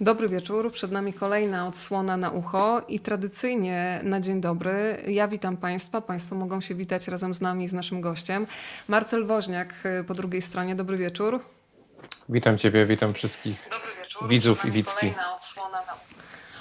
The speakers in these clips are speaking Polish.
Dobry wieczór, przed nami kolejna odsłona na ucho i tradycyjnie na dzień dobry ja witam Państwa, Państwo mogą się witać razem z nami i z naszym gościem. Marcel Woźniak y, po drugiej stronie, dobry wieczór. Witam Ciebie, witam wszystkich wieczór, widzów i widzki.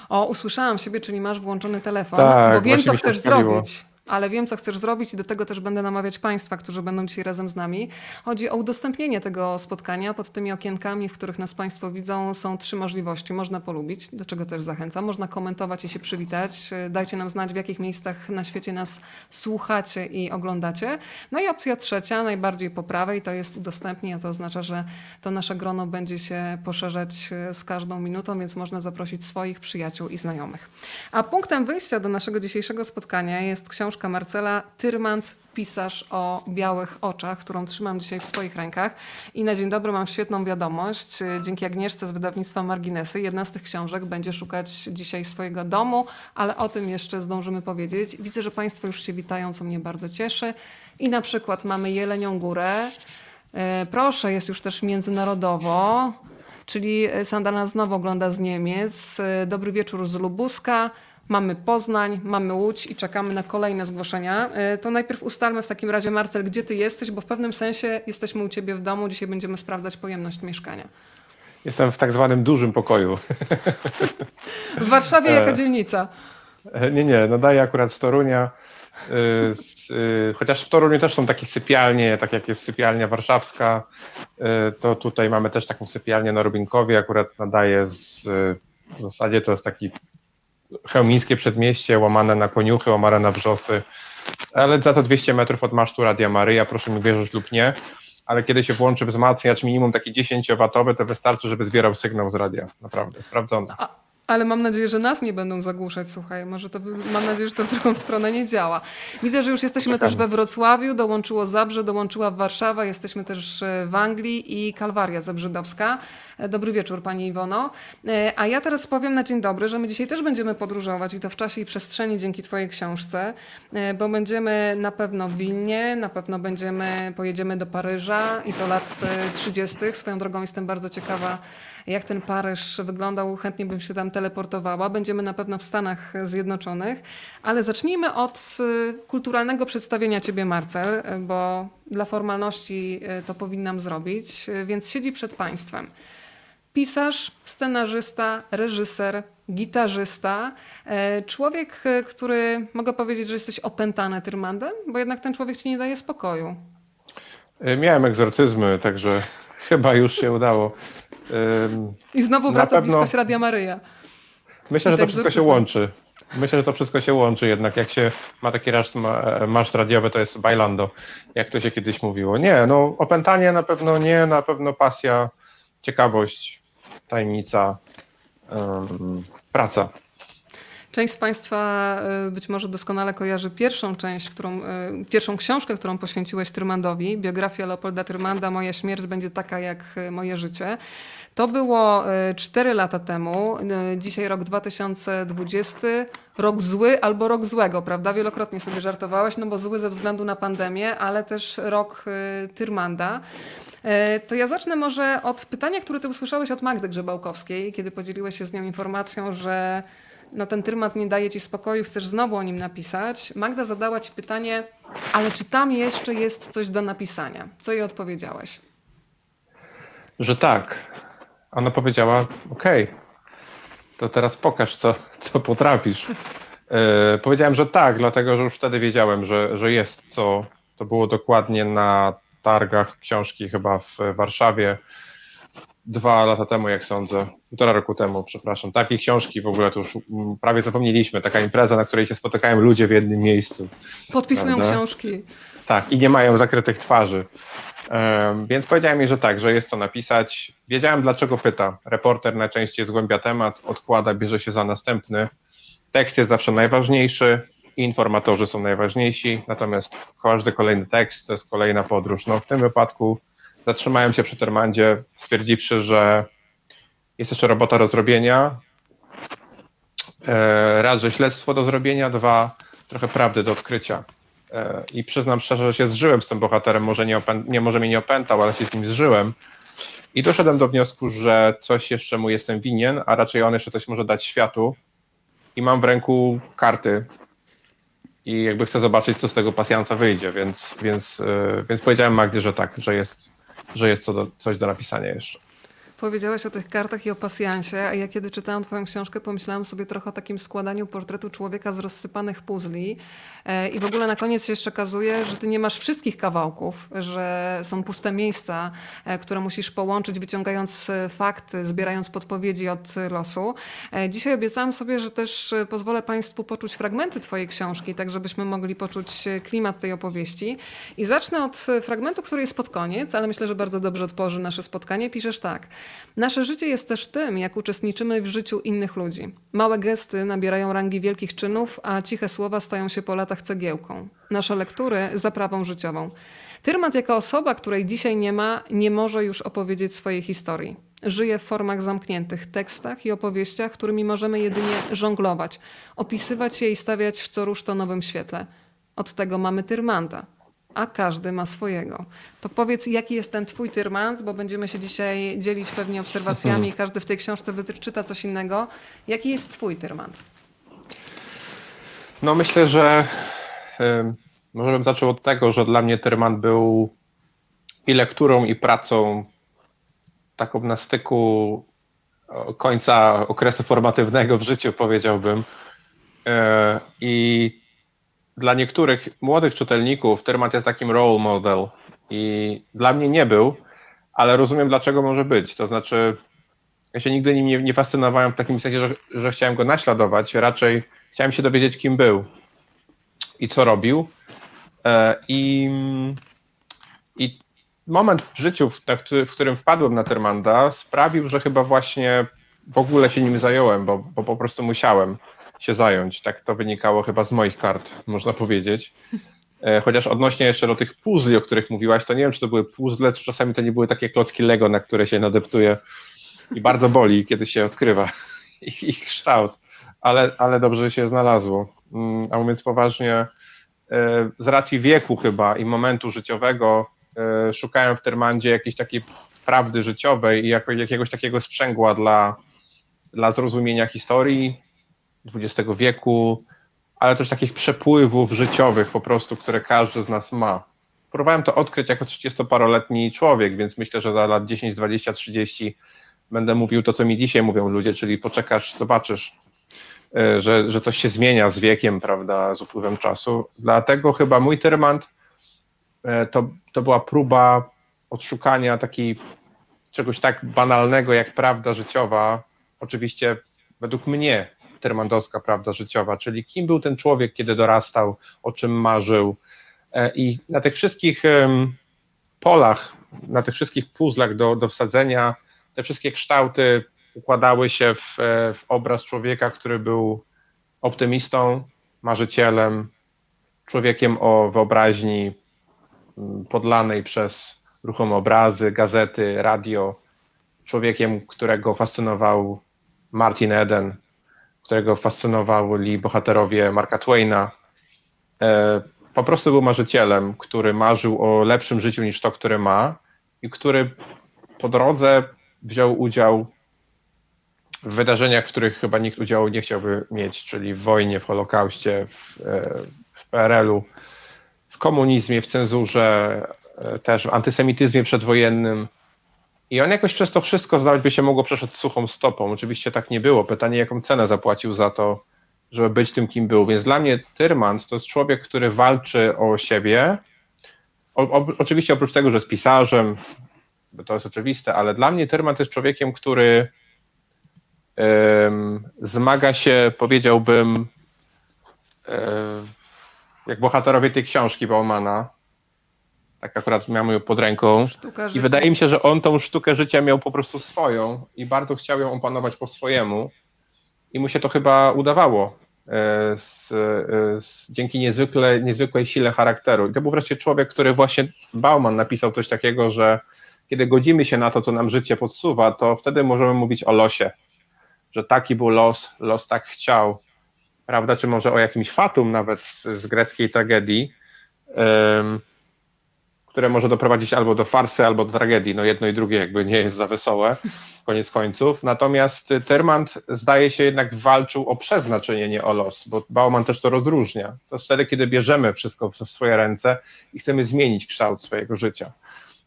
O, usłyszałam siebie, czyli masz włączony telefon, Tak, bo wiem, co chcesz zrobić. Ale wiem, co chcesz zrobić i do tego też będę namawiać Państwa, którzy będą dzisiaj razem z nami. Chodzi o udostępnienie tego spotkania. Pod tymi okienkami, w których nas Państwo widzą, są trzy możliwości. Można polubić, do czego też zachęcam. Można komentować i się przywitać. Dajcie nam znać, w jakich miejscach na świecie nas słuchacie i oglądacie. No i opcja trzecia, najbardziej po prawej, to jest udostępnij, a to oznacza, że to nasze grono będzie się poszerzać e, z każdą minutą, więc można zaprosić swoich przyjaciół i znajomych. A punktem wyjścia do naszego dzisiejszego spotkania jest książka Marcela Tyrmand, pisarz o białych oczach, którą trzymam dzisiaj w swoich rękach. I na dzień dobry mam świetną wiadomość. Dzięki Agnieszce z wydawnictwa Marginesy jedna z tych książek będzie szukać dzisiaj swojego domu, ale o tym jeszcze zdążymy powiedzieć. Widzę, że Państwo już się witają, co mnie bardzo cieszy. I na przykład mamy Jelenią Górę. E, Proszę, jest już też międzynarodowo, czyli Sandana znowu ogląda z Niemiec. E, Dobry wieczór z Lubuska. Mamy Poznań, mamy Łódź i czekamy na kolejne zgłoszenia. E, To najpierw ustalmy w takim razie, Marcel, gdzie ty jesteś, bo w pewnym sensie jesteśmy u ciebie w domu. Dzisiaj będziemy sprawdzać pojemność mieszkania. Jestem w tak zwanym dużym pokoju. W Warszawie jaka E. dzielnica? Nie, nie, nadaję akurat z Torunia. z, Chociaż w Toruniu też są takie sypialnie, tak jak jest sypialnia warszawska, to tutaj mamy też taką sypialnię na Rubinkowie. Akurat nadaję z, w zasadzie to jest taki chełmińskie przedmieście, łamane na koniuchy, łamane na wrzosy, ale za to 200 metrów od masztu Radia Maryja, proszę mi wierzyć lub nie. Ale kiedy się włączy wzmacniacz minimum taki 10-watowy, to wystarczy, żeby zbierał sygnał z radia. Naprawdę, sprawdzone. Ale mam nadzieję, że nas nie będą zagłuszać, słuchaj. Może to, mam nadzieję, że to w drugą stronę nie działa. Widzę, że już jesteśmy też we Wrocławiu, dołączyło Zabrze, dołączyła Warszawa, jesteśmy też e, w Anglii i Kalwaria Zebrzydowska. E, Dobry wieczór Pani Iwono. E, A ja teraz powiem na dzień dobry, że my dzisiaj też będziemy podróżować i to w czasie i przestrzeni dzięki Twojej książce, bo będziemy na pewno w Wilnie, na pewno będziemy, pojedziemy do Paryża i to lat e, 30. Swoją drogą jestem bardzo ciekawa, jak ten Paryż wyglądał. Chętnie bym się tam teleportowała. Będziemy na pewno w Stanach Zjednoczonych, ale zacznijmy od y, kulturalnego przedstawienia Ciebie, Marcel, y, bo dla formalności y, to powinnam zrobić, więc siedzi przed Państwem. Pisarz, scenarzysta, reżyser, gitarzysta, e, człowiek, który mogę powiedzieć, że jesteś opętany Tyrmandem, bo jednak ten człowiek ci nie daje spokoju. Y, Miałem egzorcyzmy, także chyba już się udało. Ym, I znowu wraca pewno- bliskość Radia Maryja. Myślę, I że to wszystko się łączy. Myślę, że to wszystko się łączy jednak. Jak się ma taki rasz, ma, masz radiowy, to jest bailando, jak to się kiedyś mówiło. Nie, no opętanie na pewno nie, na pewno pasja, ciekawość, tajemnica, ym, praca. Część z Państwa y, być może doskonale kojarzy pierwszą część, którą, y, pierwszą książkę, którą poświęciłeś Tyrmandowi. Biografia Leopolda Tyrmanda, Moja śmierć będzie taka jak y, moje życie. To było 4 lata temu, dzisiaj rok 2020, rok zły albo rok złego, prawda? Wielokrotnie sobie żartowałeś, no bo zły ze względu na pandemię, ale też rok Tyrmanda. To ja zacznę może od pytania, które ty usłyszałeś od Magdy Grzebałkowskiej, kiedy podzieliłeś się z nią informacją, że no ten trymat nie daje ci spokoju, chcesz znowu o nim napisać. Magda zadała ci pytanie, ale czy tam jeszcze jest coś do napisania? Co jej odpowiedziałeś? Że tak. Ona powiedziała, okej, to teraz pokaż, co, co potrafisz. E, powiedziałem, że tak, dlatego że już wtedy wiedziałem, że, że jest co. To było dokładnie na targach książki chyba w Warszawie dwa lata temu, jak sądzę, półtora roku temu, przepraszam. Takie książki w ogóle to już mm, prawie zapomnieliśmy. Taka impreza, na której się spotykają ludzie w jednym miejscu. Podpisują Prawda? książki. Tak, i nie mają zakrytych twarzy. Em, Więc powiedziałem jej, że tak, że jest co napisać. Wiedziałem, dlaczego pyta. Reporter najczęściej zgłębia temat, odkłada, bierze się za następny. Tekst jest zawsze najważniejszy, informatorzy są najważniejsi, natomiast każdy kolejny tekst to jest kolejna podróż. No, w tym wypadku zatrzymałem się przy Termandzie, stwierdziwszy, że jest jeszcze robota do zrobienia. E, Raz, że śledztwo do zrobienia, dwa, trochę prawdy do odkrycia. E, I przyznam szczerze, że się zżyłem z tym bohaterem, może, nie opę- nie, może mnie nie opętał, ale się z nim zżyłem. I doszedłem do wniosku, że coś jeszcze mu jestem winien, a raczej on jeszcze coś może dać światu. I mam w ręku karty. I jakby chcę zobaczyć, co z tego pasjansa wyjdzie, więc, więc, yy, więc powiedziałem Magdzie, że tak, że jest, że jest co do, coś do napisania jeszcze. Powiedziałeś o tych kartach i o pasjansie, a ja kiedy czytałam twoją książkę, pomyślałam sobie trochę o takim składaniu portretu człowieka z rozsypanych puzli e, i w ogóle na koniec się jeszcze okazuje, że ty nie masz wszystkich kawałków, że są puste miejsca, e, które musisz połączyć, wyciągając e, fakty, zbierając podpowiedzi od losu. Dzisiaj obiecałam sobie, że też pozwolę Państwu poczuć fragmenty twojej książki, tak żebyśmy mogli poczuć klimat tej opowieści. I zacznę od fragmentu, który jest pod koniec, ale myślę, że bardzo dobrze otworzy nasze spotkanie. Piszesz tak. Nasze życie jest też tym, jak uczestniczymy w życiu innych ludzi. Małe gesty nabierają rangi wielkich czynów, a ciche słowa stają się po latach cegiełką. Nasze lektury zaprawą życiową. Tyrmat jako osoba, której dzisiaj nie ma, nie może już opowiedzieć swojej historii. Żyje w formach zamkniętych, tekstach i opowieściach, którymi możemy jedynie żonglować, opisywać je i stawiać w co rusz to nowym świetle. Od tego mamy Tyrmanta, a każdy ma swojego. To powiedz, jaki jest ten twój tyrmant, bo będziemy się dzisiaj dzielić pewnie obserwacjami, każdy w tej książce wyczyta coś innego. Jaki jest twój tyrmant? No myślę, że może bym zaczął od tego, że dla mnie tyrmant był i lekturą, i pracą taką na styku końca okresu formatywnego w życiu, powiedziałbym. Y, I dla niektórych młodych czytelników Tyrmat jest takim role model i dla mnie nie był, ale rozumiem dlaczego może być. To znaczy, ja się nigdy nim nie, nie fascynowałem w takim sensie, że, że chciałem go naśladować, raczej chciałem się dowiedzieć, kim był i co robił. E, I, i moment w życiu, w, w którym wpadłem na Termanda, sprawił, że chyba właśnie w ogóle się nim zająłem, bo, bo po prostu musiałem się zająć. Tak to wynikało chyba z moich kart, można powiedzieć. E, chociaż odnośnie jeszcze do tych puzli, o których mówiłaś, to nie wiem, czy to były puzzle, czy czasami to nie były takie klocki Lego, na które się nadeptuje i bardzo boli, kiedy się odkrywa ich, ich kształt, ale, ale dobrze się znalazło. Mm, a mówiąc poważnie, e, z racji wieku chyba i momentu życiowego e, szukałem w Termandzie jakiejś takiej prawdy życiowej i jakiegoś takiego sprzęgła dla, dla zrozumienia historii, XX wieku, ale też takich przepływów życiowych po prostu, które każdy z nas ma. Próbowałem to odkryć jako 30-paroletni człowiek, więc myślę, że za lat 10, 20, 30 będę mówił to, co mi dzisiaj mówią ludzie, czyli poczekasz, zobaczysz, e, że, że coś się zmienia z wiekiem, prawda, z upływem czasu. Dlatego chyba mój tyrmant e, to, to była próba odszukania takiej czegoś tak banalnego jak prawda życiowa, oczywiście według mnie, termandowska prawda życiowa, czyli kim był ten człowiek, kiedy dorastał, o czym marzył. E, I na tych wszystkich polach, na tych wszystkich puzzlach do, do wsadzenia, te wszystkie kształty układały się w, e, w obraz człowieka, który był optymistą, marzycielem, człowiekiem o wyobraźni podlanej przez ruchome obrazy, gazety, radio, człowiekiem, którego fascynował Martin Eden, którego fascynowali bohaterowie Marka Twaina. E, po prostu był marzycielem, który marzył o lepszym życiu niż to, które ma i który po drodze wziął udział w wydarzeniach, w których chyba nikt udziału nie chciałby mieć, czyli w wojnie, w Holokauście, w, e, w PRL-u, w komunizmie, w cenzurze, e, też w antysemityzmie przedwojennym. I on jakoś przez to wszystko, zdawać by się mogło, przeszedł suchą stopą. Oczywiście tak nie było. Pytanie, jaką cenę zapłacił za to, żeby być tym, kim był. Więc dla mnie Tyrmand to jest człowiek, który walczy o siebie. O, o, oczywiście oprócz tego, że jest pisarzem, to jest oczywiste, ale dla mnie Tyrmand jest człowiekiem, który um, zmaga się, powiedziałbym, um, jak bohaterowie tej książki Baumana, tak akurat miałem ją pod ręką. I wydaje mi się, że on tą sztukę życia miał po prostu swoją i bardzo chciał ją opanować po swojemu. I mu się to chyba udawało e, z, e, z, dzięki niezwykle, niezwykłej sile charakteru. I to był wreszcie człowiek, który właśnie Bauman napisał coś takiego, że kiedy godzimy się na to, co nam życie podsuwa, to wtedy możemy mówić o losie, że taki był los, los tak chciał, prawda? Czy może o jakimś fatum nawet z, z greckiej tragedii które może doprowadzić albo do farsy, albo do tragedii. No jedno i drugie jakby nie jest za wesołe, koniec końców. Natomiast Tyrmand zdaje się jednak walczył o przeznaczenie, nie o los, bo Bauman też to rozróżnia. To wtedy, kiedy bierzemy wszystko w swoje ręce i chcemy zmienić kształt swojego życia.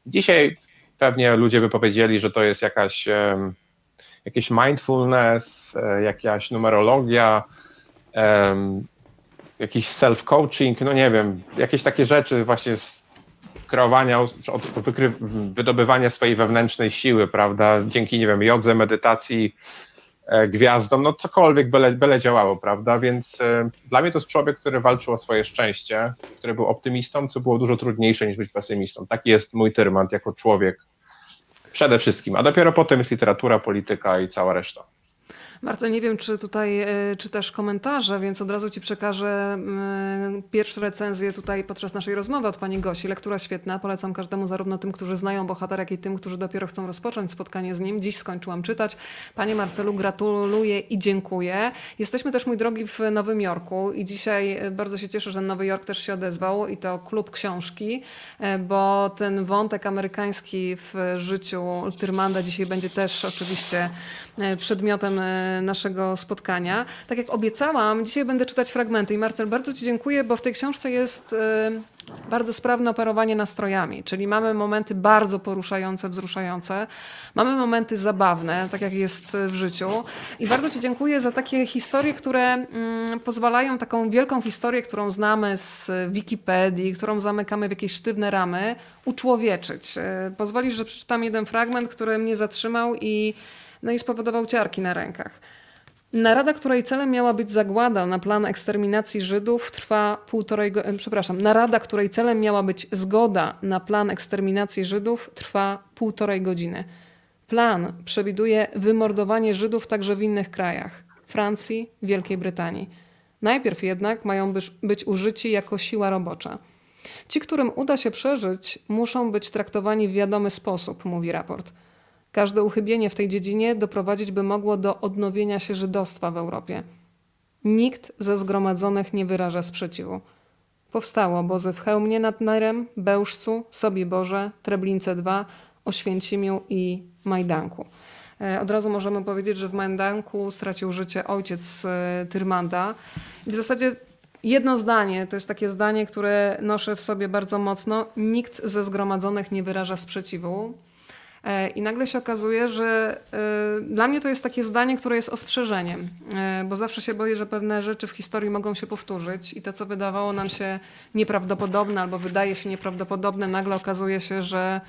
Dzisiaj pewnie ludzie by powiedzieli, że to jest jakaś, jakieś mindfulness, e, jakaś numerologia, um, jakiś self-coaching, no nie wiem, jakieś takie rzeczy właśnie z kreowania, od wydobywania swojej wewnętrznej siły, prawda, dzięki, nie wiem, jodze, medytacji, e, gwiazdom, no cokolwiek byle, byle działało, prawda, więc e, dla mnie to jest człowiek, który walczył o swoje szczęście, który był optymistą, co było dużo trudniejsze niż być pesymistą. Taki jest mój Tyrmand jako człowiek przede wszystkim, a dopiero potem jest literatura, polityka i cała reszta. Bardzo nie wiem, czy tutaj e, czytasz komentarze, więc od razu Ci przekażę pierwsze recenzje tutaj podczas naszej rozmowy od Pani Gosi. Lektura świetna, polecam każdemu, zarówno tym, którzy znają bohatera, jak i tym, którzy dopiero chcą rozpocząć spotkanie z nim. Dziś skończyłam czytać. Panie Marcelu, gratuluję i dziękuję. Jesteśmy też, mój drogi, w Nowym Jorku i dzisiaj e, bardzo się cieszę, że Nowy Jork też się odezwał i to klub książki, e, bo ten wątek amerykański w życiu Tyrmanda dzisiaj będzie też oczywiście przedmiotem naszego spotkania. Tak jak obiecałam, dzisiaj będę czytać fragmenty i Marcel, bardzo Ci dziękuję, bo w tej książce jest y, bardzo sprawne operowanie nastrojami, czyli mamy momenty bardzo poruszające, wzruszające, mamy momenty zabawne, tak jak jest w życiu i bardzo Ci dziękuję za takie historie, które mm, pozwalają taką wielką historię, którą znamy z Wikipedii, którą zamykamy w jakieś sztywne ramy, uczłowieczyć. Y, pozwolisz, że przeczytam jeden fragment, który mnie zatrzymał i no i spowodował ciarki na rękach. Narada, której celem miała być zagłada na plan eksterminacji Żydów, trwa półtorej go... przepraszam, narada, której celem miała być zgoda na plan eksterminacji Żydów, trwa półtorej godziny. Plan przewiduje wymordowanie Żydów także w innych krajach Francji, Wielkiej Brytanii. Najpierw jednak mają być użyci jako siła robocza. Ci, którym uda się przeżyć, muszą być traktowani w wiadomy sposób, mówi raport. Każde uchybienie w tej dziedzinie doprowadzić by mogło do odnowienia się żydostwa w Europie. Nikt ze zgromadzonych nie wyraża sprzeciwu. Powstało obozy w Chełmie nad Nerem, Bełżcu, Sobieboże, Treblince II, Oświęcimiu i Majdanku. E, od razu możemy powiedzieć, że w Majdanku stracił życie ojciec e, Tyrmanda. W zasadzie jedno zdanie, to jest takie zdanie, które noszę w sobie bardzo mocno. Nikt ze zgromadzonych nie wyraża sprzeciwu. E, I nagle się okazuje, że e, dla mnie to jest takie zdanie, które jest ostrzeżeniem, e, bo zawsze się boję, że pewne rzeczy w historii mogą się powtórzyć i to, co wydawało nam się nieprawdopodobne albo wydaje się nieprawdopodobne, nagle okazuje się, że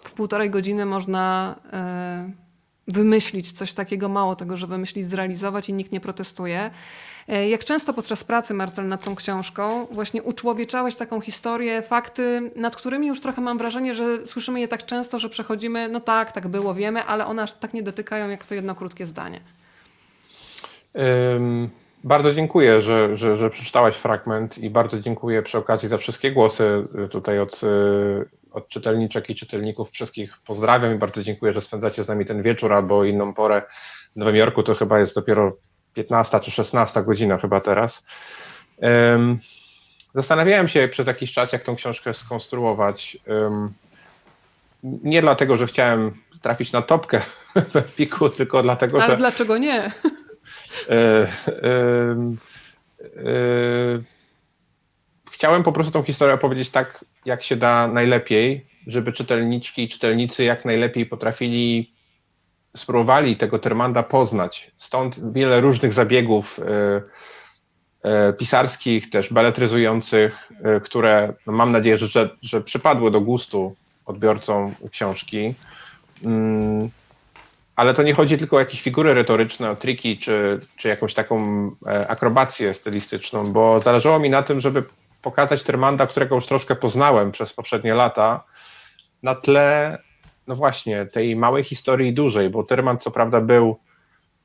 w półtorej godziny można wymyślić coś takiego, mało tego, że wymyślić, zrealizować i nikt nie protestuje. E, jak często podczas pracy, Marcel, nad tą książką właśnie uczłowieczałeś taką historię, fakty, nad którymi już trochę mam wrażenie, że słyszymy je tak często, że przechodzimy, no tak, tak było, wiemy, ale one aż tak nie dotykają jak to jedno krótkie zdanie. Um, bardzo dziękuję, że, że, że przeczytałaś fragment i bardzo dziękuję przy okazji za wszystkie głosy y, tutaj od, y, od czytelniczek i czytelników. Wszystkich pozdrawiam i bardzo dziękuję, że spędzacie z nami ten wieczór albo inną porę. W Nowym Jorku to chyba jest dopiero 15 czy 16 godzina chyba teraz. Zastanawiałem się przez jakiś czas, jak tą książkę skonstruować. Nie dlatego, że chciałem trafić na topkę w Epiku, tylko dlatego, Ale że... Ale dlaczego nie? E, e, chciałem po prostu tą historię opowiedzieć tak, jak się da najlepiej, żeby czytelniczki i czytelnicy jak najlepiej potrafili spróbowali tego Termanda poznać. Stąd wiele różnych zabiegów e, e, pisarskich, też beletryzujących, e, które no mam nadzieję, że, że przypadły do gustu odbiorcom książki. Mm, ale to nie chodzi tylko o jakieś figury retoryczne, o triki czy, czy jakąś taką akrobację stylistyczną, bo zależało mi na tym, żeby pokazać Termanda, którego już troszkę poznałem przez poprzednie lata, na tle no właśnie, tej małej historii dużej, bo Tyrman co prawda był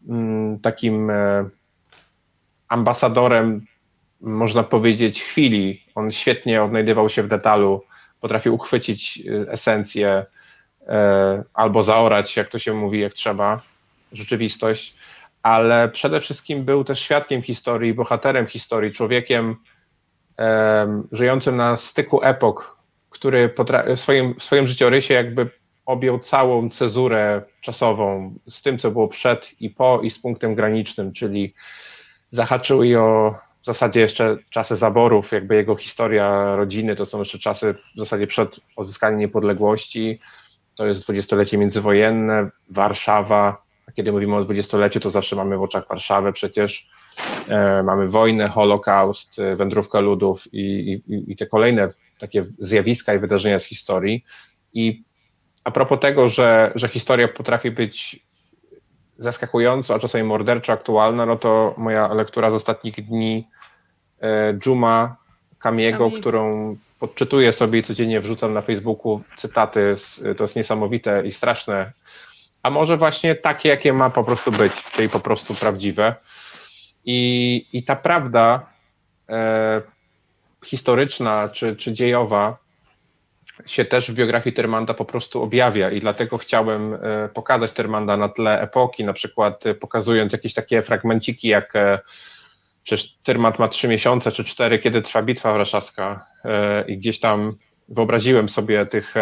mm, takim e, ambasadorem, można powiedzieć, chwili. On świetnie odnajdywał się w detalu, potrafił uchwycić e, esencję e, albo zaorać, jak to się mówi, jak trzeba, rzeczywistość, ale przede wszystkim był też świadkiem historii, bohaterem historii, człowiekiem żyjącym na styku epok, który w swoim, w swoim życiorysie jakby objął całą cezurę czasową z tym, co było przed i po, i z punktem granicznym, czyli zahaczył i o w zasadzie jeszcze czasy zaborów, jakby jego historia rodziny, to są jeszcze czasy w zasadzie przed odzyskaniem niepodległości, to jest dwudziestolecie międzywojenne, Warszawa, a kiedy mówimy o dwudziestoleciu, to zawsze mamy w oczach Warszawę przecież, e, mamy wojnę, Holokaust, e, wędrówkę ludów i, i, i te kolejne takie zjawiska i wydarzenia z historii. I a propos tego, że, że historia potrafi być zaskakująco, a czasami morderczo aktualna, no to moja lektura z ostatnich dni e, Juma Kamiego, którą podczytuję sobie i codziennie wrzucam na Facebooku cytaty, z, to jest niesamowite i straszne, a może właśnie takie, jakie ma po prostu być, czyli po prostu prawdziwe. I, i ta prawda e, historyczna czy, czy dziejowa się też w biografii Termanda po prostu objawia i dlatego chciałem e, pokazać Termanda na tle epoki, na przykład e, pokazując jakieś takie fragmenciki, jak e, przecież Tyrmand ma trzy miesiące czy cztery, kiedy trwa bitwa warszawska i gdzieś tam wyobraziłem sobie tych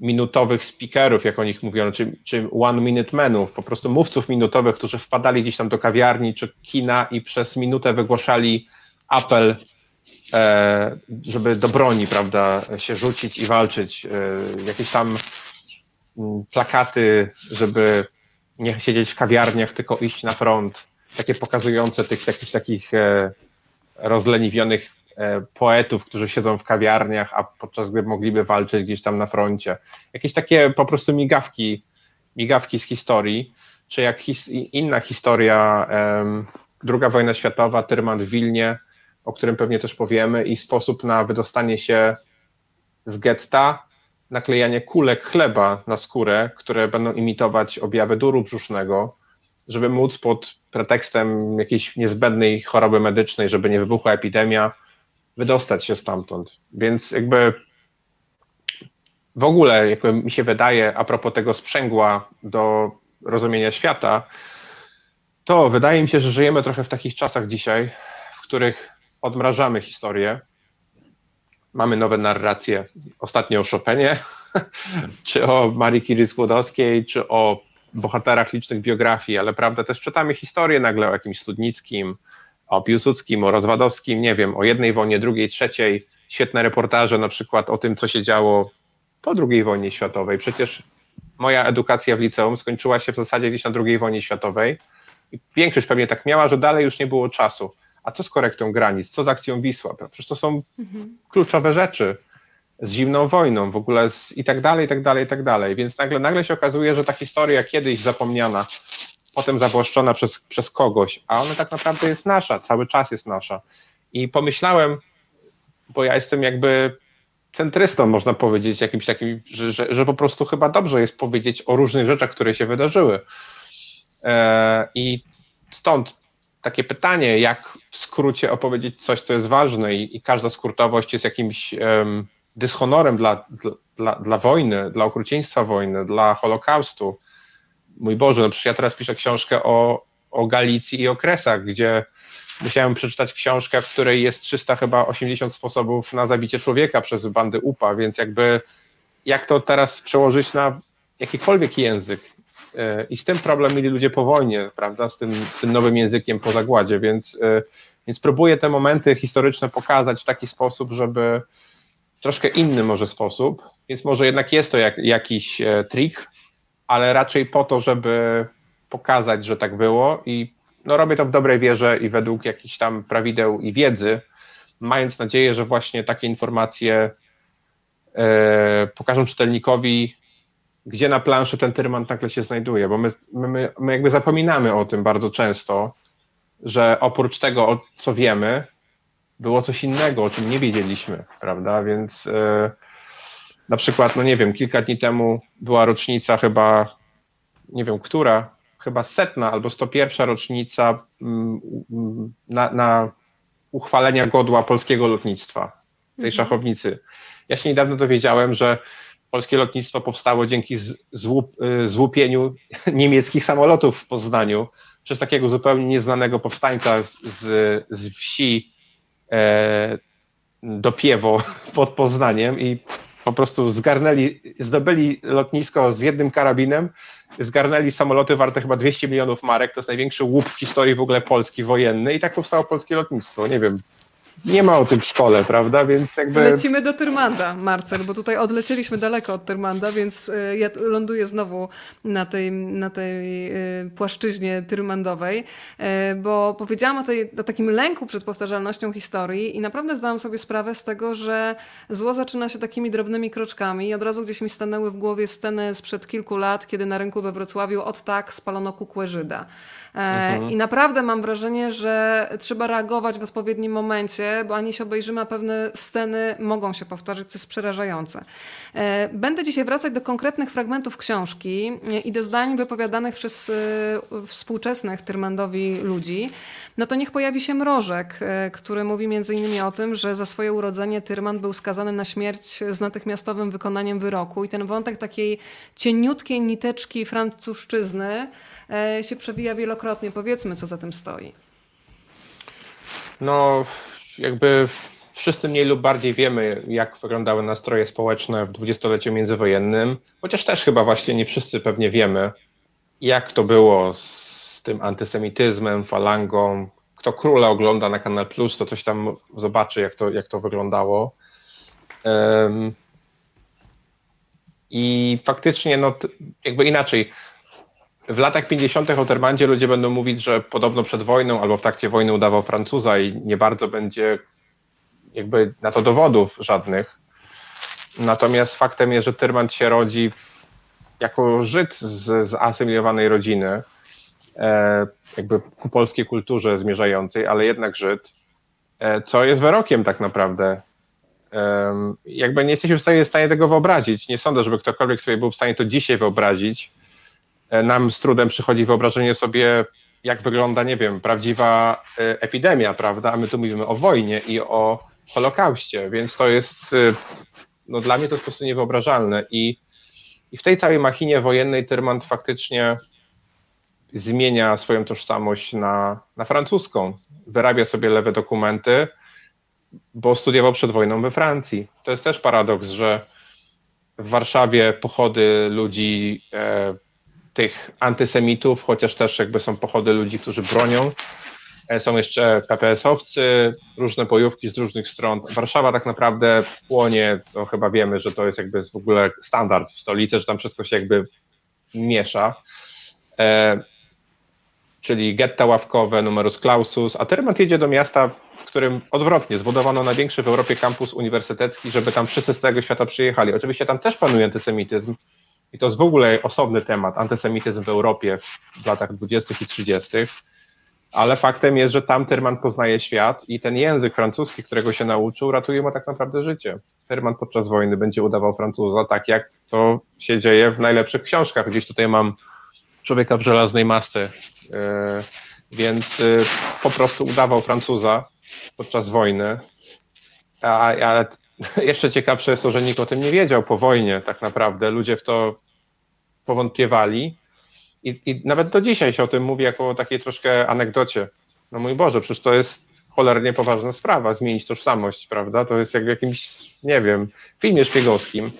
minutowych speakerów, jak o nich mówiono, czy, czy one-minute menów, po prostu mówców minutowych, którzy wpadali gdzieś tam do kawiarni czy kina i przez minutę wygłaszali apel żeby do broni, prawda, się rzucić i walczyć. E, jakieś tam mm, plakaty, żeby nie siedzieć w kawiarniach, tylko iść na front. Takie pokazujące tych jakichś takich e, rozleniwionych poetów, którzy siedzą w kawiarniach, a podczas gdy mogliby walczyć gdzieś tam na froncie. Jakieś takie po prostu migawki, migawki z historii, czy jak his, inna historia, um, druga wojna światowa, Tyrman w Wilnie, o którym pewnie też powiemy, i sposób na wydostanie się z getta, naklejanie kulek chleba na skórę, które będą imitować objawy duru brzusznego, żeby móc pod pretekstem jakiejś niezbędnej choroby medycznej, żeby nie wybuchła epidemia, wydostać się stamtąd. Więc jakby w ogóle, jakby mi się wydaje, a propos tego sprzęgła do rozumienia świata, to wydaje mi się, że żyjemy trochę w takich czasach dzisiaj, w których odmrażamy historię. Mamy nowe narracje, ostatnio o Chopinie, czy o Marii Curie Skłodowskiej, czy o bohaterach licznych biografii, ale prawda, też czytamy historię nagle o jakimś Studnickim, o Piłsudskim, o Rozwadowskim, nie wiem, o jednej wojnie, drugiej, trzeciej. Świetne reportaże na przykład o tym, co się działo po II wojnie światowej. Przecież moja edukacja w liceum skończyła się w zasadzie gdzieś na II wojnie światowej większość pewnie tak miała, że dalej już nie było czasu a co z korektą granic, co z akcją Wisła? Przecież to są mhm. kluczowe rzeczy z zimną wojną w ogóle z, i tak dalej, i tak dalej, i tak dalej. Więc nagle, nagle się okazuje, że ta historia kiedyś zapomniana, potem zawłaszczona przez, przez kogoś, a ona tak naprawdę jest nasza, cały czas jest nasza. I pomyślałem, bo ja jestem jakby centrystą, można powiedzieć, jakimś takim, że, że, że po prostu chyba dobrze jest powiedzieć o różnych rzeczach, które się wydarzyły. E, I stąd takie pytanie, jak w skrócie opowiedzieć coś, co jest ważne i, i każda skrótowość jest jakimś um, dyshonorem dla, dla, dla wojny, dla okrucieństwa wojny, dla Holokaustu. Mój Boże, no przecież ja teraz piszę książkę o, o Galicji i okresach, gdzie musiałem przeczytać książkę, w której jest 300 chyba 80 sposobów na zabicie człowieka przez bandy UPA, więc jakby jak to teraz przełożyć na jakikolwiek język, I z tym problem mieli ludzie po wojnie, prawda, z tym, z tym nowym językiem po zagładzie, więc, e, więc próbuję te momenty historyczne pokazać w taki sposób, żeby troszkę inny może sposób, więc może jednak jest to jak, jakiś e, trik, ale raczej po to, żeby pokazać, że tak było i no, robię to w dobrej wierze i według jakichś tam prawideł i wiedzy, mając nadzieję, że właśnie takie informacje e, pokażą czytelnikowi, gdzie na planszy ten Tyrman nagle się znajduje, bo my, my, my jakby zapominamy o tym bardzo często, że oprócz tego, co wiemy, było coś innego, o czym nie wiedzieliśmy, prawda? Więc yy, na przykład, no nie wiem, kilka dni temu była rocznica chyba, nie wiem, która, chyba setna albo 101 rocznica mm, na, na uchwalenia godła polskiego lotnictwa, tej mhm. szachownicy. Ja się niedawno dowiedziałem, że polskie lotnictwo powstało dzięki złup, y, złupieniu niemieckich samolotów w Poznaniu przez takiego zupełnie nieznanego powstańca z, z, z wsi e, dopiewo pod Poznaniem i po prostu zgarnęli, zdobyli lotnisko z jednym karabinem, zgarnęli samoloty warte chyba 200 milionów marek, to jest największy łup w historii w ogóle Polski wojenny i tak powstało polskie lotnictwo, nie wiem, nie ma o tym w szkole, prawda? Więc jakby. Lecimy do Tyrmanda, Marcel, bo tutaj odlecieliśmy daleko od Tyrmanda, więc e, ja ląduję znowu na tej, na tej e, płaszczyźnie tyrmandowej, e, bo powiedziałam o, tej, o takim lęku przed powtarzalnością historii i naprawdę zdałam sobie sprawę z tego, że zło zaczyna się takimi drobnymi kroczkami i od razu gdzieś mi stanęły w głowie sceny sprzed kilku lat, kiedy na rynku we Wrocławiu od tak spalono kukłę Żyda. Mhm. I naprawdę mam wrażenie, że trzeba reagować w odpowiednim momencie, bo ani się obejrzymy, a pewne sceny mogą się powtórzyć, co jest przerażające. E, będę dzisiaj wracać do konkretnych fragmentów książki i do zdań wypowiadanych przez e, współczesnych Tyrmandowi ludzi. No to niech pojawi się Mrożek, e, który mówi między innymi o tym, że za swoje urodzenie Tyrman był skazany na śmierć z natychmiastowym wykonaniem wyroku i ten wątek takiej cieniutkiej niteczki francuszczyzny się przewija wielokrotnie. Powiedzmy, co za tym stoi. No, jakby wszyscy mniej lub bardziej wiemy, jak wyglądały nastroje społeczne w dwudziestoleciu międzywojennym, chociaż też chyba właśnie nie wszyscy pewnie wiemy, jak to było z tym antysemityzmem, falangą. Kto króla ogląda na Kanal Plus, to coś tam zobaczy, jak to, jak to wyglądało. Um, I faktycznie, no, jakby inaczej, w latach 50. o Termandzie ludzie będą mówić, że podobno przed wojną albo w trakcie wojny udawał Francuza i nie bardzo będzie jakby na to dowodów żadnych. Natomiast faktem jest, że Tyrmand się rodzi jako Żyd z zasymilowanej rodziny, e, jakby ku polskiej kulturze zmierzającej, ale jednak Żyd, e, co jest wyrokiem tak naprawdę. E, jakby nie jesteśmy w stanie, w stanie tego wyobrazić. Nie sądzę, żeby ktokolwiek sobie był w stanie to dzisiaj wyobrazić, E, nam z trudem przychodzi wyobrażenie sobie, jak wygląda, nie wiem, prawdziwa e, epidemia, prawda? A my tu mówimy o wojnie i o Holokauście, więc to jest, e, no dla mnie to jest po prostu niewyobrażalne. I, i w tej całej machinie wojennej Tyrmand faktycznie zmienia swoją tożsamość na, na francuską. Wyrabia sobie lewe dokumenty, bo studiował przed wojną we Francji. To jest też paradoks, że w Warszawie pochody ludzi tych antysemitów, chociaż też jakby są pochody ludzi, którzy bronią. E, są jeszcze PPS-owcy, różne bojówki z różnych stron. Warszawa tak naprawdę płonie, to chyba wiemy, że to jest jakby w ogóle standard w stolicy, że tam wszystko się jakby miesza. E, czyli getta ławkowe, numerus clausus, a Tyrmat jedzie do miasta, w którym odwrotnie zbudowano największy w Europie kampus uniwersytecki, żeby tam wszyscy z całego świata przyjechali. Oczywiście tam też panuje antysemityzm, i to jest w ogóle osobny temat, antysemityzm w Europie w latach 20. i 30., ale faktem jest, że tam Terman poznaje świat i ten język francuski, którego się nauczył, ratuje mu tak naprawdę życie. Terman podczas wojny będzie udawał Francuza, tak jak to się dzieje w najlepszych książkach. Gdzieś tutaj mam człowieka w żelaznej masce, yy, więc yy, po prostu udawał Francuza podczas wojny, ale jeszcze ciekawsze jest to, że nikt o tym nie wiedział po wojnie tak naprawdę. Ludzie w to powątpiewali. I, I, nawet do dzisiaj się o tym mówi jako o takiej troszkę anegdocie. No mój Boże, przecież to jest cholernie poważna sprawa, zmienić tożsamość, prawda? To jest jak w jakimś, nie wiem, filmie szpiegowskim.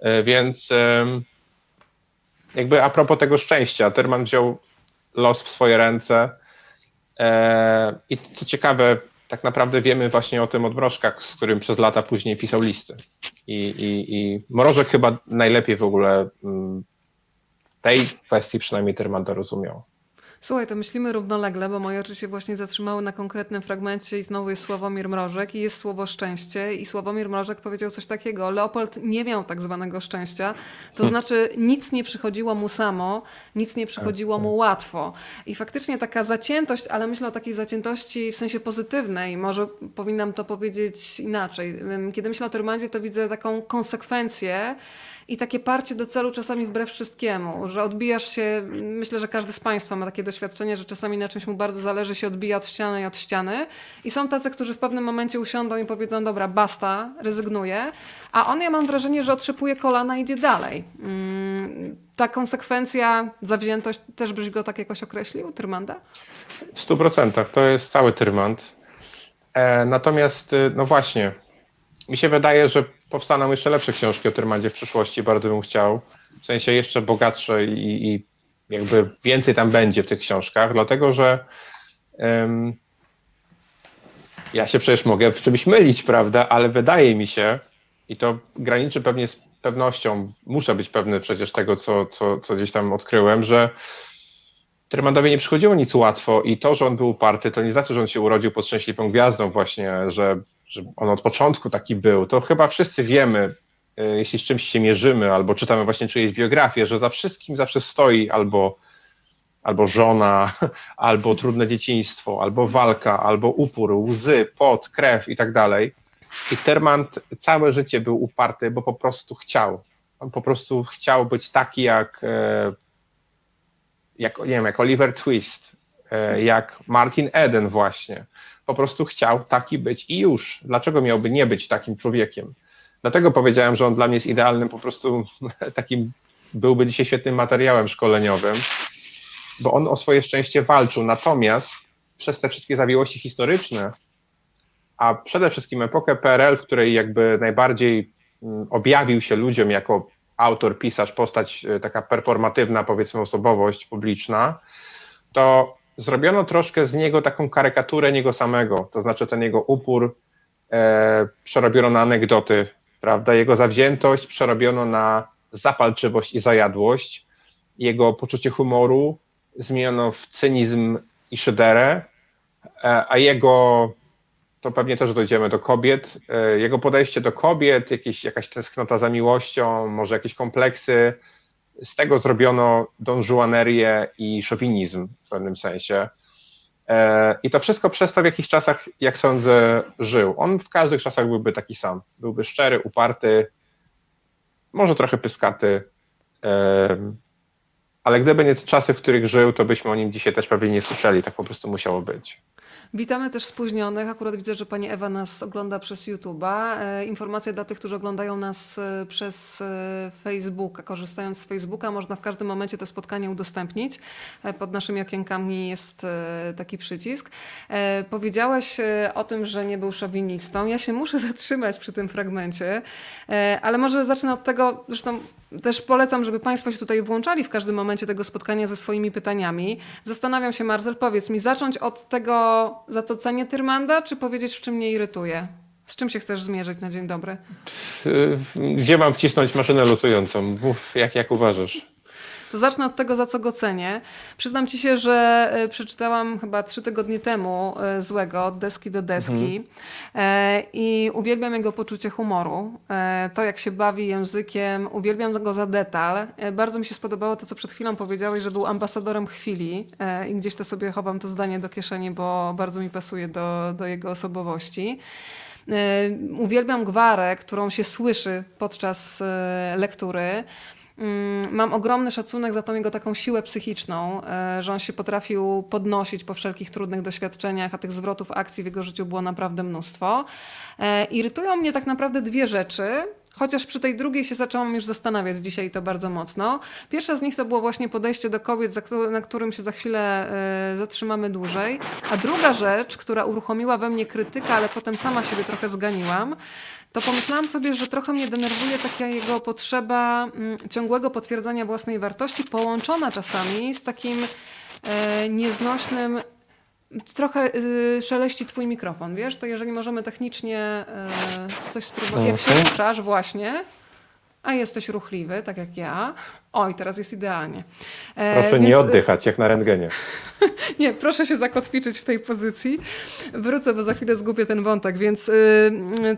E, więc jakby a propos tego szczęścia, Terman wziął los w swoje ręce e, i co ciekawe, tak naprawdę wiemy właśnie o tym od Mrożka, z którym przez lata później pisał listy. I, i, i Mrożek chyba najlepiej w ogóle mm, tej kwestii przynajmniej Tyrman rozumiał. Słuchaj, to myślimy równolegle, bo moje oczy się właśnie zatrzymały na konkretnym fragmencie i znowu jest Sławomir Mrożek i jest słowo szczęście i Sławomir Mrożek powiedział coś takiego. Leopold nie miał tak zwanego szczęścia, to hmm. znaczy nic nie przychodziło mu samo, nic nie przychodziło tak, mu tak. łatwo. I faktycznie taka zaciętość, ale myślę o takiej zaciętości w sensie pozytywnej, może powinnam to powiedzieć inaczej. Kiedy myślę o Tyrmandzie, to widzę taką konsekwencję, i takie parcie do celu czasami wbrew wszystkiemu, że odbijasz się, myślę, że każdy z Państwa ma takie doświadczenie, że czasami na czymś mu bardzo zależy, się odbija od ściany i od ściany i są tacy, którzy w pewnym momencie usiądą i powiedzą, dobra, basta, rezygnuję, a on, ja mam wrażenie, że otrzepuje kolana i idzie dalej. Mm, ta konsekwencja, zawziętość, też byś go tak jakoś określił, Tyrmanda? W stu procentach, to jest cały Tyrmand. E, natomiast, e, no właśnie, mi się wydaje, że powstaną jeszcze lepsze książki o Tyrmandzie w przyszłości, bardzo bym chciał. W sensie jeszcze bogatsze i, i jakby więcej tam będzie w tych książkach, dlatego że um, ja się przecież mogę w czymś mylić, prawda, ale wydaje mi się, i to graniczy pewnie z pewnością, muszę być pewny przecież tego, co, co, co gdzieś tam odkryłem, że Trymandowi nie przychodziło nic łatwo i to, że on był uparty, to nie znaczy, że on się urodził pod szczęśliwą gwiazdą właśnie, że, że on od początku taki był. To chyba wszyscy wiemy, e, jeśli z czymś się mierzymy albo czytamy właśnie czyjeś biografię, że za wszystkim zawsze stoi albo, albo żona, albo trudne dzieciństwo, albo walka, albo upór, łzy, pot, krew i tak dalej. I Termant całe życie był uparty, bo po prostu chciał. On po prostu chciał być taki jak, e, jak nie wiem, jak Oliver Twist, e, jak Martin Eden właśnie. Po prostu chciał taki być i już. Dlaczego miałby nie być takim człowiekiem? Dlatego powiedziałem, że on dla mnie jest idealnym po prostu takim, byłby dzisiaj świetnym materiałem szkoleniowym, bo on o swoje szczęście walczył. Natomiast przez te wszystkie zawiłości historyczne, a przede wszystkim epokę PRL, w której jakby najbardziej mm, objawił się ludziom jako autor, pisarz, postać e, taka performatywna, powiedzmy, osobowość publiczna, to zrobiono troszkę z niego taką karykaturę niego samego, to znaczy ten jego upór e, przerobiono na anegdoty, prawda, jego zawziętość przerobiono na zapalczywość i zajadłość, jego poczucie humoru zmieniono w cynizm i szyderę, e, a jego to pewnie też dojdziemy do kobiet. E, jego podejście do kobiet, jakieś, jakaś tęsknota za miłością, może jakieś kompleksy. Z tego zrobiono donżuanerię i szowinizm w pewnym sensie. E, I to wszystko przez to, w jakich czasach, jak sądzę, żył. On w każdych czasach byłby taki sam. Byłby szczery, uparty, może trochę pyskaty, e, ale gdyby nie te czasy, w których żył, to byśmy o nim dzisiaj też pewnie nie słyszeli. Tak po prostu musiało być. Witamy też spóźnionych. Akurat widzę, że pani Ewa nas ogląda przez YouTube'a. E, informacja dla tych, którzy oglądają nas e, przez e, Facebooka. Korzystając z Facebooka, można w każdym momencie to spotkanie udostępnić. Pod naszymi okienkami jest taki przycisk. Powiedziałaś o tym, że nie był szowinistą. Ja się muszę zatrzymać przy tym fragmencie, ale może zacznę od tego, zresztą też polecam, żeby Państwo się tutaj włączali w każdym momencie tego spotkania ze swoimi pytaniami. Zastanawiam się, Marcel, powiedz mi, zacząć od tego za to cenię Tyrmanda, czy powiedzieć, w czym mnie irytuje? Z czym się chcesz zmierzyć na dzień dobry? Gdzie mam wcisnąć maszynę losującą? Mów, jak, jak uważasz? To zacznę od tego, za co go cenię. Przyznam ci się, że e, przeczytałam chyba trzy tygodnie temu e, Złego, od deski do deski mhm. E, i uwielbiam jego poczucie humoru. To, jak się bawi językiem, uwielbiam go za detal. Bardzo mi się spodobało to, co przed chwilą powiedziałeś, że był ambasadorem chwili i gdzieś to sobie chowam to zdanie do kieszeni, bo bardzo mi pasuje do, do jego osobowości. Uwielbiam gwarę, którą się słyszy podczas lektury. Mm, mam ogromny szacunek za tą jego taką siłę psychiczną, e, że on się potrafił podnosić po wszelkich trudnych doświadczeniach, a tych zwrotów akcji w jego życiu było naprawdę mnóstwo. E, irytują mnie tak naprawdę dwie rzeczy. Chociaż przy tej drugiej się zaczęłam już zastanawiać dzisiaj to bardzo mocno. Pierwsza z nich to było właśnie podejście do kobiet, na którym się za chwilę e, zatrzymamy dłużej. A druga rzecz, która uruchomiła we mnie krytykę, ale potem sama siebie trochę zganiłam, to pomyślałam sobie, że trochę mnie denerwuje taka jego potrzeba mm, ciągłego potwierdzania własnej wartości, połączona czasami z takim e, nieznośnym Trochę y, szeleści twój mikrofon, wiesz? To jeżeli możemy technicznie y, coś spróbować. Jak się ruszasz właśnie, a jesteś ruchliwy, tak jak ja. Oj, teraz jest idealnie. E, Proszę Więc... nie oddychać, jak na rentgenie. nie, proszę się zakotwiczyć w tej pozycji. Wrócę, bo za chwilę zgubię ten wątek. Więc y,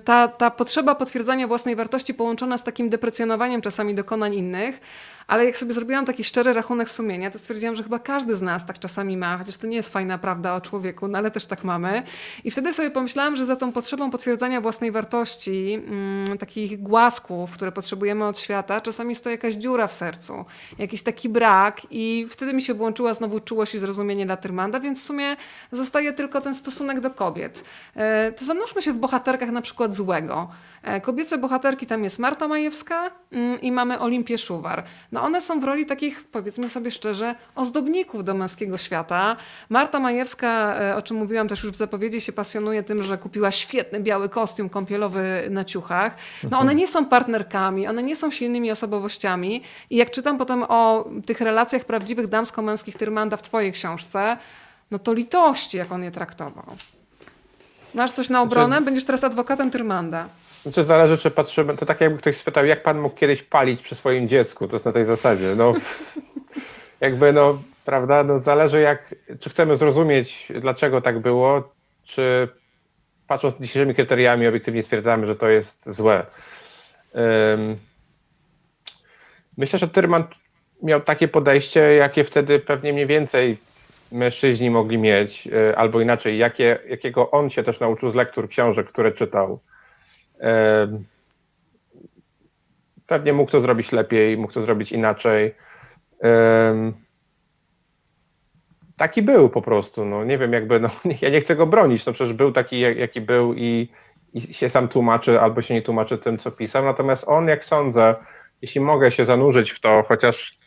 ta, ta potrzeba potwierdzania własnej wartości połączona z takim deprecjonowaniem czasami dokonań innych, ale jak sobie zrobiłam taki szczery rachunek sumienia, to stwierdziłam, że chyba każdy z nas tak czasami ma, chociaż to nie jest fajna prawda o człowieku, no ale też tak mamy. I wtedy sobie pomyślałam, że za tą potrzebą potwierdzania własnej wartości, mm, takich głasków, które potrzebujemy od świata, czasami stoi jakaś dziura w sercu, jakiś taki brak i wtedy mi się włączyła znowu czułość i zrozumienie dla Tyrmanda, więc w sumie zostaje tylko ten stosunek do kobiet. E, to zanurzmy się w bohaterkach na przykład złego. E, kobiece bohaterki tam jest Marta Majewska mm, i mamy Olimpię Szuwar. No one są w roli takich, powiedzmy sobie szczerze, ozdobników do męskiego świata. Marta Majewska, e, o czym mówiłam też już w zapowiedzi, się pasjonuje tym, że kupiła świetny biały kostium kąpielowy na ciuchach. No one nie są partnerkami, one nie są silnymi osobowościami i jak czytam potem o tych relacjach prawdziwych damsko-męskich Tyrmanda w twojej książce, no to litości, jak on je traktował. Masz coś na obronę? Znaczy- Będziesz teraz adwokatem Tyrmanda. Znaczy zależy, czy patrzymy, to tak jakby ktoś spytał, jak pan mógł kiedyś palić przy swoim dziecku, to jest na tej zasadzie, no jakby no, prawda, no zależy jak, czy chcemy zrozumieć, dlaczego tak było, czy patrząc dzisiejszymi kryteriami obiektywnie stwierdzamy, że to jest złe. Ym, myślę, że Tyrman miał takie podejście, jakie wtedy pewnie mniej więcej mężczyźni mogli mieć, y, albo inaczej, jakie, jakiego on się też nauczył z lektur książek, które czytał. Pewnie mógł to zrobić lepiej, mógł to zrobić inaczej. Taki był po prostu, no nie wiem, jakby, no, ja nie chcę go bronić, no przecież był taki, jak- jaki był i, i się sam tłumaczy, albo się nie tłumaczy tym, co pisał, natomiast on, jak sądzę, jeśli mogę się zanurzyć w to, chociaż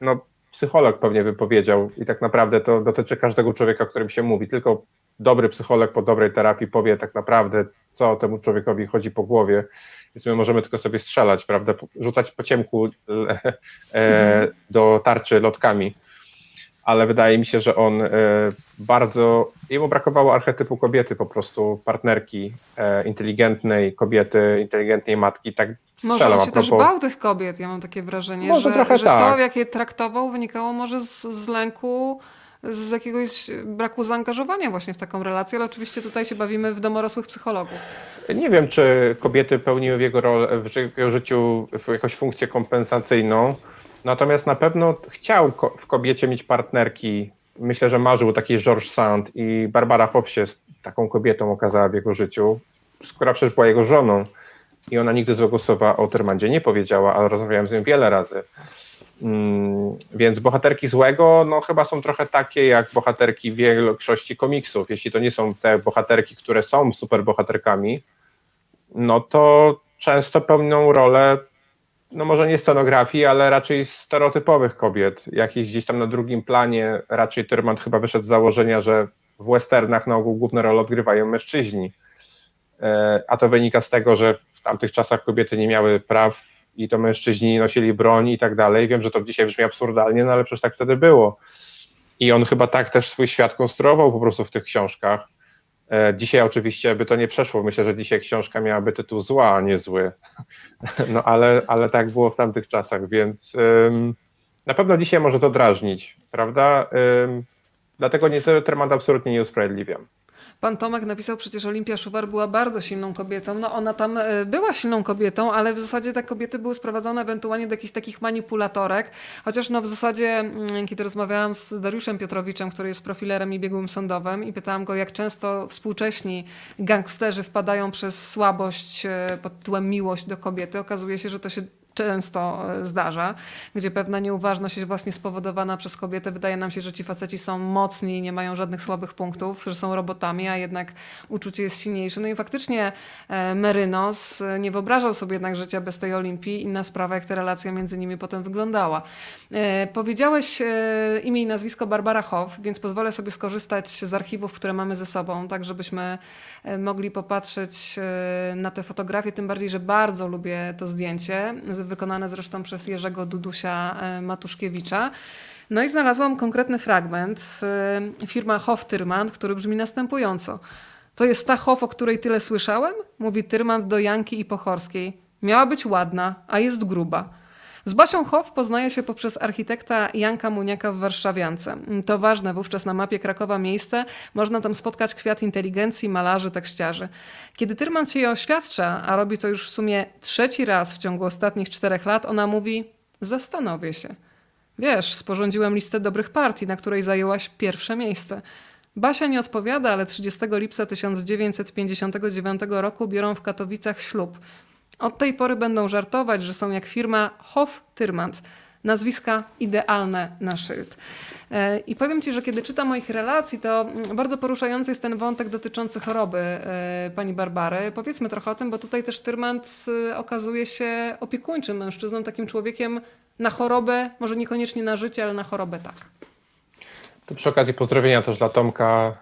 no, psycholog pewnie by powiedział i tak naprawdę to dotyczy każdego człowieka, o którym się mówi, tylko dobry psycholog po dobrej terapii powie tak naprawdę, co temu człowiekowi chodzi po głowie, więc my możemy tylko sobie strzelać, prawda, rzucać po ciemku e, e, do tarczy lotkami ale wydaje mi się, że on e, bardzo. Jemu brakowało archetypu kobiety, po prostu partnerki e, inteligentnej kobiety, inteligentnej matki. Tak Może strzelam on a się też bał tych kobiet, ja mam takie wrażenie, Może że, że tak. to, jak je traktował, wynikało może z, z lęku, z jakiegoś braku zaangażowania właśnie w taką relację, ale oczywiście tutaj się bawimy w domorosłych psychologów. Nie wiem, czy kobiety pełniły w jego, rolę, w jego życiu jakąś funkcję kompensacyjną, natomiast na pewno chciał w kobiecie mieć partnerki. Myślę, że marzył o takiej George Sand i Barbara Hoff się z taką kobietą okazała w jego życiu, która przecież była jego żoną i ona nigdy złego słowa o Tyrmandzie nie powiedziała, ale rozmawiałem z nią wiele razy. Mm, Więc bohaterki złego, no chyba są trochę takie jak bohaterki większości komiksów. Jeśli to nie są te bohaterki, które są superbohaterkami, no to często pełnią rolę, no może nie scenografii, ale raczej stereotypowych kobiet, jakich gdzieś tam na drugim planie. Raczej Tyrmand chyba wyszedł z założenia, że w westernach na ogół główne role odgrywają mężczyźni. E, A to wynika z tego, że w tamtych czasach kobiety nie miały praw i to mężczyźni nosili broń i tak dalej. Wiem, że to dzisiaj brzmi absurdalnie, no ale przecież tak wtedy było. I on chyba tak też swój świat konstruował po prostu w tych książkach. E, Dzisiaj oczywiście by to nie przeszło. Myślę, że dzisiaj książka miałaby tytuł zła, a nie zły. No ale, ale tak było w tamtych czasach, więc ym, na pewno dzisiaj może to drażnić, prawda? Ym, dlatego nie, temat absolutnie nie usprawiedliwiam. Pan Tomek napisał przecież Olimpia Szuwar była bardzo silną kobietą. No ona tam e, była silną kobietą, ale w zasadzie te kobiety były sprowadzone ewentualnie do jakichś takich manipulatorek. Chociaż no w zasadzie, mm, kiedy rozmawiałam z Dariuszem Piotrowiczem, który jest profilerem i biegłym sądowym i pytałam go, jak często współcześni gangsterzy wpadają przez słabość e, pod tytułem miłość do kobiety, okazuje się, że to się często e, zdarza, gdzie pewna nieuważność właśnie spowodowana przez kobietę. Wydaje nam się, że ci faceci są mocni i nie mają żadnych słabych punktów, że są robotami, a jednak uczucie jest silniejsze. No i faktycznie e, Merynos e, nie wyobrażał sobie jednak życia bez tej Olimpii. Inna sprawa, jak ta relacja między nimi potem wyglądała. Powiedziałeś imię i nazwisko Barbara Hoff, więc pozwolę sobie skorzystać z archiwów, które mamy ze sobą, tak żebyśmy mogli popatrzeć e, na te fotografie, tym bardziej, że bardzo lubię to zdjęcie, wykonane zresztą przez Jerzego Dudusia e, Matuszkiewicza. No i znalazłam konkretny fragment. e, Firma Hoff Tyrman, który brzmi następująco. To jest ta Hoff, o której tyle słyszałem? Mówi Tyrman do Janki i Pochorskiej. Miała być ładna, a jest gruba. Z Basią Hoff poznaje się poprzez architekta Janka Muniaka w Warszawiance. To ważne wówczas na mapie Krakowa miejsce. Można tam spotkać kwiat inteligencji, malarzy, tekściarzy. Kiedy Tyrman się jej oświadcza, a robi to już w sumie trzeci raz w ciągu ostatnich czterech lat, ona mówi: Zastanowię się. Wiesz, sporządziłem listę dobrych partii, na której zajęłaś pierwsze miejsce. Basia nie odpowiada, ale 30 lipca 1959 roku biorą w Katowicach ślub. Od tej pory będą żartować, że są jak firma Hoff Tyrmand. nazwiska idealne na szyld. E, I powiem Ci, że kiedy czytam moich relacji, to bardzo poruszający jest ten wątek dotyczący choroby e, pani Barbary. Powiedzmy trochę o tym, bo tutaj też Tyrmand e, okazuje się opiekuńczym mężczyzną, takim człowiekiem na chorobę, może niekoniecznie na życie, ale na chorobę tak. To przy okazji pozdrowienia też dla Tomka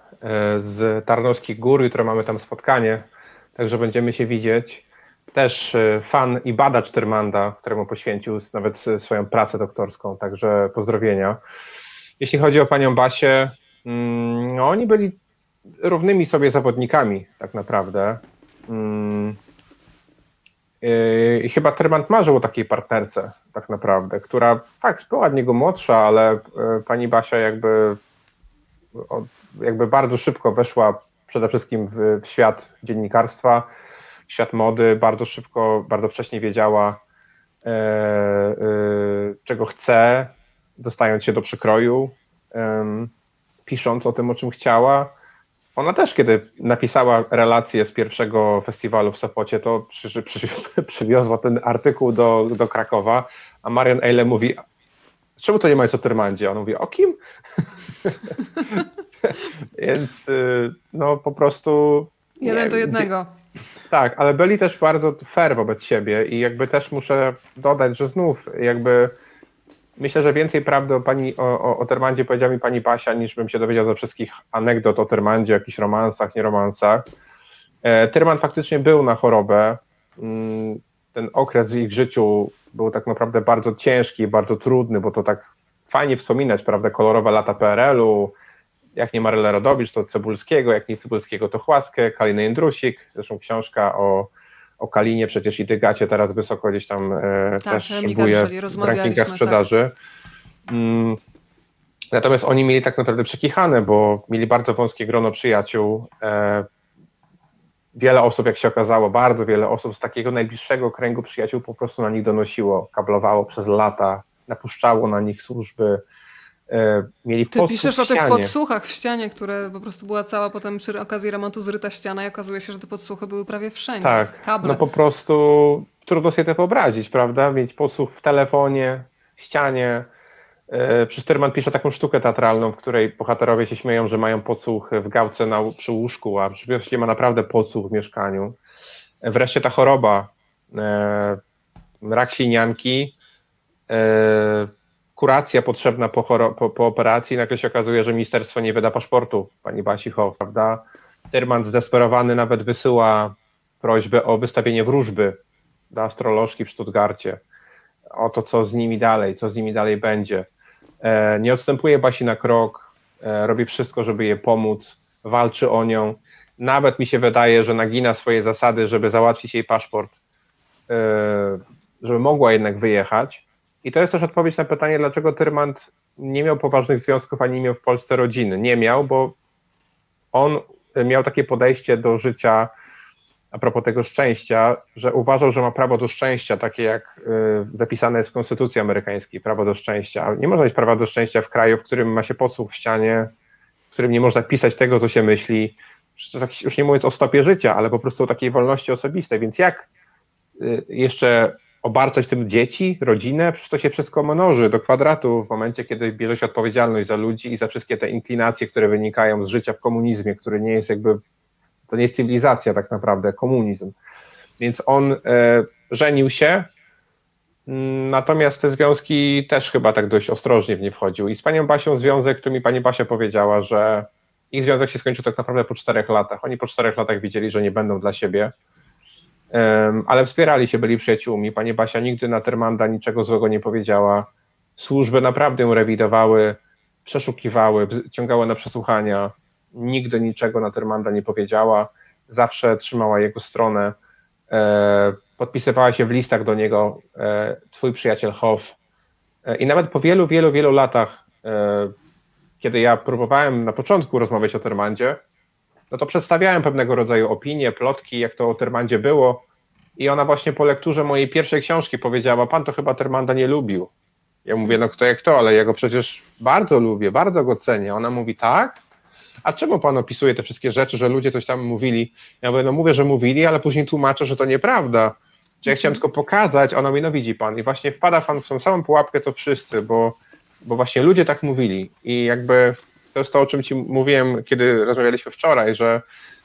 z Tarnowskich Gór. Jutro mamy tam spotkanie, także będziemy się widzieć. Też fan i badacz Tyrmanda, któremu poświęcił nawet swoją pracę doktorską, także pozdrowienia. Jeśli chodzi o panią Basię, mm, no oni byli równymi sobie zawodnikami, tak naprawdę. Mm, I chyba Tremant marzył o takiej partnerce, tak naprawdę, która fakt była od niego młodsza, ale e, pani Basia jakby, jakby bardzo szybko weszła przede wszystkim w, świat dziennikarstwa, świat mody, bardzo szybko, bardzo wcześnie wiedziała, e, e, czego chce, dostając się do przekroju, um, pisząc o tym, o czym chciała. Ona też, kiedy napisała relację z pierwszego festiwalu w Sopocie, to przy, przy, przywiozła ten artykuł do, do Krakowa, a Marian Eile mówi, czemu to nie ma nic o Tyrmandzie? On mówi, o kim? Więc y, no po prostu... Jeden nie, do jednego. Tak, ale byli też bardzo fair wobec siebie i jakby też muszę dodać, że znów jakby Myślę, że więcej prawdy o, pani, o, o, o Termandzie powiedziała mi pani Basia, niż bym się dowiedział ze wszystkich anegdot o Termandzie, jakichś romansach, nie romansach. E, Terman faktycznie był na chorobę. Mm, ten okres w ich życiu był tak naprawdę bardzo ciężki, bardzo trudny, bo to tak fajnie wspominać, prawda, kolorowe lata PRL-u, jak nie Maryla Rodowicz, to Cebulskiego, jak nie Cebulskiego, to Chłaskę, Kaliny Jędrusik, zresztą książka o o Kalinie przecież i Dygacie teraz wysoko gdzieś tam e, tak, też szybuje w rankingach tak. sprzedaży. Tak. Mm, natomiast oni mieli tak naprawdę przekichane, bo mieli bardzo wąskie grono przyjaciół. E, wiele osób, jak się okazało, bardzo wiele osób z takiego najbliższego kręgu przyjaciół po prostu na nich donosiło, kablowało przez lata, napuszczało na nich służby, mieli Ty piszesz o tych podsłuchach w ścianie, które po prostu była cała potem przy okazji remontu zryta ściana i okazuje się, że te podsłuchy były prawie wszędzie. Tak, Kable. no po prostu trudno sobie to wyobrazić, prawda? Mieć podsłuch w telefonie, w ścianie. E, Przecież Terman pisze taką sztukę teatralną, w której bohaterowie się śmieją, że mają podsłuch w gałce na, przy łóżku, a rzeczywiście ma naprawdę podsłuch w mieszkaniu. E, wreszcie ta choroba, rak sinianki, kuracja potrzebna po, po, po, operacji, nagle się okazuje, że ministerstwo nie wyda paszportu pani Basichow, prawda? Tyrman zdesperowany nawet wysyła prośbę o wystawienie wróżby do astrolożki w Stuttgarcie, o to, co z nimi dalej, co z nimi dalej będzie. E, nie odstępuje Basi na krok, e, robi wszystko, żeby jej pomóc, walczy o nią. Nawet mi się wydaje, że nagina swoje zasady, żeby załatwić jej paszport, e, żeby mogła jednak wyjechać. I to jest też odpowiedź na pytanie, dlaczego Tyrmand nie miał poważnych związków, ani nie miał w Polsce rodziny. Nie miał, bo on miał takie podejście do życia a propos tego szczęścia, że uważał, że ma prawo do szczęścia, takie jak y, zapisane jest w Konstytucji Amerykańskiej, prawo do szczęścia. Nie można mieć prawa do szczęścia w kraju, w którym ma się posłuch w ścianie, w którym nie można pisać tego, co się myśli, już nie mówiąc o stopie życia, ale po prostu o takiej wolności osobistej. Więc jak y, jeszcze obarczać tym dzieci, rodzinę, przecież to się wszystko mnoży do kwadratu w momencie, kiedy bierze się odpowiedzialność za ludzi i za wszystkie te inklinacje, które wynikają z życia w komunizmie, który nie jest jakby, to nie jest cywilizacja tak naprawdę, komunizm. Więc on e, żenił się, mm, natomiast te związki też chyba tak dość ostrożnie w nie wchodził. I z panią Basią związek, który mi pani Basia powiedziała, że ich związek się skończył tak naprawdę po czterech latach. Oni po czterech latach widzieli, że nie będą dla siebie ale wspierali się, byli przyjaciółmi. Pani Basia nigdy na Termanda niczego złego nie powiedziała. Służby naprawdę ją rewidowały, przeszukiwały, ciągały na przesłuchania. Nigdy niczego na Termanda nie powiedziała. Zawsze trzymała jego stronę. E, podpisywała się w listach do niego e, twój przyjaciel Hoff. E, I nawet po wielu, wielu, wielu latach, kiedy ja próbowałem na początku rozmawiać o Termandzie, no to przedstawiałem pewnego rodzaju opinie, plotki, jak to o Termandzie było. I ona właśnie po lekturze mojej pierwszej książki powiedziała, pan to chyba Termanda nie lubił. Ja mówię, no kto jak to, ale ja go przecież bardzo lubię, bardzo go cenię. Ona mówi, tak? A czemu pan opisuje te wszystkie rzeczy, że ludzie coś tam mówili? Ja mówię, no mówię, że mówili, ale później tłumaczę, że to nieprawda, Że ja chciałem tylko pokazać, ona mówi, no widzi pan, i właśnie wpada pan w tą samą pułapkę co wszyscy, bo, bo właśnie ludzie tak mówili i jakby to jest to, o czym ci mówiłem, kiedy rozmawialiśmy wczoraj, że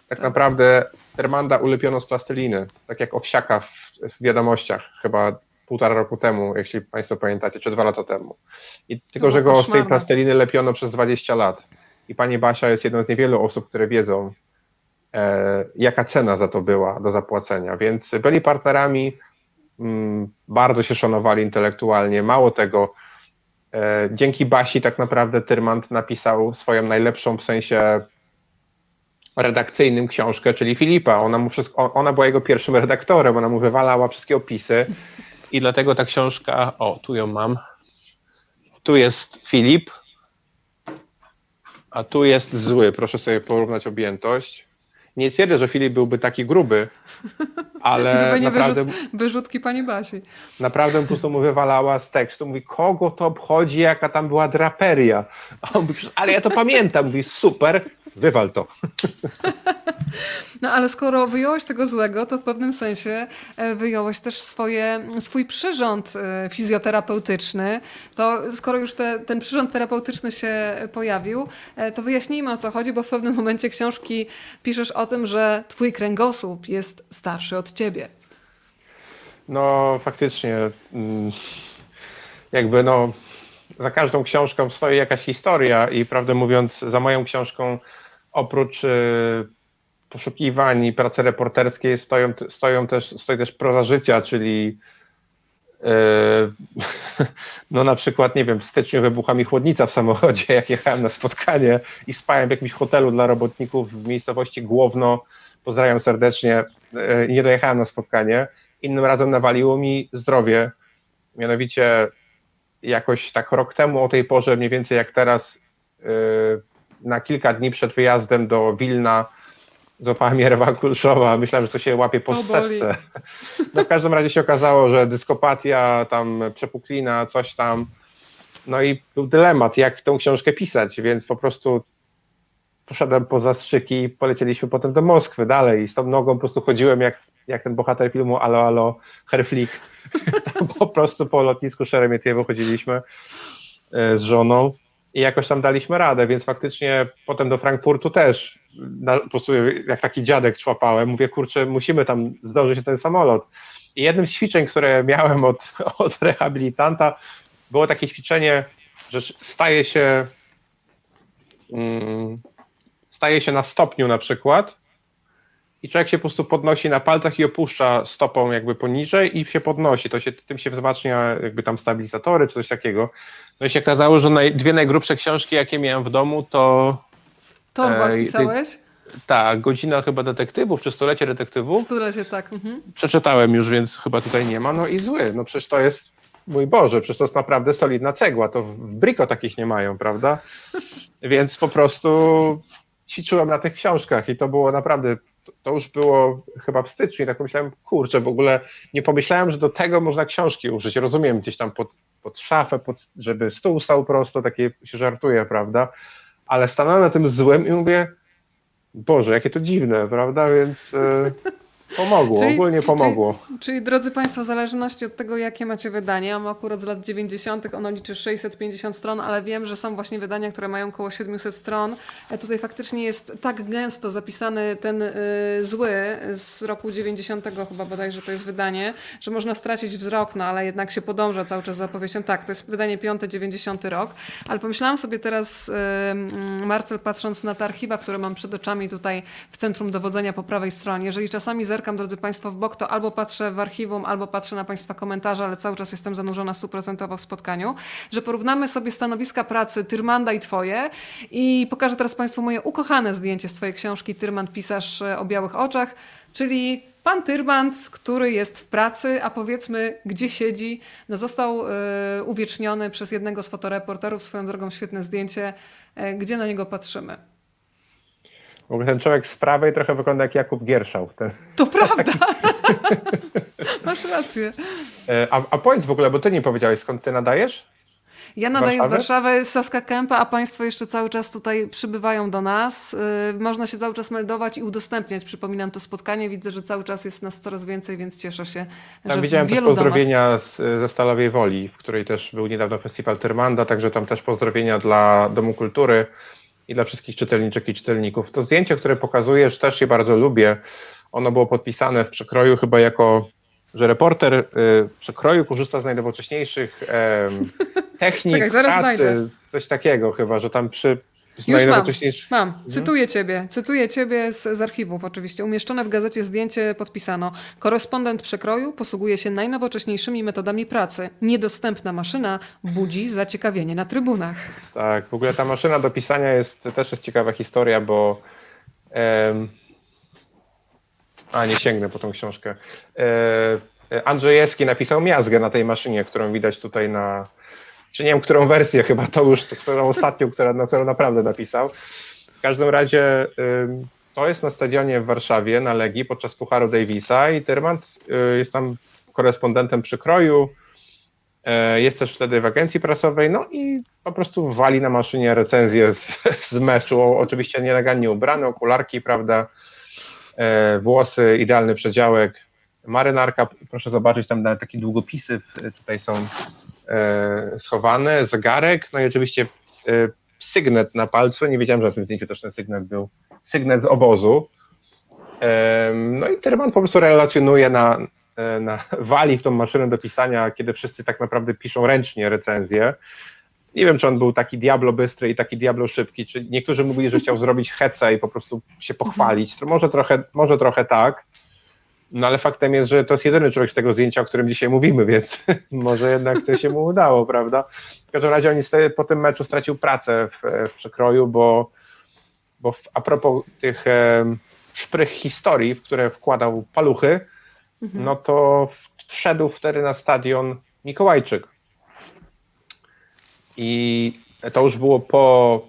tak, tak. naprawdę Termanda ulepiono z plasteliny, tak jak Owsiaka w, w wiadomościach chyba półtora roku temu, jeśli Państwo pamiętacie, czy dwa lata temu. I tylko, no, że go z tej plasteliny lepiono przez 20 lat. I pani Basia jest jedną z niewielu osób, które wiedzą, e, jaka cena za to była do zapłacenia. Więc byli partnerami, mm, bardzo się szanowali intelektualnie. Mało tego, dzięki Basi tak naprawdę Tyrmand napisał swoją najlepszą w sensie redakcyjnym książkę, czyli Filipa. Ona, mu wszystko, ona była jego pierwszym redaktorem, ona mu wywalała wszystkie opisy i dlatego ta książka, o tu ją mam, tu jest Filip, a tu jest zły. Proszę sobie porównać objętość. Nie twierdzę, że Filip byłby taki gruby, ale Gdyby nie naprawdę... Wyrzut, wyrzutki pani Basi. Naprawdę po prostu mu wywalała z tekstu. Mówi, kogo to obchodzi, jaka tam była draperia. A on mówi, ale ja to pamiętam. Mówi, super, wywal to. No ale skoro wyjąłeś tego złego, to w pewnym sensie e, wyjąłeś też swoje, swój przyrząd e, fizjoterapeutyczny. To skoro już te, ten przyrząd terapeutyczny się pojawił, e, to wyjaśnijmy o co chodzi, bo w pewnym momencie książki piszesz o tym, że twój kręgosłup jest starszy od ciebie. No faktycznie, mm, jakby no za każdą książką stoi jakaś historia i prawdę mówiąc, za moją książką oprócz poszukiwań i pracy reporterskiej stoją, stoją też, stoi też proza życia, czyli no na przykład, nie wiem, w styczniu wybucha mi chłodnica w samochodzie, jak jechałem na spotkanie i spałem w jakimś hotelu dla robotników w miejscowości Głowno, pozdrawiam serdecznie, yy, nie dojechałem na spotkanie. Innym razem nawaliło mi zdrowie, mianowicie jakoś tak rok temu o tej porze, mniej więcej jak teraz, yy, na kilka dni przed wyjazdem do Wilna złapała mnie rewa kulszowa, myślałem, że to się łapie po setce. No w każdym razie się okazało, że dyskopatia, tam przepuklina, coś tam. No i był dylemat, jak tą książkę pisać, więc po prostu poszedłem po zastrzyki i polecieliśmy potem do Moskwy dalej i z tą nogą po prostu chodziłem jak, jak ten bohater filmu Alo, Alo, Herflik. Po prostu po lotnisku Szeremietiewo chodziliśmy e, z żoną i jakoś tam daliśmy radę, więc faktycznie potem do Frankfurtu też na, po prostu jak taki dziadek człapałem, mówię, kurczę, musimy tam zdążyć ten samolot. I jednym z ćwiczeń, które miałem od, od rehabilitanta, było takie ćwiczenie, że staje się mm, staje się na stopniu na przykład i człowiek się po prostu podnosi na palcach i opuszcza stopą jakby poniżej i się podnosi. To się, tym się wzmacnia jakby tam stabilizatory czy coś takiego. No i się okazało, że naj, dwie najgrubsze książki, jakie miałem w domu, to Torwald pisałeś? Tak, godzina chyba detektywów, czy stulecie detektywów. Stulecie, tak. Mhm. Przeczytałem już, więc chyba tutaj nie ma. No i zły. No przecież to jest, mój Boże, przecież to jest naprawdę solidna cegła. To w Brico takich nie mają, prawda? więc po prostu ćwiczyłem na tych książkach i to było naprawdę, to już było chyba w styczniu i tak pomyślałem, kurczę, w ogóle nie pomyślałem, że do tego można książki użyć. Rozumiem, gdzieś tam pod, pod szafę, pod, żeby stół stał prosto, takie się żartuje, prawda? ale stanąłem na tym złym i mówię, Boże, jakie to dziwne, prawda? Więc e, Pomogło, czyli, ogólnie pomogło. Czyli, czyli, drodzy Państwo, w zależności od tego, jakie macie wydanie, ja mam akurat z lat 90., ono liczy 650 stron, ale wiem, że są właśnie wydania, które mają około 700 stron. E, tutaj faktycznie jest tak gęsto zapisany ten y, zły z roku 90, chyba bodajże to jest wydanie, że można stracić wzrok, no ale jednak się podąża cały czas za opowieścią. Tak, to jest wydanie 5, 90 rok, ale pomyślałam sobie teraz, y, Marcel, patrząc na te archiwa, które mam przed oczami tutaj w centrum dowodzenia po prawej stronie, jeżeli czasami zerkam zerkam, drodzy Państwo, w bok, to albo patrzę w archiwum, albo patrzę na Państwa komentarze, ale cały czas jestem zanurzona stuprocentowo w spotkaniu, że porównamy sobie stanowiska pracy Tyrmanda i Twoje i pokażę teraz Państwu moje ukochane zdjęcie z Twojej książki Tyrmand, pisarz e, o białych oczach, czyli Pan Tyrmand, który jest w pracy, a powiedzmy, gdzie siedzi, no został y, uwieczniony przez jednego z fotoreporterów, swoją drogą świetne zdjęcie, y, gdzie na niego patrzymy. W ogóle ten człowiek z prawej trochę wygląda jak Jakub Gierszał. Ten... To prawda. Masz rację. E, a, a powiedz w ogóle, bo ty nie powiedziałeś, skąd ty nadajesz? Ja nadaję Warszawy? z Warszawy, z Saska Kępa, a Państwo jeszcze cały czas tutaj przybywają do nas. Yy, Można się cały czas meldować i udostępniać. Przypominam to spotkanie. Widzę, że cały czas jest nas coraz więcej, więc cieszę się, Tam że widziałem w też wielu domach... pozdrowienia z, ze Stalowej Woli, w której też był niedawno festiwal Tyrmanda, także tam też pozdrowienia dla Domu Kultury i dla wszystkich czytelniczek i czytelników. To zdjęcie, które pokazujesz, też je bardzo lubię. Ono było podpisane w przekroju chyba jako, że reporter y, w przekroju korzysta z najnowocześniejszych technik Czekaj, zaraz pracy, znajdę. coś takiego chyba, że tam przy Już mam. Mam, cytuję ciebie, cytuję ciebie z, z archiwów oczywiście. Umieszczone w gazecie zdjęcie podpisano. Korespondent przekroju posługuje się najnowocześniejszymi metodami pracy. Niedostępna maszyna budzi zaciekawienie na trybunach. Tak, w ogóle ta maszyna do pisania jest też jest ciekawa historia, bo em, a nie sięgnę po tą książkę. E, Andrzejewski napisał miazgę na tej maszynie, którą widać tutaj na. Czy nie wiem, którą wersję, chyba to już, którą ostatnią, która, na którą naprawdę napisał. W każdym razie to jest na stadionie w Warszawie na Legii podczas Pucharu Davisa i Tyrmand y, jest tam korespondentem przykroju. E, Jest też wtedy w agencji prasowej, no i po prostu wali na maszynie recenzję z, z meczu. Oczywiście nienagannie ubrany, okularki, prawda, e, włosy, idealny przedziałek, marynarka, proszę zobaczyć, tam nawet takie długopisy tutaj są schowane, zegarek, no i oczywiście e, sygnet na palcu, nie wiedziałem, że na tym zdjęciu też ten sygnet był, sygnet z obozu. No i Tyrman po prostu relacjonuje na, e, na wali w tą maszynę do pisania, kiedy wszyscy tak naprawdę piszą ręcznie recenzję. Nie wiem, czy on był taki diablo bystry i taki diablo szybki, czy niektórzy mówili, że chciał zrobić hece i po prostu się pochwalić. Może trochę, może trochę tak, no ale faktem jest, że to jest jedyny człowiek z tego zdjęcia, o którym dzisiaj mówimy, więc może jednak coś się mu udało, prawda? W każdym razie on niestety po tym meczu stracił pracę w, w przekroju, bo, bo w, a propos tych em, szprych historii, w które wkładał paluchy, no to wszedł wtedy na stadion Mikołajczyk. I to już było po,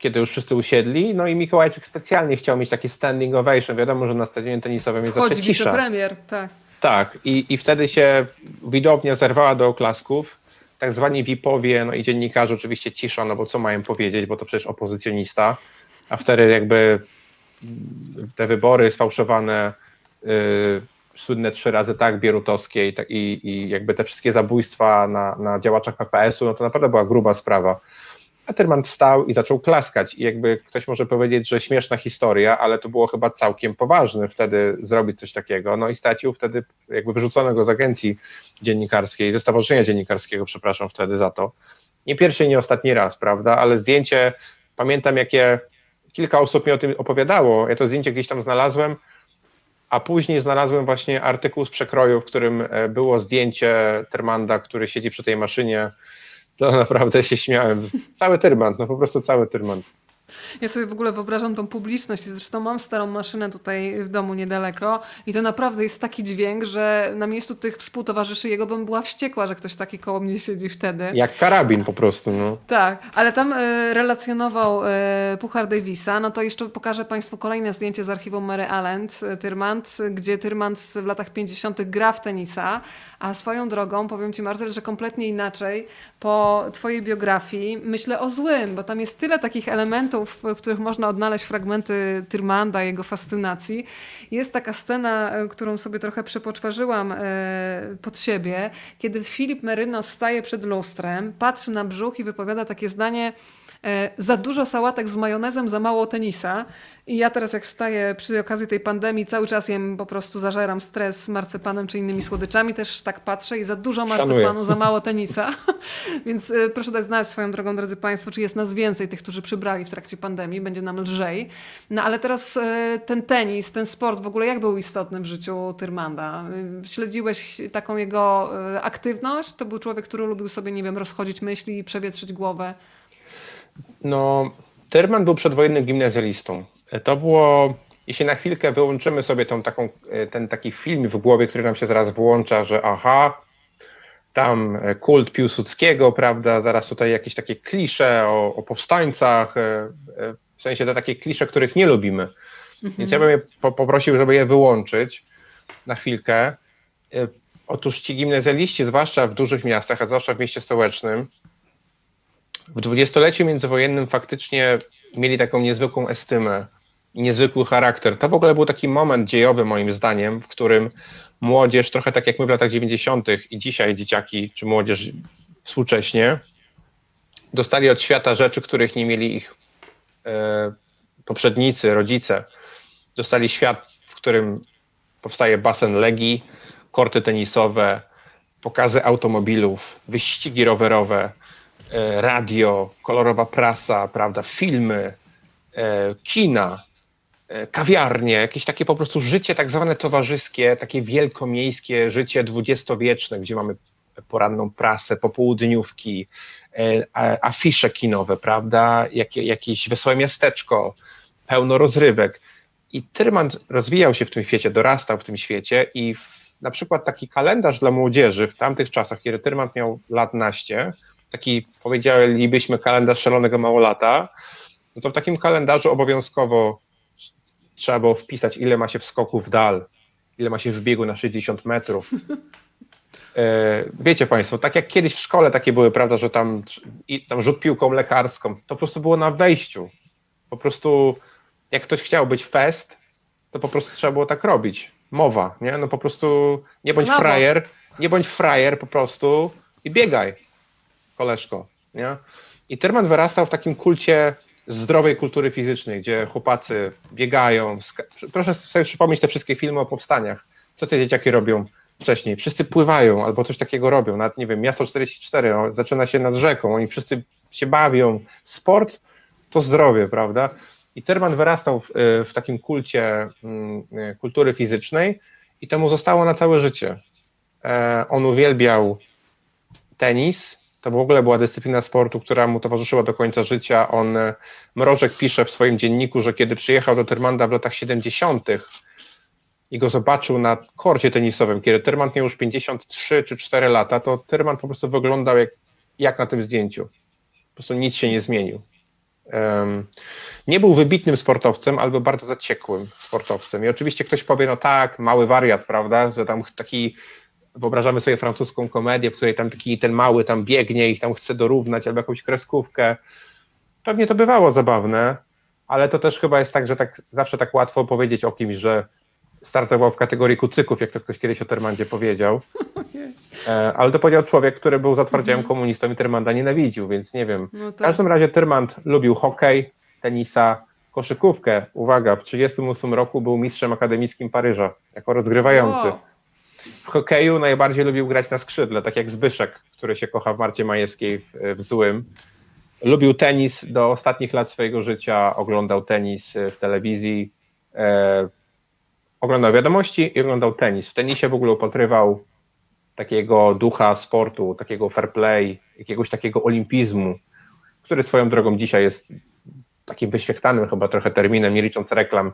kiedy już wszyscy usiedli, no i Mikołajczyk specjalnie chciał mieć taki standing ovation. Wiadomo, że na stadionie tenisowym jest Wchodzi zawsze cisza. wicepremier, tak. Tak, i, i wtedy się widownia zerwała do oklasków. Tak zwani VIP-owie, no i dziennikarze oczywiście cisza, no bo co mają powiedzieć, bo to przecież opozycjonista. A wtedy jakby te wybory sfałszowane, yy, słynne trzy razy tak, bierutowskie i, tak- i, i jakby te wszystkie zabójstwa na, na działaczach PPS-u, no to naprawdę była gruba sprawa. A Tyrman wstał i zaczął klaskać. I jakby ktoś może powiedzieć, że śmieszna historia, ale to było chyba całkiem poważne wtedy zrobić coś takiego. No i stracił wtedy, jakby wyrzucono go z agencji dziennikarskiej, ze Stowarzyszenia Dziennikarskiego, przepraszam wtedy za to. Nie pierwszy nie ostatni raz, prawda? Ale zdjęcie, pamiętam jakie kilka osób mi o tym opowiadało. Ja to zdjęcie gdzieś tam znalazłem, a później znalazłem właśnie artykuł z przekroju, w którym e, było zdjęcie Termanda, który siedzi przy tej maszynie. To naprawdę się śmiałem. Cały Tyrmand, no po prostu cały Tyrmand. Ja sobie w ogóle wyobrażam tą publiczność. Zresztą mam starą maszynę tutaj w domu niedaleko i to naprawdę jest taki dźwięk, że na miejscu tych współtowarzyszy jego bym była wściekła, że ktoś taki koło mnie siedzi wtedy. Jak karabin po prostu, no. Tak, ale tam e, relacjonował e, Puchar Davisa. No to jeszcze pokażę Państwu kolejne zdjęcie z archiwum Mary Allen, e, Tyrmand, gdzie Tyrmand w latach 50. gra w tenisa, a swoją drogą powiem Ci Marcel, że kompletnie inaczej po Twojej biografii myślę o złym, bo tam jest tyle takich elementów, w których można odnaleźć fragmenty Tyrmanda, jego fascynacji. Jest taka scena, e, którą sobie trochę przepoczwarzyłam e, pod siebie, kiedy Filip Meryno staje przed lustrem, patrzy na brzuch i wypowiada takie zdanie za dużo sałatek z majonezem, za mało tenisa. I ja teraz jak wstaję przy okazji tej pandemii, cały czas jem po prostu, zażeram stres marcepanem czy innymi słodyczami, też tak patrzę i za dużo Szanuję. marcepanu, za mało tenisa. Więc e, proszę dać znać swoją drogą, drodzy Państwo, czy jest nas więcej tych, którzy przybrali w trakcie pandemii, będzie nam lżej. No ale teraz e, ten tenis, ten sport w ogóle jak był istotny w życiu Tyrmanda? E, Śledziłeś taką jego e, aktywność? To był człowiek, który lubił sobie, nie wiem, rozchodzić myśli i przewietrzyć głowę. No, Tyrman był przedwojennym gimnazjalistą. To było, jeśli na chwilkę wyłączymy sobie tą taką, e, ten taki film w głowie, który nam się zaraz włącza, że aha, tam e, kult Piłsudskiego, prawda, zaraz tutaj jakieś takie klisze o, o powstańcach, e, w sensie te takie klisze, których nie lubimy. Więc ja bym je po, poprosił, żeby je wyłączyć na chwilkę. Otóż ci gimnazjaliści, zwłaszcza w dużych miastach, a zwłaszcza w mieście stołecznym, w dwudziestoleciu międzywojennym faktycznie mieli taką niezwykłą estymę, niezwykły charakter. To w ogóle był taki moment dziejowy moim zdaniem, w którym młodzież, trochę tak jak my w latach 90. i dzisiaj dzieciaki czy młodzież współcześnie, dostali od świata rzeczy, których nie mieli ich e, poprzednicy, rodzice. Dostali świat, w którym powstaje basen Legii, korty tenisowe, pokazy automobilów, wyścigi rowerowe, radio, kolorowa prasa, prawda, filmy, e, kina, e, kawiarnie, jakieś takie po prostu życie tak zwane towarzyskie, takie wielkomiejskie życie dwudziestowieczne, gdzie mamy poranną prasę, popołudniówki, afisze kinowe, prawda, Jakie, jakieś wesołe miasteczko, pełno rozrywek. I Tyrman rozwijał się w tym świecie, dorastał w tym świecie i w, na przykład taki kalendarz dla młodzieży w tamtych czasach, kiedy Tyrman miał lat naście, taki powiedzielibyśmy kalendarz szalonego małolata, no to w takim kalendarzu obowiązkowo trzeba było wpisać, ile ma się w skoku w dal, ile ma się w biegu na 60 metrów. E, wiecie Państwo, tak jak kiedyś w szkole takie były, prawda, że tam, tam rzut piłką lekarską, to po prostu było na wejściu. Po prostu jak ktoś chciał być fest, to po prostu trzeba było tak robić. Mowa, nie? No po prostu nie bądź frajer, nie bądź frajer po prostu i biegaj, koleżko, nie? I Terman wyrastał w takim kulcie zdrowej kultury fizycznej, gdzie chłopacy biegają. Proszę sobie przypomnieć te wszystkie filmy o powstaniach. Co te dzieciaki robią wcześniej? Wszyscy pływają albo coś takiego robią. Nawet, nie wiem, Miasto 44 no, zaczyna się nad rzeką, oni wszyscy się bawią. Sport to zdrowie, prawda? I Terman wyrastał w, y, w takim kulcie mm, y, kultury fizycznej i to mu zostało na całe życie. E, on uwielbiał tenis, to w ogóle była dyscyplina sportu, która mu towarzyszyła do końca życia. On, e, Mrożek pisze w swoim dzienniku, że kiedy przyjechał do Termanda w latach 70. i go zobaczył na korcie tenisowym, kiedy Termand miał już 53 czy 4 lata, to Termand po prostu wyglądał jak, jak na tym zdjęciu. Po prostu nic się nie zmienił. Um, nie był wybitnym sportowcem, albo bardzo zaciekłym sportowcem. I oczywiście ktoś powie, no tak, mały wariat, prawda, że tam taki, wyobrażamy sobie francuską komedię, w której tam taki ten mały tam biegnie i tam chce dorównać, albo jakąś kreskówkę. Pewnie to bywało zabawne, ale to też chyba jest tak, że tak zawsze tak łatwo powiedzieć o kimś, że startował w kategorii kucyków, jak to ktoś kiedyś o Termandzie powiedział. E, ale to powiedział człowiek, który był zatwardziałym mhm. komunistą i Termanda nienawidził, więc nie wiem. No tak. W każdym razie Termand lubił hokej, tenisa, koszykówkę. Uwaga, w 1938 roku był mistrzem akademickim Paryża jako rozgrywający. W hokeju najbardziej lubił grać na skrzydle, tak jak Zbyszek, który się kocha w Marcie Majewskiej w, w Złym. Lubił tenis do ostatnich lat swojego życia, oglądał tenis w telewizji, e, oglądał wiadomości i oglądał tenis. W tenisie w ogóle upatrywał takiego ducha sportu, takiego fair play, jakiegoś takiego olimpizmu, który swoją drogą dzisiaj jest takim wyświechtanym chyba trochę terminem, nie licząc reklam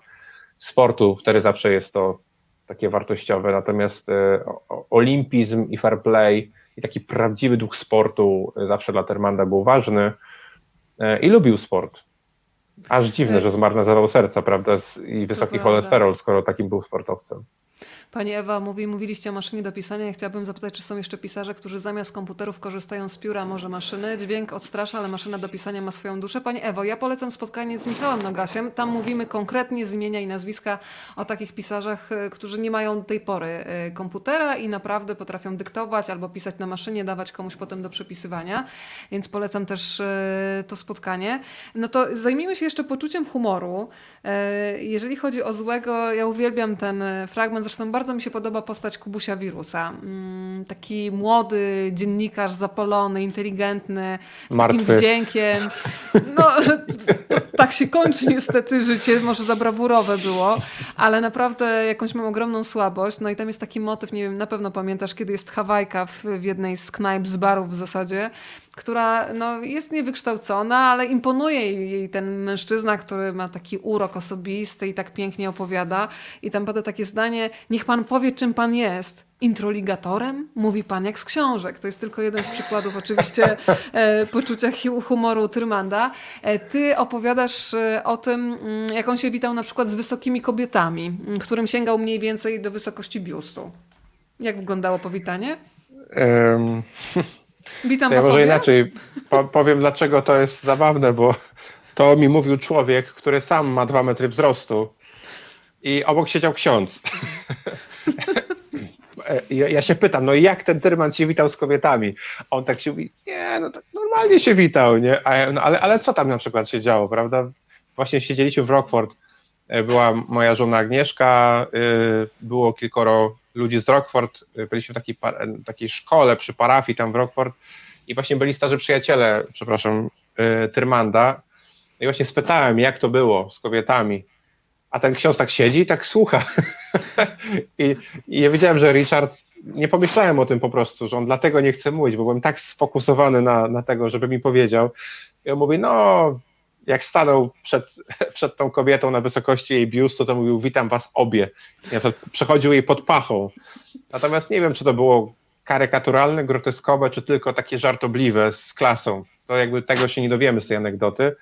sportu, wtedy zawsze jest to takie wartościowe. Natomiast e, olimpizm i fair play i taki prawdziwy duch sportu zawsze dla Termanda był ważny e, i lubił sport. Aż dziwne, że zmarł na zawał serca, prawda, i wysoki cholesterol, skoro takim był sportowcem. Pani Ewa mówi, mówiliście o maszynie do pisania. Ja chciałabym zapytać, czy są jeszcze pisarze, którzy zamiast komputerów korzystają z pióra, może maszyny. Dźwięk odstrasza, ale maszyna do pisania ma swoją duszę. Pani Ewo, ja polecam spotkanie z Michałem Nogasiem. Tam mówimy konkretnie z imienia i nazwiska o takich pisarzach, e, którzy nie mają do tej pory e, komputera i naprawdę potrafią dyktować albo pisać na maszynie, dawać komuś potem do przepisywania. Więc polecam też e, to spotkanie. No to zajmijmy się jeszcze poczuciem humoru. Jeżeli chodzi o złego, ja uwielbiam ten fragment, zresztą bardzo mi się podoba postać Kubusia Wirusa. Mm, taki młody dziennikarz, zapalony, inteligentny, z Martwy. takim wdziękiem. No, tak się kończy niestety życie, może za brawurowe było, ale naprawdę jakąś mam ogromną słabość. No i tam jest taki motyw, nie wiem, na pewno pamiętasz, kiedy jest Hawajka w, w jednej z knajp, z barów w zasadzie, która no, jest niewykształcona, ale imponuje jej ten mężczyzna, który ma taki urok osobisty i tak pięknie opowiada. I tam pada takie zdanie, niech pan powie, czym pan jest. Introligatorem? Mówi pan jak z książek. To jest tylko jeden z przykładów oczywiście e, poczucia humoru Tyrmanda. E, ty opowiadasz e, o tym, mm, jak on się witał na przykład z wysokimi kobietami, mm, którym sięgał mniej więcej do wysokości biustu. Jak wyglądało powitanie? Um, Witam ja może inaczej po, powiem, dlaczego to jest zabawne, bo to mi mówił człowiek, który sam ma dwa metry wzrostu i obok siedział ksiądz. Ja, ja się pytam, no jak ten Tyrman się witał z kobietami? On tak się mówi, nie, no normalnie się witał, nie? A no, ale, ale co tam na przykład się działo, prawda? Właśnie siedzieliśmy w Rockford, e, była moja żona Agnieszka, y, było kilkoro ludzi z Rockford, byliśmy w takiej, takiej szkole przy parafii tam w Rockford i właśnie byli starzy przyjaciele, przepraszam, Tyrmanda i właśnie spytałem, jak to było z kobietami, a ten ksiądz tak siedzi i tak słucha. I, I ja wiedziałem, że Richard, nie pomyślałem o tym po prostu, że on dlatego nie chce mówić, bo byłem tak sfokusowany na, na tego, żeby mi powiedział. I on mówi, no, jak stanął przed, przed tą kobietą na wysokości jej biustu, to mówił, witam was obie. I przechodził jej pod pachą. Natomiast nie wiem, czy to było karykaturalne, groteskowe, czy tylko takie żartobliwe z klasą. To jakby tego się nie dowiemy z tej anegdoty.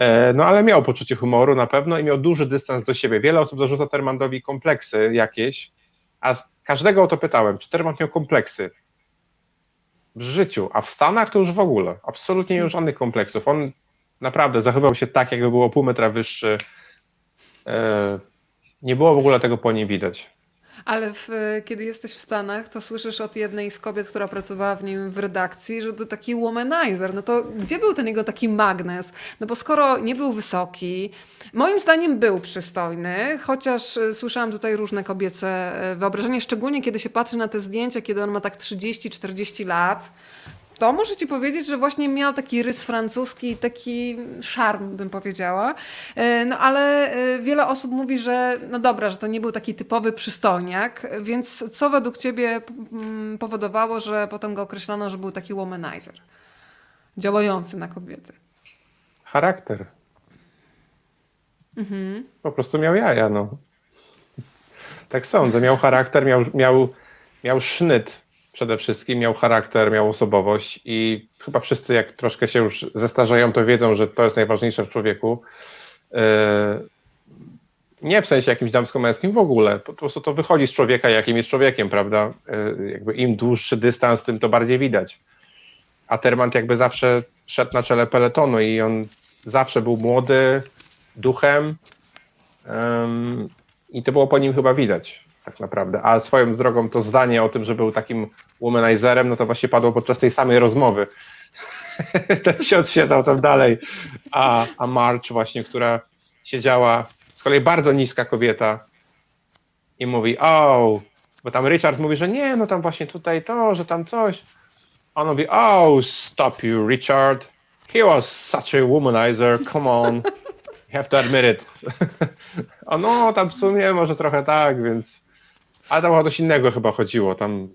E, No ale miał poczucie humoru na pewno i miał duży dystans do siebie. Wiele osób zarzuca Termandowi kompleksy jakieś, a każdego o to pytałem, czy Termand miał kompleksy w życiu, a w Stanach to już w ogóle. Absolutnie nie miał żadnych kompleksów. On naprawdę zachowywał się tak, jakby było pół metra wyższy. E, Nie było w ogóle tego po nim widać. Ale w, kiedy jesteś w Stanach, to słyszysz od jednej z kobiet, która pracowała w nim w redakcji, że był taki womanizer. No to gdzie był ten jego taki magnes? No bo skoro nie był wysoki, moim zdaniem był przystojny, chociaż e, słyszałam tutaj różne kobiece e, wyobrażenia, szczególnie kiedy się patrzy na te zdjęcia, kiedy on ma tak 30-40 lat. To muszę ci powiedzieć, że właśnie miał taki rys francuski, taki szarm, bym powiedziała. E, No ale e, wiele osób mówi, że no dobra, że to nie był taki typowy przystojniak, więc co według ciebie powodowało, że potem go określono, że był taki womanizer? Działający na kobiety. Charakter. Mhm. Po prostu miał jaja, no. Tak sądzę. Miał charakter, miał, miał, miał sznyt przede wszystkim, miał charakter, miał osobowość i chyba wszyscy, jak troszkę się już zestarzeją, to wiedzą, że to jest najważniejsze w człowieku. Yy, Nie w sensie jakimś damsko-męskim w ogóle. Po prostu to wychodzi z człowieka, jakim jest człowiekiem, prawda? Yy, Jakby im dłuższy dystans, tym to bardziej widać. A Termant jakby zawsze szedł na czele peletonu i on zawsze był młody, duchem em, i to było po nim chyba widać tak naprawdę. A swoją drogą to zdanie o tym, że był takim womanizerem, no to właśnie padło podczas tej samej rozmowy. Ten ksiądz siedział tam dalej, a, a March właśnie, która siedziała, z kolei bardzo niska kobieta i mówi, o, bo tam Richard mówi, że nie, no tam właśnie tutaj to, że tam coś. On mówi, oh, stop you, Richard. He was such a womanizer, come on. You have to admit it. A no, tam w sumie może trochę tak, więc... Ale tam o coś innego chyba chodziło, tam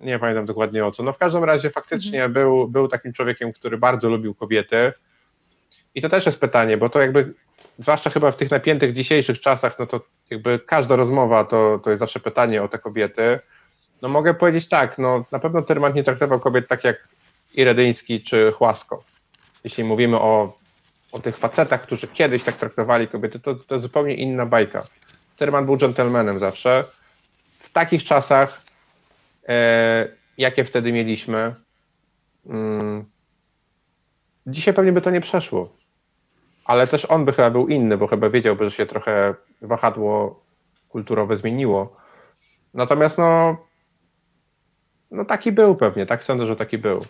nie pamiętam dokładnie o co. No w każdym razie faktycznie był, był takim człowiekiem, który bardzo lubił kobiety. I to też jest pytanie, bo to jakby, zwłaszcza chyba w tych napiętych dzisiejszych czasach, no to jakby każda rozmowa to, to jest zawsze pytanie o te kobiety. No mogę powiedzieć tak, no na pewno Tyrmand nie traktował kobiet tak jak Iredyński czy Chłasko. Jeśli mówimy o, o tych facetach, którzy kiedyś tak traktowali kobiety, to, to zupełnie inna bajka. Tyrmand był dżentelmenem zawsze. Takich czasach, e, jakie wtedy mieliśmy, mm, dzisiaj pewnie by to nie przeszło. Ale też on by chyba był inny, bo chyba wiedziałby, że się trochę wahadło kulturowe zmieniło. Natomiast no, no taki był pewnie, tak sądzę, że taki był.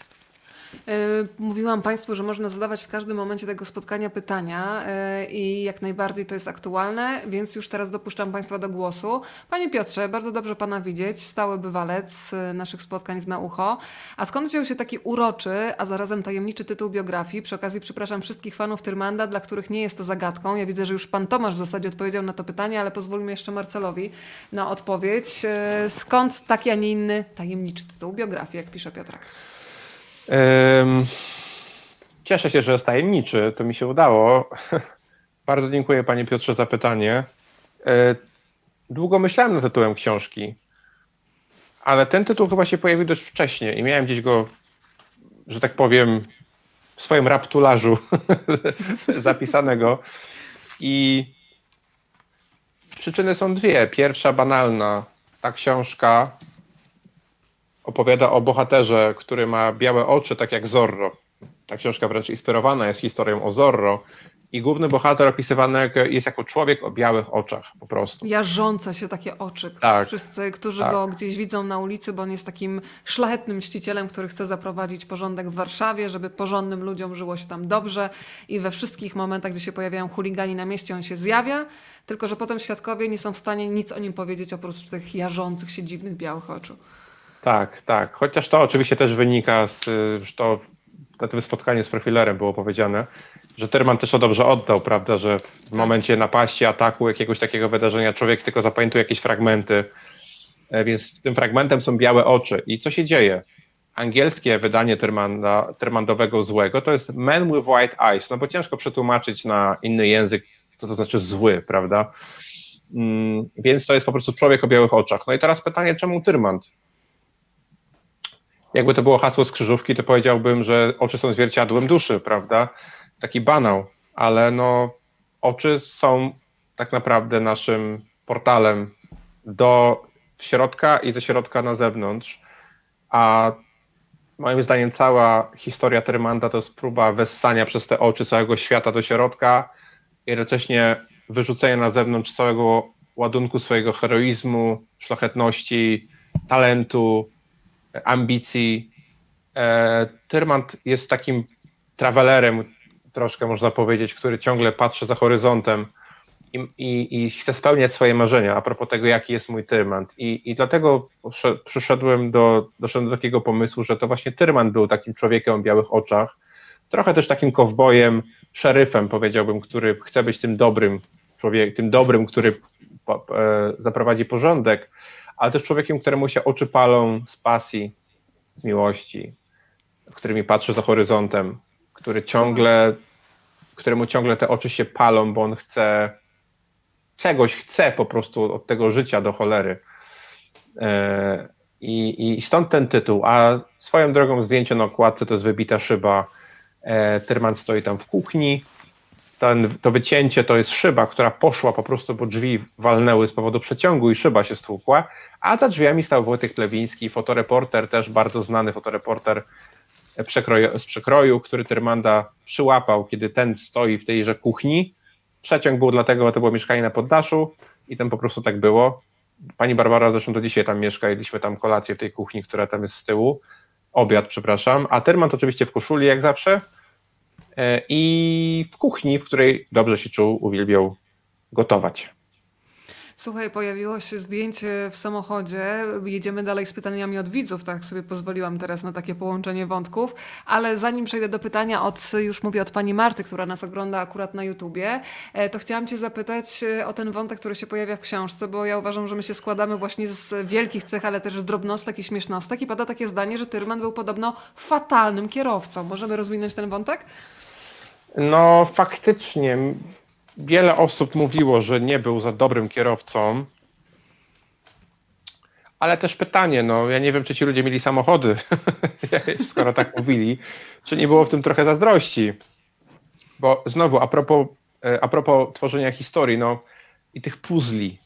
E, Mówiłam Państwu, że można zadawać w każdym momencie tego spotkania pytania e, i jak najbardziej to jest aktualne, więc już teraz dopuszczam Państwa do głosu. Panie Piotrze, bardzo dobrze Pana widzieć, stały bywalec e, naszych spotkań w Naucho. A skąd wziął się taki uroczy, a zarazem tajemniczy tytuł biografii? Przy okazji przepraszam wszystkich fanów Tyrmanda, dla których nie jest to zagadką. Ja widzę, że już Pan Tomasz w zasadzie odpowiedział na to pytanie, ale pozwólmy jeszcze Marcelowi na odpowiedź. Skąd taki, a nie inny tajemniczy tytuł biografii, jak pisze Piotrek? Cieszę się, że jest tajemniczy. To mi się udało. Bardzo dziękuję Panie Piotrze za pytanie. E, Długo myślałem nad tytułem książki, ale ten tytuł chyba się pojawił dość wcześnie i miałem gdzieś go, że tak powiem, w swoim raptularzu zapisanego. I przyczyny są dwie. Pierwsza banalna. Ta książka opowiada o bohaterze, który ma białe oczy, tak jak Zorro. Ta książka wręcz inspirowana jest historią o Zorro. I główny bohater opisywany jest jako człowiek o białych oczach, po prostu. Jarzące się takie oczy. Tak. Wszyscy, którzy Tak. go gdzieś widzą na ulicy, bo on jest takim szlachetnym mścicielem, który chce zaprowadzić porządek w Warszawie, żeby porządnym ludziom żyło się tam dobrze i we wszystkich momentach, gdzie się pojawiają chuligani na mieście, on się zjawia, tylko że potem świadkowie nie są w stanie nic o nim powiedzieć oprócz tych jarzących się dziwnych białych oczu. Tak, tak. Chociaż to oczywiście też wynika z, że to na tym spotkaniu z profilerem było powiedziane, że Tyrman też to dobrze oddał, prawda, że w momencie napaści, ataku, jakiegoś takiego wydarzenia człowiek tylko zapamiętuje jakieś fragmenty, E, więc tym fragmentem są białe oczy. I co się dzieje? Angielskie wydanie Tyrmanda, Tyrmandowego złego to jest Man with White Eyes, no bo ciężko przetłumaczyć na inny język, co to znaczy zły, prawda? Mm, więc to jest po prostu człowiek o białych oczach. No i teraz pytanie, czemu Tyrmand? Jakby to było hasło z krzyżówki, to powiedziałbym, że oczy są zwierciadłem duszy, prawda? Taki banał, ale no oczy są tak naprawdę naszym portalem do środka i ze środka na zewnątrz, a moim zdaniem cała historia Tyrmanda to jest próba wessania przez te oczy całego świata do środka jednocześnie wyrzucenia na zewnątrz całego ładunku swojego heroizmu, szlachetności, talentu, ambicji. E, Tyrmand jest takim trawelerem, troszkę można powiedzieć, który ciągle patrzy za horyzontem i, i, i chce spełniać swoje marzenia a propos tego, jaki jest mój Tyrmand. I, i dlatego przyszedłem do, doszedłem do takiego pomysłu, że to właśnie Tyrmand był takim człowiekiem o białych oczach, trochę też takim kowbojem, szeryfem powiedziałbym, który chce być tym dobrym człowiekiem, tym dobrym, który e, zaprowadzi porządek, ale też człowiekiem, któremu się oczy palą z pasji, z miłości, którymi patrzy za horyzontem, który ciągle, któremu ciągle te oczy się palą, bo on chce czegoś, chce po prostu od tego życia do cholery. E, I, I stąd ten tytuł. A swoją drogą zdjęcie na okładce to jest wybita szyba. E, Tyrman stoi tam w kuchni. Ten, to wycięcie to jest szyba, która poszła po prostu, bo drzwi walnęły z powodu przeciągu i szyba się stłukła, a za drzwiami stał Wojtek Plewiński, fotoreporter, też bardzo znany fotoreporter przekroju, z przekroju, który Tyrmanda przyłapał, kiedy ten stoi w tejże kuchni. Przeciąg był dlatego, że to było mieszkanie na poddaszu i tam po prostu tak było. Pani Barbara zresztą do dzisiaj tam mieszka, jedliśmy tam kolację w tej kuchni, która tam jest z tyłu. Obiad, przepraszam. A Tyrmand oczywiście w koszuli, jak zawsze. E, I w kuchni, w której dobrze się czuł, uwielbiał gotować. Słuchaj, pojawiło się zdjęcie w samochodzie. Jedziemy dalej z pytaniami od widzów, tak sobie pozwoliłam teraz na takie połączenie wątków. Ale zanim przejdę do pytania od, już mówię od pani Marty, która nas ogląda akurat na YouTubie, e, to chciałam cię zapytać e, o ten wątek, który się pojawia w książce, bo ja uważam, że my się składamy właśnie z wielkich cech, ale też z drobnostek i śmiesznostek i pada takie zdanie, że Tyrman był podobno fatalnym kierowcą. Możemy rozwinąć ten wątek? No, faktycznie. Wiele osób mówiło, że nie był za dobrym kierowcą. Ale też pytanie, no ja nie wiem, czy ci ludzie mieli samochody, skoro tak mówili, czy nie było w tym trochę zazdrości. Bo znowu, a propos, e, a propos tworzenia historii, no i tych puzli.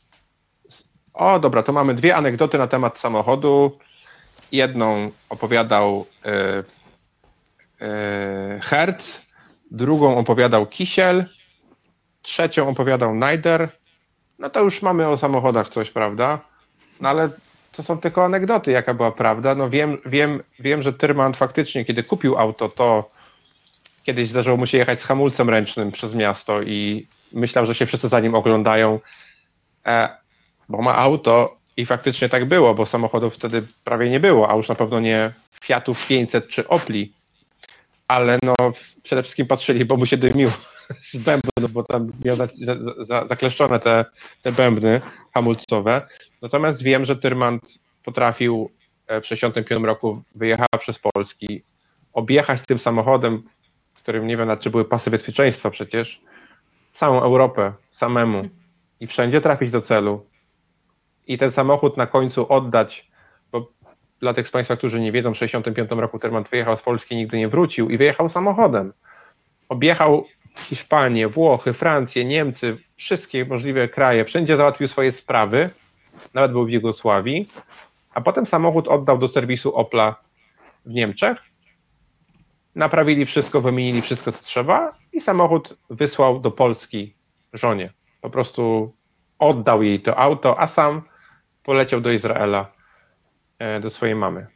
O, dobra, to mamy dwie anegdoty na temat samochodu. Jedną opowiadał e, e, Hertz, drugą opowiadał Kisiel, trzecią opowiadał Najder. No to już mamy o samochodach coś, prawda? No ale to są tylko anegdoty, jaka była prawda. No wiem, wiem, wiem, że Tyrman faktycznie, kiedy kupił auto, to kiedyś zdarzyło mu się jechać z hamulcem ręcznym przez miasto i myślał, że się wszyscy za nim oglądają, e, bo ma auto i faktycznie tak było, bo samochodów wtedy prawie nie było, a już na pewno nie Fiatów 500 czy Opli, ale no przede wszystkim patrzyli, bo mu się dymił z bębnów, bo tam miał za, za, za, zakleszczone te, te bębny hamulcowe. Natomiast wiem, że Tyrmand potrafił e, w 1965 roku wyjechać przez Polski, objechać tym samochodem, którym nie wiem, czy były pasy bezpieczeństwa przecież, całą Europę samemu i wszędzie trafić do celu. I ten samochód na końcu oddać, dla tych z Państwa, którzy nie wiedzą, w 1965 roku Tyrmand wyjechał z Polski, nigdy nie wrócił i wyjechał samochodem. Objechał Hiszpanię, Włochy, Francję, Niemcy, wszystkie możliwe kraje, wszędzie załatwił swoje sprawy, nawet był w Jugosławii, a potem samochód oddał do serwisu Opla w Niemczech. Naprawili wszystko, wymienili wszystko, co trzeba i samochód wysłał do Polski żonie. Po prostu oddał jej to auto, a sam poleciał do Izraela, do swojej mamy.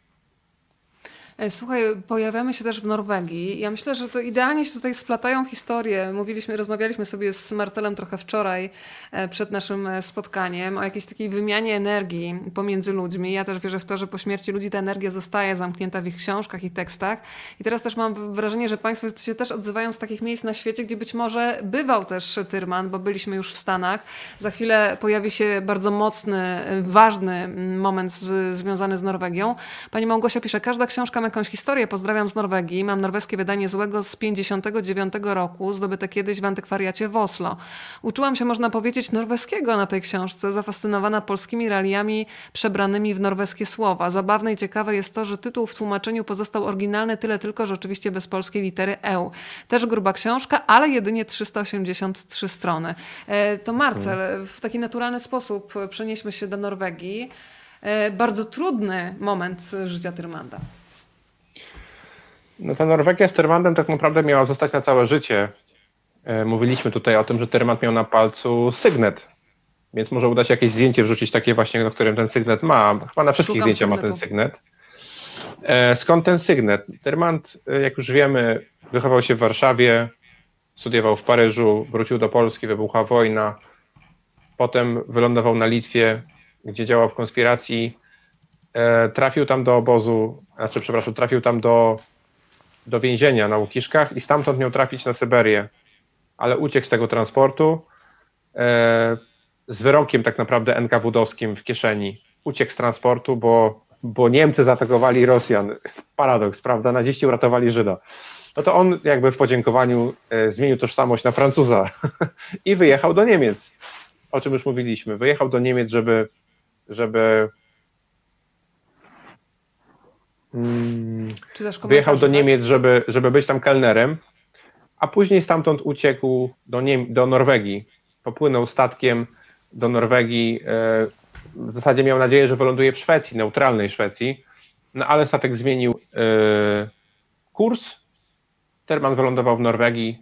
E, słuchaj, pojawiamy się też w Norwegii. Ja myślę, że to idealnie się tutaj splatają historie. Mówiliśmy, rozmawialiśmy sobie z Marcelem trochę wczoraj e, przed naszym e, spotkaniem o jakiejś takiej wymianie energii pomiędzy ludźmi. Ja też wierzę w to, że po śmierci ludzi ta energia zostaje zamknięta w ich książkach i tekstach. I teraz też mam wrażenie, że Państwo się też odzywają z takich miejsc na świecie, gdzie być może bywał też Tyrman, bo byliśmy już w Stanach. Za chwilę pojawi się bardzo mocny, ważny moment z, związany z Norwegią. Pani Małgosia pisze, każda książka jakąś historię. Pozdrawiam z Norwegii. Mam norweskie wydanie Złego z 59 roku, zdobyte kiedyś w antykwariacie w Oslo. Uczyłam się, można powiedzieć, norweskiego na tej książce, zafascynowana polskimi realiami przebranymi w norweskie słowa. Zabawne i ciekawe jest to, że tytuł w tłumaczeniu pozostał oryginalny, tyle tylko, że oczywiście bez polskiej litery E. Też gruba książka, ale jedynie 383 strony. E, to Marcel, w taki naturalny sposób przenieśmy się do Norwegii. E, bardzo trudny moment życia Tyrmanda. No ta Norwegia z Termandem tak naprawdę miała zostać na całe życie. E, mówiliśmy tutaj o tym, że Termand miał na palcu sygnet, więc może uda się jakieś zdjęcie wrzucić takie właśnie, na którym ten sygnet ma. Chyba na wszystkich Szukam zdjęciach sygnetu. ma ten sygnet. E, skąd ten sygnet? Termand, e, jak już wiemy, wychował się w Warszawie, studiował w Paryżu, wrócił do Polski, wybuchła wojna. Potem wylądował na Litwie, gdzie działał w konspiracji. Trafił tam do obozu, znaczy, przepraszam, trafił tam do do więzienia na Łukiszkach i stamtąd miał trafić na Syberię, ale uciekł z tego transportu e, z wyrokiem tak naprawdę NKWD-owskim w kieszeni. Uciekł z transportu, bo, bo Niemcy zaatakowali Rosjan. Paradoks, prawda? Naziści uratowali Żyda. No to on jakby w podziękowaniu e, zmienił tożsamość na Francuza i wyjechał do Niemiec. O czym już mówiliśmy. Wyjechał do Niemiec, żeby, żeby Mm, wyjechał do tak? Niemiec, żeby, żeby być tam kelnerem, a później stamtąd uciekł do, Niem do Norwegii. Popłynął statkiem do Norwegii. E, w zasadzie miał nadzieję, że wyląduje w Szwecji, neutralnej Szwecji, no ale statek zmienił e, kurs. Terman wylądował w Norwegii.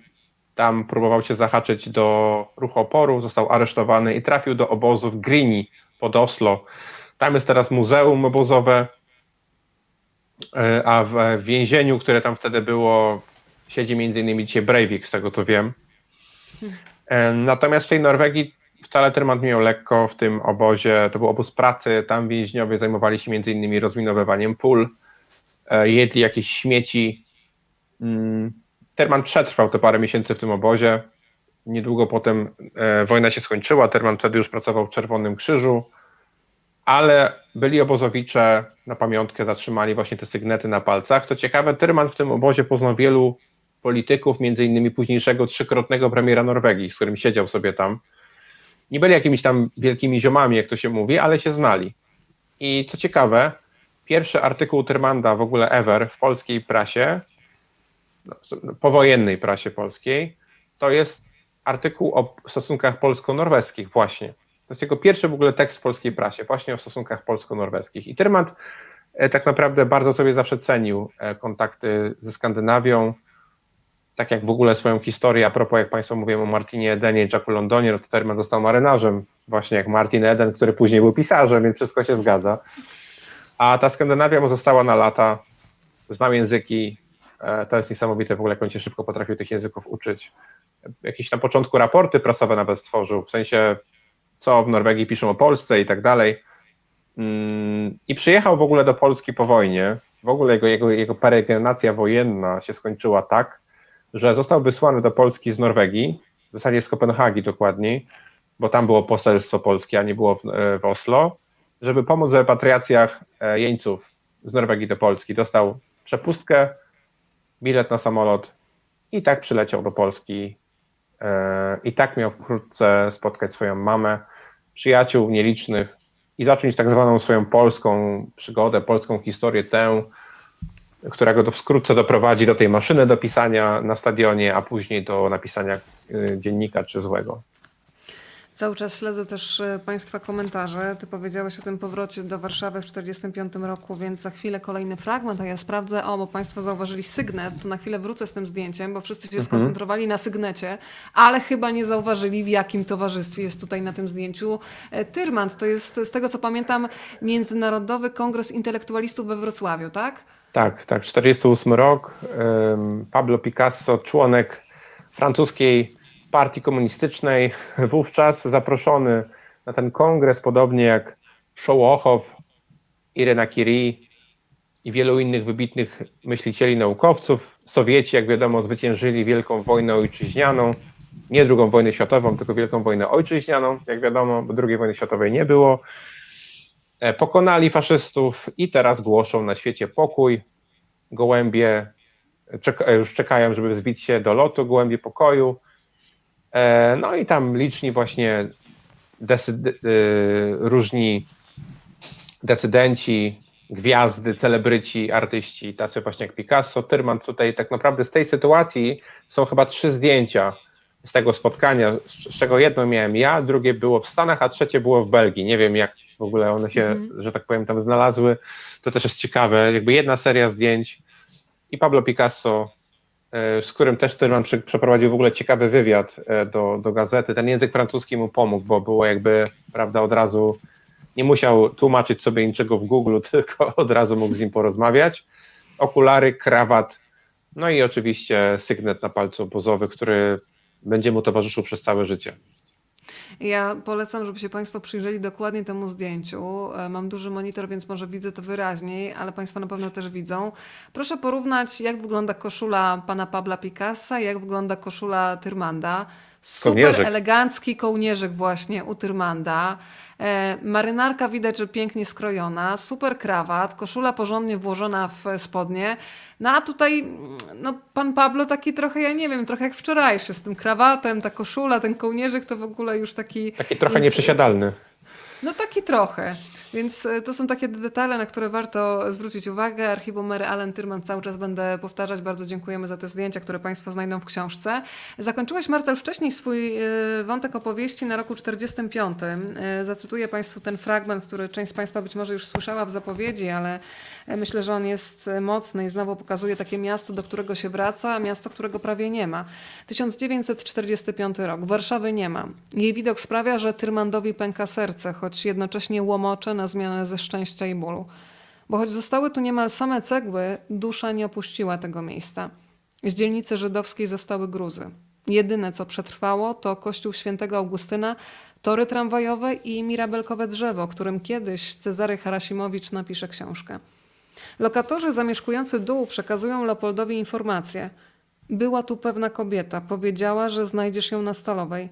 Tam próbował się zahaczyć do ruchu oporu, został aresztowany i trafił do obozu w Grini pod Oslo. Tam jest teraz muzeum obozowe a w więzieniu, które tam wtedy było, siedzi między innymi dzisiaj Breivik, z tego co wiem. E, natomiast w tej Norwegii wcale Tyrmand miał lekko w tym obozie. To był obóz pracy, tam więźniowie zajmowali się między innymi rozminowywaniem pól, e, jedli jakieś śmieci. Mm, Terman przetrwał te parę miesięcy w tym obozie. Niedługo potem wojna się skończyła. Terman wtedy już pracował w Czerwonym Krzyżu ale byli obozowicze na pamiątkę, zatrzymali właśnie te sygnety na palcach. Co ciekawe, Tyrman w tym obozie poznał wielu polityków, między innymi późniejszego trzykrotnego premiera Norwegii, z którym siedział sobie tam. Nie byli jakimiś tam wielkimi ziomami, jak to się mówi, ale się znali. I co ciekawe, pierwszy artykuł Tyrmanda w ogóle ever w polskiej prasie, no, powojennej prasie polskiej, to jest artykuł o stosunkach polsko-norweskich właśnie. Jest jego pierwszy w ogóle tekst w polskiej prasie, właśnie o stosunkach polsko-norweskich. I Tyrmand e, tak naprawdę bardzo sobie zawsze cenił e, kontakty ze Skandynawią, tak jak w ogóle swoją historię, a propos jak Państwo mówią o Martinie Edenie i Jacku Londonie, no to Tyrmand został marynarzem, właśnie jak Martin Eden, który później był pisarzem, więc wszystko się zgadza. A ta Skandynawia mu została na lata, znał języki, e, to jest niesamowite w ogóle, jak on się szybko potrafił tych języków uczyć. Jakieś na początku raporty prasowe nawet stworzył, w sensie co w Norwegii piszą o Polsce i tak dalej. Mm, I przyjechał w ogóle do Polski po wojnie. W ogóle jego, jego, jego peregrinacja wojenna się skończyła tak, że został wysłany do Polski z Norwegii, w zasadzie z Kopenhagi dokładniej, bo tam było poselstwo polskie, a nie było w, e, w Oslo, żeby pomóc w repatriacjach e, jeńców z Norwegii do Polski. Dostał przepustkę, bilet na samolot i tak przyleciał do Polski. E, I tak miał wkrótce spotkać swoją mamę przyjaciół nielicznych i zacząć tak zwaną swoją polską przygodę, polską historię, tę, która go wkrótce doprowadzi do tej maszyny do pisania na stadionie, a później do napisania y, dziennika czy złego. Cały czas śledzę też e, Państwa komentarze. Ty powiedziałeś o tym powrocie do Warszawy w 1945 roku, więc za chwilę kolejny fragment, a ja sprawdzę, o, bo Państwo zauważyli sygnet, to na chwilę wrócę z tym zdjęciem, bo wszyscy się skoncentrowali na sygnecie, ale chyba nie zauważyli, w jakim towarzystwie jest tutaj na tym zdjęciu e, Tyrmand. To jest, z tego co pamiętam, Międzynarodowy Kongres Intelektualistów we Wrocławiu, tak? Tak, tak, 48 rok. Pablo Picasso, członek francuskiej partii komunistycznej, wówczas zaproszony na ten kongres, podobnie jak Szołochow, Irena Curie i wielu innych wybitnych myślicieli, naukowców. Sowieci, jak wiadomo, zwyciężyli Wielką Wojnę Ojczyźnianą, nie drugą wojnę światową, tylko Wielką Wojnę Ojczyźnianą, jak wiadomo, bo II wojny światowej nie było. E, Pokonali faszystów i teraz głoszą na świecie pokój. Gołębie czeka, już czekają, żeby wzbić się do lotu, gołębie pokoju. E, No i tam liczni właśnie y, różni decydenci, gwiazdy, celebryci, artyści, tacy właśnie jak Picasso, Tyrman tutaj tak naprawdę z tej sytuacji są chyba trzy zdjęcia z tego spotkania, z czego jedno miałem ja, drugie było w Stanach, a trzecie było w Belgii. Nie wiem jak w ogóle one się, że tak powiem, tam znalazły. To też jest ciekawe. Jakby jedna seria zdjęć i Pablo Picasso, z którym też Tyrman przy- przeprowadził w ogóle ciekawy wywiad e, do, do gazety. Ten język francuski mu pomógł, bo było jakby, prawda, od razu nie musiał tłumaczyć sobie niczego w Google, tylko od razu mógł z nim porozmawiać. Okulary, krawat, no i oczywiście sygnet na palcu obozowy, który będzie mu towarzyszył przez całe życie. Ja polecam, żeby się Państwo przyjrzeli dokładnie temu zdjęciu. E, Mam duży monitor, więc może widzę to wyraźniej, ale Państwo na pewno też widzą. Proszę porównać, jak wygląda koszula pana Pabla Picassa, jak wygląda koszula Tyrmanda. Super Kołnierzyk. elegancki kołnierzyk właśnie u Tyrmanda. E, marynarka widać, że pięknie skrojona, super krawat, koszula porządnie włożona w spodnie. No a tutaj no, pan Pablo taki trochę, ja nie wiem, trochę jak wczorajszy, z tym krawatem, ta koszula, ten kołnierzyk to w ogóle już taki... Taki trochę Więc- nieprzesiadalny. No taki trochę. Więc e, to są takie detale, na które warto zwrócić uwagę. Archiwum Mary Allen Tyrman cały czas będę powtarzać. Bardzo dziękujemy za te zdjęcia, które Państwo znajdą w książce. Zakończyłeś, Martel, wcześniej swój e, wątek opowieści na roku 45. E, Zacytuję Państwu ten fragment, który część z Państwa być może już słyszała w zapowiedzi, ale myślę, że on jest mocny i znowu pokazuje takie miasto, do którego się wraca, a miasto, którego prawie nie ma. 1945 rok. Warszawy nie ma. Jej widok sprawia, że Tyrmandowi pęka serce, choć jednocześnie łomocze na zmianę ze szczęścia i bólu. Bo choć zostały tu niemal same cegły, dusza nie opuściła tego miejsca. Z dzielnicy żydowskiej zostały gruzy. Jedyne, co przetrwało, to kościół świętego Augustyna, tory tramwajowe i mirabelkowe drzewo, którym kiedyś Cezary Harasimowicz napisze książkę. Lokatorzy zamieszkujący dół przekazują Leopoldowi informację. Była tu pewna kobieta. Powiedziała, że znajdziesz ją na stalowej.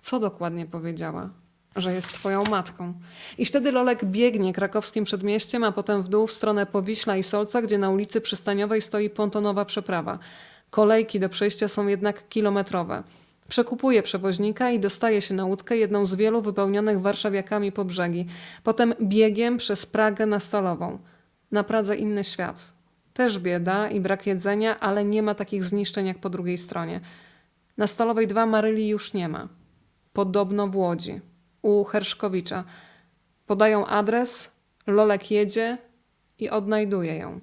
Co dokładnie powiedziała? Że jest twoją matką. I wtedy Lolek biegnie krakowskim przedmieściem, a potem w dół w stronę Powiśla i Solca, gdzie na ulicy Przystaniowej stoi pontonowa przeprawa. Kolejki do przejścia są jednak kilometrowe. Przekupuje przewoźnika i dostaje się na łódkę, jedną z wielu wypełnionych warszawiakami po brzegi. Potem biegiem przez Pragę na Stalową. Na Pradze inny świat. Też bieda i brak jedzenia, ale nie ma takich zniszczeń jak po drugiej stronie. Na Stalowej 2 Maryli już nie ma. Podobno w Łodzi, u Herszkowicza. Podają adres, Lolek jedzie i odnajduje ją.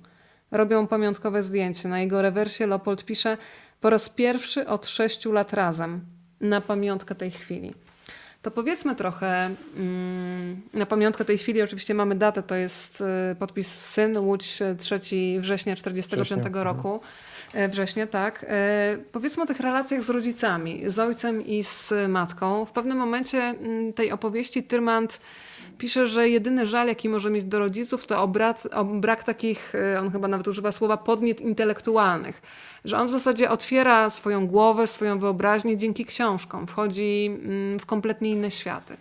Robią pamiątkowe zdjęcie. Na jego rewersie Leopold pisze po raz pierwszy od sześciu lat razem. Na pamiątkę tej chwili. To powiedzmy trochę, mm, na pamiątkę tej chwili oczywiście mamy datę, to jest y, podpis Syn, Łódź, y, 3 września 45 Września, roku. Września, tak. E, Powiedzmy o tych relacjach z rodzicami, z ojcem i z matką. W pewnym momencie mm, tej opowieści Tyrmand pisze, że jedyny żal, jaki może mieć do rodziców, to o, brat, o brak takich, e, on chyba nawet używa słowa, podniet intelektualnych. Że on w zasadzie otwiera swoją głowę, swoją wyobraźnię dzięki książkom. Wchodzi mm, w kompletnie inne światy.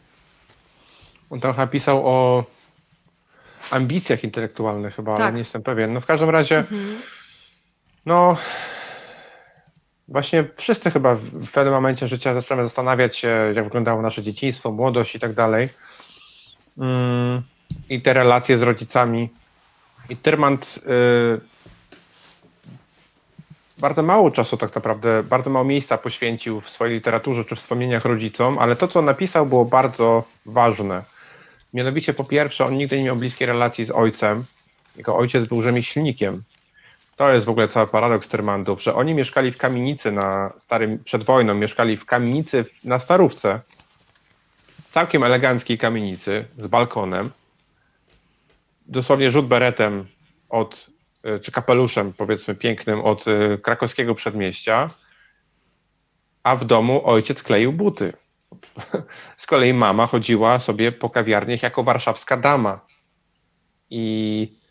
On trochę pisał o ambicjach intelektualnych chyba, ale Tak. nie jestem pewien. No w każdym razie, no właśnie wszyscy chyba w- pewnym momencie życia zaczynamy zastanawiać się, jak wyglądało nasze dzieciństwo, młodość i tak dalej. Mm, I te relacje z rodzicami. I Tyrmand y, bardzo mało czasu tak naprawdę, bardzo mało miejsca poświęcił w swojej literaturze czy wspomnieniach rodzicom, ale to, co napisał, było bardzo ważne. Mianowicie, po pierwsze, on nigdy nie miał bliskiej relacji z ojcem. Jego ojciec był rzemieślnikiem. To jest w ogóle cały paradoks Termandów, że oni mieszkali w kamienicy na starym, przed wojną, mieszkali w kamienicy na Starówce, całkiem eleganckiej kamienicy z balkonem, dosłownie rzut beretem od, e, czy kapeluszem powiedzmy pięknym od e, krakowskiego przedmieścia, a w domu ojciec kleił buty. Z kolei mama chodziła sobie po kawiarniach jako warszawska dama. I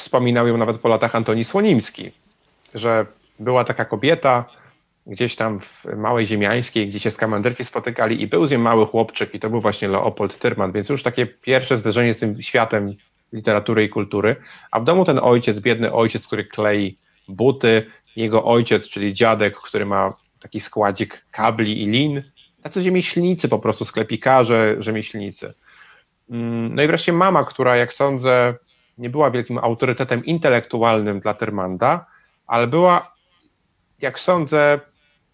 wspominał ją nawet po latach Antoni Słonimski, że była taka kobieta gdzieś tam w Małej Ziemiańskiej, gdzie się skamanderki spotykali i był z nią mały chłopczyk i to był właśnie Leopold Tyrman, więc już takie pierwsze zderzenie z tym światem literatury i kultury, a w domu ten ojciec, biedny ojciec, który klei buty, jego ojciec, czyli dziadek, który ma taki składzik kabli i lin, tacy rzemieślnicy po prostu, sklepikarze, rzemieślnicy. Mm, no i wreszcie mama, która jak sądzę nie była wielkim autorytetem intelektualnym dla Tyrmanda, ale była, jak sądzę,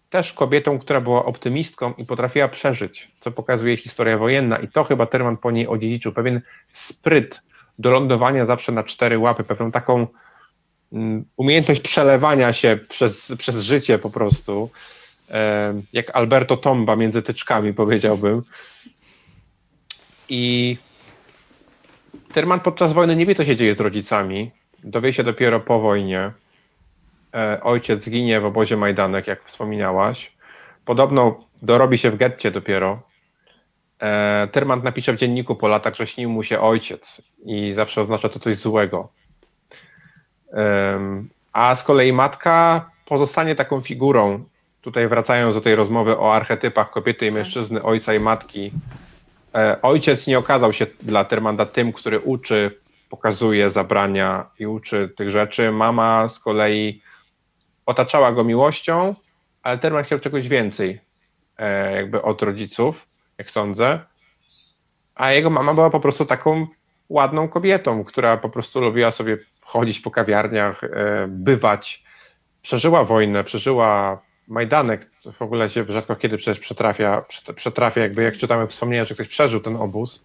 też kobietą, która była optymistką i potrafiła przeżyć, co pokazuje historia wojenna. I to chyba Tyrman po niej odziedziczył, pewien spryt do lądowania zawsze na cztery łapy, pewną taką mm, umiejętność przelewania się przez, przez życie po prostu, jak Alberto Tomba między tyczkami powiedziałbym. I Tyrman podczas wojny nie wie, co się dzieje z rodzicami. Dowie się dopiero po wojnie. E, ojciec zginie w obozie Majdanek, jak wspominałaś. Podobno dorobi się w getcie dopiero. E, Tyrman napisze w dzienniku po latach, że śnił mu się ojciec i zawsze oznacza to coś złego. A z kolei matka pozostanie taką figurą. Tutaj wracając do tej rozmowy o archetypach kobiety i mężczyzny, ojca i matki, ojciec nie okazał się dla Termanda tym, który uczy, pokazuje, zabrania i uczy tych rzeczy. Mama z kolei otaczała go miłością, ale Terman chciał czegoś więcej e, jakby od rodziców, jak sądzę. A jego mama była po prostu taką ładną kobietą, która po prostu lubiła sobie chodzić po kawiarniach, e, bywać. Przeżyła wojnę, przeżyła Majdanek w ogóle się rzadko kiedy przecież przetrafia, przetrafia jakby jak czytamy wspomnienia, że ktoś przeżył ten obóz.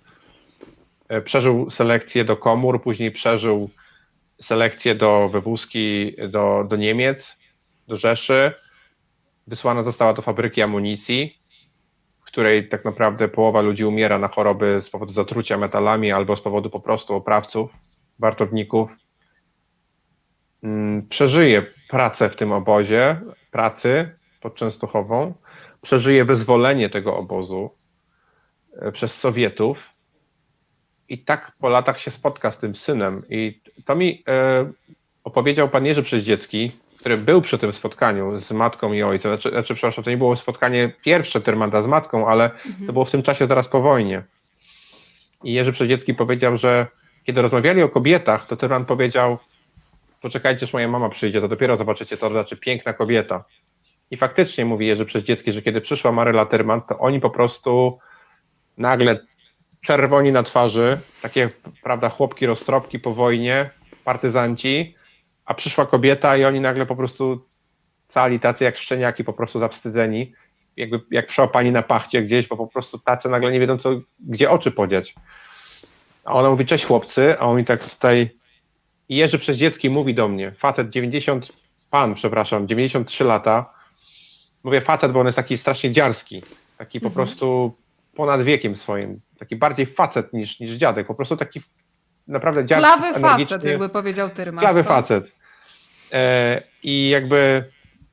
E, przeżył selekcję do komór, później przeżył selekcję do wywózki do, do Niemiec, do Rzeszy. Wysłana została do fabryki amunicji, w której tak naprawdę połowa ludzi umiera na choroby z powodu zatrucia metalami albo z powodu po prostu oprawców, wartowników. Mm, przeżyje pracę w tym obozie, pracy pod Częstochową, przeżyje wyzwolenie tego obozu e, przez Sowietów i tak po latach się spotka z tym synem. I to mi e, opowiedział pan Jerzy Przeździecki, który był przy tym spotkaniu z matką i ojcem. Znaczy, znaczy przepraszam, to nie było spotkanie pierwsze Tyrmanda z matką, ale mhm. to było w tym czasie zaraz po wojnie. I Jerzy Przeździecki powiedział, że kiedy rozmawiali o kobietach, to Tyrman powiedział, poczekajcie, aż moja mama przyjdzie, to dopiero zobaczycie, to znaczy piękna kobieta. I faktycznie mówi Jerzy Przeździecki, że kiedy przyszła Maryla Tyrman, to oni po prostu nagle czerwoni na twarzy, takie, prawda, chłopki roztropki po wojnie, partyzanci, a przyszła kobieta i oni nagle po prostu cali tacy jak szczeniaki, po prostu zawstydzeni, jakby jak przeopani na pachcie gdzieś, bo po prostu tacy nagle nie wiedzą, co, gdzie oczy podziać. A ona mówi, cześć chłopcy, a oni tak tutaj i Jerzy Przeździecki mówi do mnie, facet 90, pan, przepraszam, 93 lata, mówię facet, bo on jest taki strasznie dziarski, taki po mhm. prostu ponad wiekiem swoim, taki bardziej facet niż, niż dziadek, po prostu taki naprawdę dziarski, Klawy facet, jakby powiedział Tyrmas. Klawy facet. E, I jakby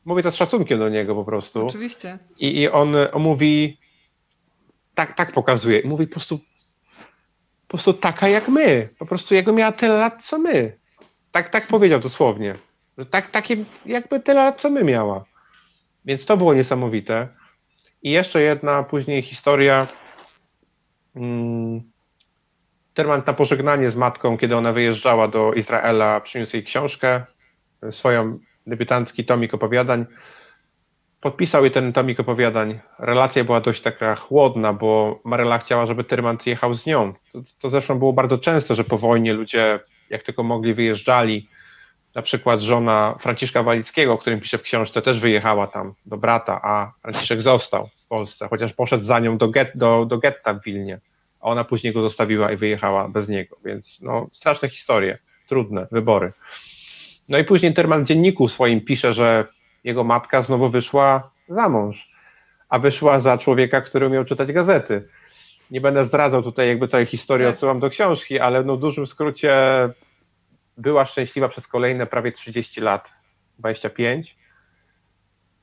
mówię to z szacunkiem do niego po prostu. Oczywiście. I, i on, on mówi, tak, tak pokazuje, mówi po prostu po prostu taka jak my. Po prostu jego miała tyle lat, co my. Tak, tak powiedział dosłownie. Że tak, takie jakby tyle lat, co my miała. Więc to było niesamowite. I jeszcze jedna później historia. Hmm, Terman na pożegnanie z matką, kiedy ona wyjeżdżała do Izraela, przyniósł jej książkę, swoją debiutancki tomik opowiadań. Podpisał jej ten tomik opowiadań. Relacja była dość taka chłodna, bo Maryla chciała, żeby Tyrmand jechał z nią. To, to zresztą było bardzo często, że po wojnie ludzie, jak tylko mogli, wyjeżdżali Na przykład żona Franciszka Walickiego, o którym pisze w książce, też wyjechała tam do brata, a Franciszek został w Polsce, chociaż poszedł za nią do, get, do, do getta w Wilnie, a ona później go zostawiła i wyjechała bez niego, więc no, straszne historie, trudne wybory. No i później Terman w dzienniku swoim pisze, że jego matka znowu wyszła za mąż, a wyszła za człowieka, który umiał czytać gazety. Nie będę zdradzał tutaj jakby całej historii, Tak. odsyłam do książki, ale no w dużym skrócie była szczęśliwa przez kolejne prawie 30 lat, 25.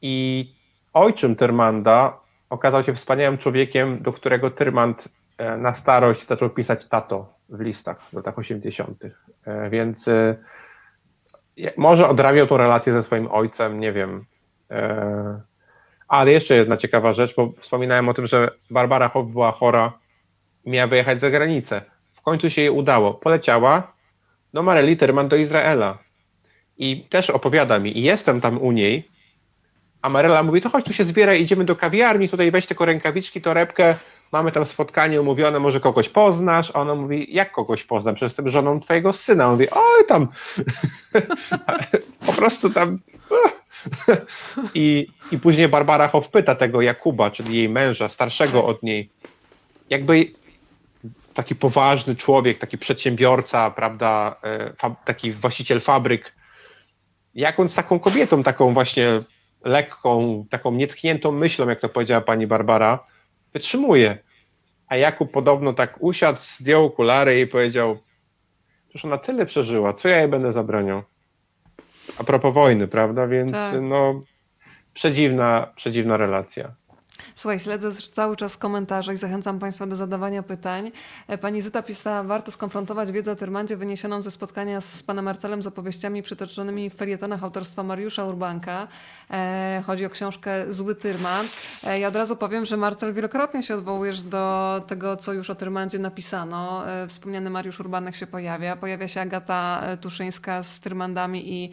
I ojczym Tyrmanda okazał się wspaniałym człowiekiem, do którego Tyrmand e, na starość zaczął pisać tato w listach w latach 80. E, Więc e, może odrabiał tą relację ze swoim ojcem, nie wiem. Ale jeszcze jedna ciekawa rzecz, bo wspominałem o tym, że Barbara Hoff była chora i miała wyjechać za granicę. W końcu się jej udało. Poleciała do Mareli Terman do Izraela. I też opowiada mi, i jestem tam u niej, a Marela mówi, to chodź tu się zbieraj, idziemy do kawiarni, tutaj weź tylko rękawiczki, torebkę, mamy tam spotkanie umówione, może kogoś poznasz, a ona mówi, jak kogoś poznam, przecież jestem żoną twojego syna. On mówi, oj tam, po prostu tam... I, I później Barbara Hoff pyta tego Jakuba, czyli jej męża, starszego od niej, jakby taki poważny człowiek, taki przedsiębiorca, prawda, e, taki właściciel fabryk, jak on z taką kobietą, taką właśnie lekką, taką nietkniętą myślą, jak to powiedziała pani Barbara, wytrzymuje. A Jakub podobno tak usiadł, zdjął okulary i powiedział, przecież ona tyle przeżyła, co ja jej będę zabraniał? A propos wojny, prawda? Więc Tak. no, przedziwna, przedziwna relacja. Słuchaj, śledzę cały czas komentarze i zachęcam Państwa do zadawania pytań. E, Pani Zyta pisała, warto skonfrontować wiedzę o Tyrmandzie wyniesioną ze spotkania z panem Marcelem z opowieściami przytoczonymi w felietonach autorstwa Mariusza Urbanka. E, chodzi o książkę Zły Tyrmand. E, ja od razu powiem, że Marcel wielokrotnie się odwołujesz do tego, co już o Tyrmandzie napisano. Wspomniany Mariusz Urbanek się pojawia. Pojawia się Agata Tuszyńska z Tyrmandami i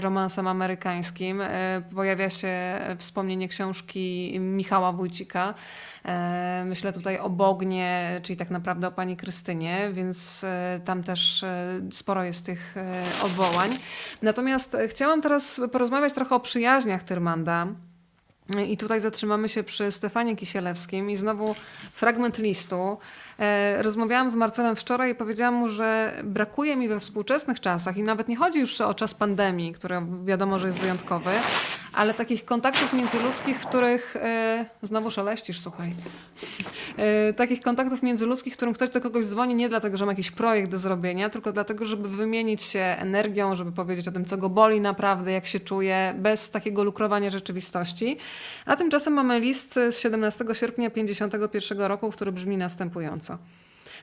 romansem amerykańskim. Pojawia się wspomnienie książki Michała Wójcika. E, Myślę tutaj o Bognie, czyli tak naprawdę o pani Krystynie, więc e, tam też e, sporo jest tych odwołań. Natomiast chciałam teraz porozmawiać trochę o przyjaźniach Tyrmanda. I tutaj zatrzymamy się przy Stefanie Kisielewskim i znowu fragment listu. Rozmawiałam z Marcelem wczoraj i powiedziałam mu, że brakuje mi we współczesnych czasach i nawet nie chodzi już o czas pandemii, który wiadomo, że jest wyjątkowy, ale takich kontaktów międzyludzkich, w których e, znowu szeleścisz, słuchaj. E, takich kontaktów międzyludzkich, w którym ktoś do kogoś dzwoni nie dlatego, że ma jakiś projekt do zrobienia, tylko dlatego, żeby wymienić się energią, żeby powiedzieć o tym, co go boli naprawdę, jak się czuje, bez takiego lukrowania rzeczywistości. A tymczasem mamy list z 17 sierpnia 1951 roku, który brzmi następująco.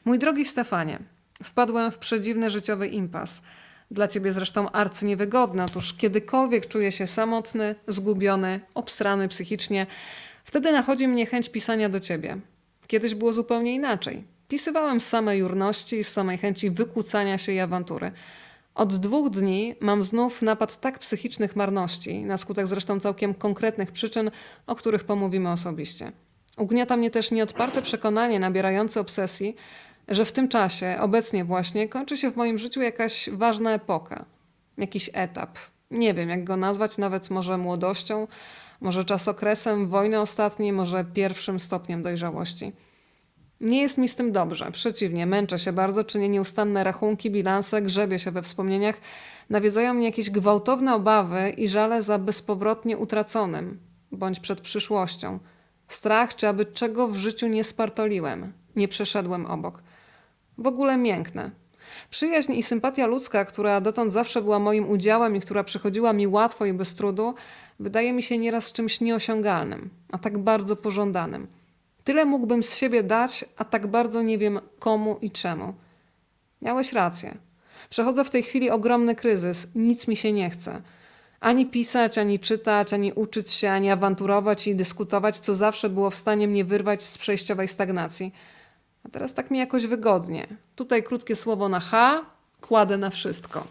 Mój drogi Stefanie, wpadłem w przedziwny życiowy impas. Dla ciebie zresztą arcyniewygodny. Otóż kiedykolwiek czuję się samotny, zgubiony, obsrany psychicznie, wtedy nachodzi mnie chęć pisania do ciebie. Kiedyś było zupełnie inaczej. Pisywałem z samej jurności i z samej chęci wykłócania się i awantury. Od dwóch dni mam znów napad tak psychicznych marności, na skutek zresztą całkiem konkretnych przyczyn, o których pomówimy osobiście. Ugniata mnie też nieodparte przekonanie nabierające obsesji, że w tym czasie, obecnie właśnie, kończy się w moim życiu jakaś ważna epoka, jakiś etap. Nie wiem, jak go nazwać, nawet może młodością, może czasokresem wojny ostatniej, może pierwszym stopniem dojrzałości. Nie jest mi z tym dobrze. Przeciwnie, męczę się bardzo, czynię nieustanne rachunki, bilanse, grzebię się we wspomnieniach. Nawiedzają mnie jakieś gwałtowne obawy i żale za bezpowrotnie utraconym, bądź przed przyszłością. Strach, czy aby czego w życiu nie spartoliłem, nie przeszedłem obok. W ogóle miękne. Przyjaźń i sympatia ludzka, która dotąd zawsze była moim udziałem i która przychodziła mi łatwo i bez trudu, wydaje mi się nieraz czymś nieosiągalnym, a tak bardzo pożądanym. Tyle mógłbym z siebie dać, a tak bardzo nie wiem komu i czemu. Miałeś rację. Przechodzę w tej chwili ogromny kryzys, nic mi się nie chce. Ani pisać, ani czytać, ani uczyć się, ani awanturować i dyskutować, co zawsze było w stanie mnie wyrwać z przejściowej stagnacji. A teraz tak mi jakoś wygodnie. Tutaj krótkie słowo na H, kładę na wszystko.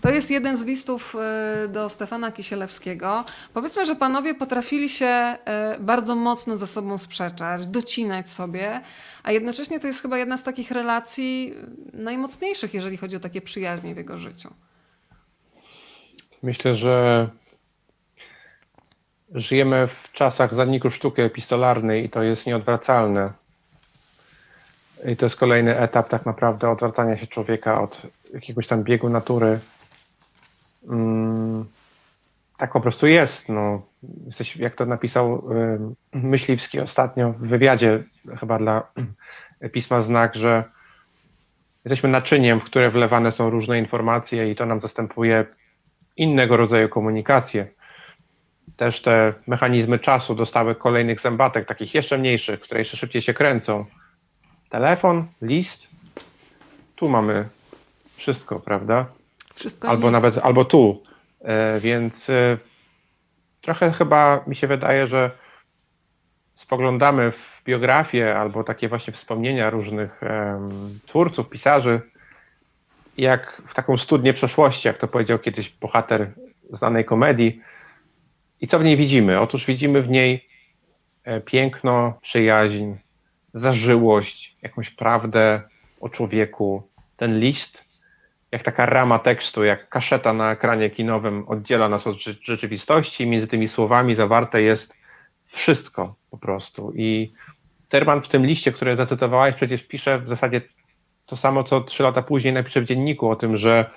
To jest jeden z listów y, do Stefana Kisielewskiego. Powiedzmy, że panowie potrafili się y, bardzo mocno ze sobą sprzeczać, docinać sobie, a jednocześnie to jest chyba jedna z takich relacji y, najmocniejszych, jeżeli chodzi o takie przyjaźnie w jego życiu. Myślę, że żyjemy w czasach zaniku sztuki epistolarnej i to jest nieodwracalne. I to jest kolejny etap tak naprawdę odwracania się człowieka od jakiegoś tam biegu natury. Mm, tak po prostu jest. No. Jesteś, jak to napisał y, Myśliwski ostatnio w wywiadzie chyba dla pisma Znak, że jesteśmy naczyniem, w które wlewane są różne informacje i to nam zastępuje innego rodzaju komunikację. Też te mechanizmy czasu dostały kolejnych zębatek, takich jeszcze mniejszych, które jeszcze szybciej się kręcą. Telefon, list, tu mamy wszystko, prawda? Wszystko Albo nic. nawet, albo tu. E, Więc e, trochę chyba mi się wydaje, że spoglądamy w biografię albo takie właśnie wspomnienia różnych twórców, pisarzy, jak w taką studnię przeszłości, jak to powiedział kiedyś bohater znanej komedii. I co w niej widzimy? Otóż widzimy w niej e, piękno, przyjaźń, zażyłość, jakąś prawdę o człowieku. Ten list, jak taka rama tekstu, jak kaszeta na ekranie kinowym oddziela nas od rze- rzeczywistości. Między tymi słowami zawarte jest wszystko po prostu. I Terman w tym liście, który zacytowałeś, przecież pisze w zasadzie to samo, co trzy lata później napisze w dzienniku o tym, że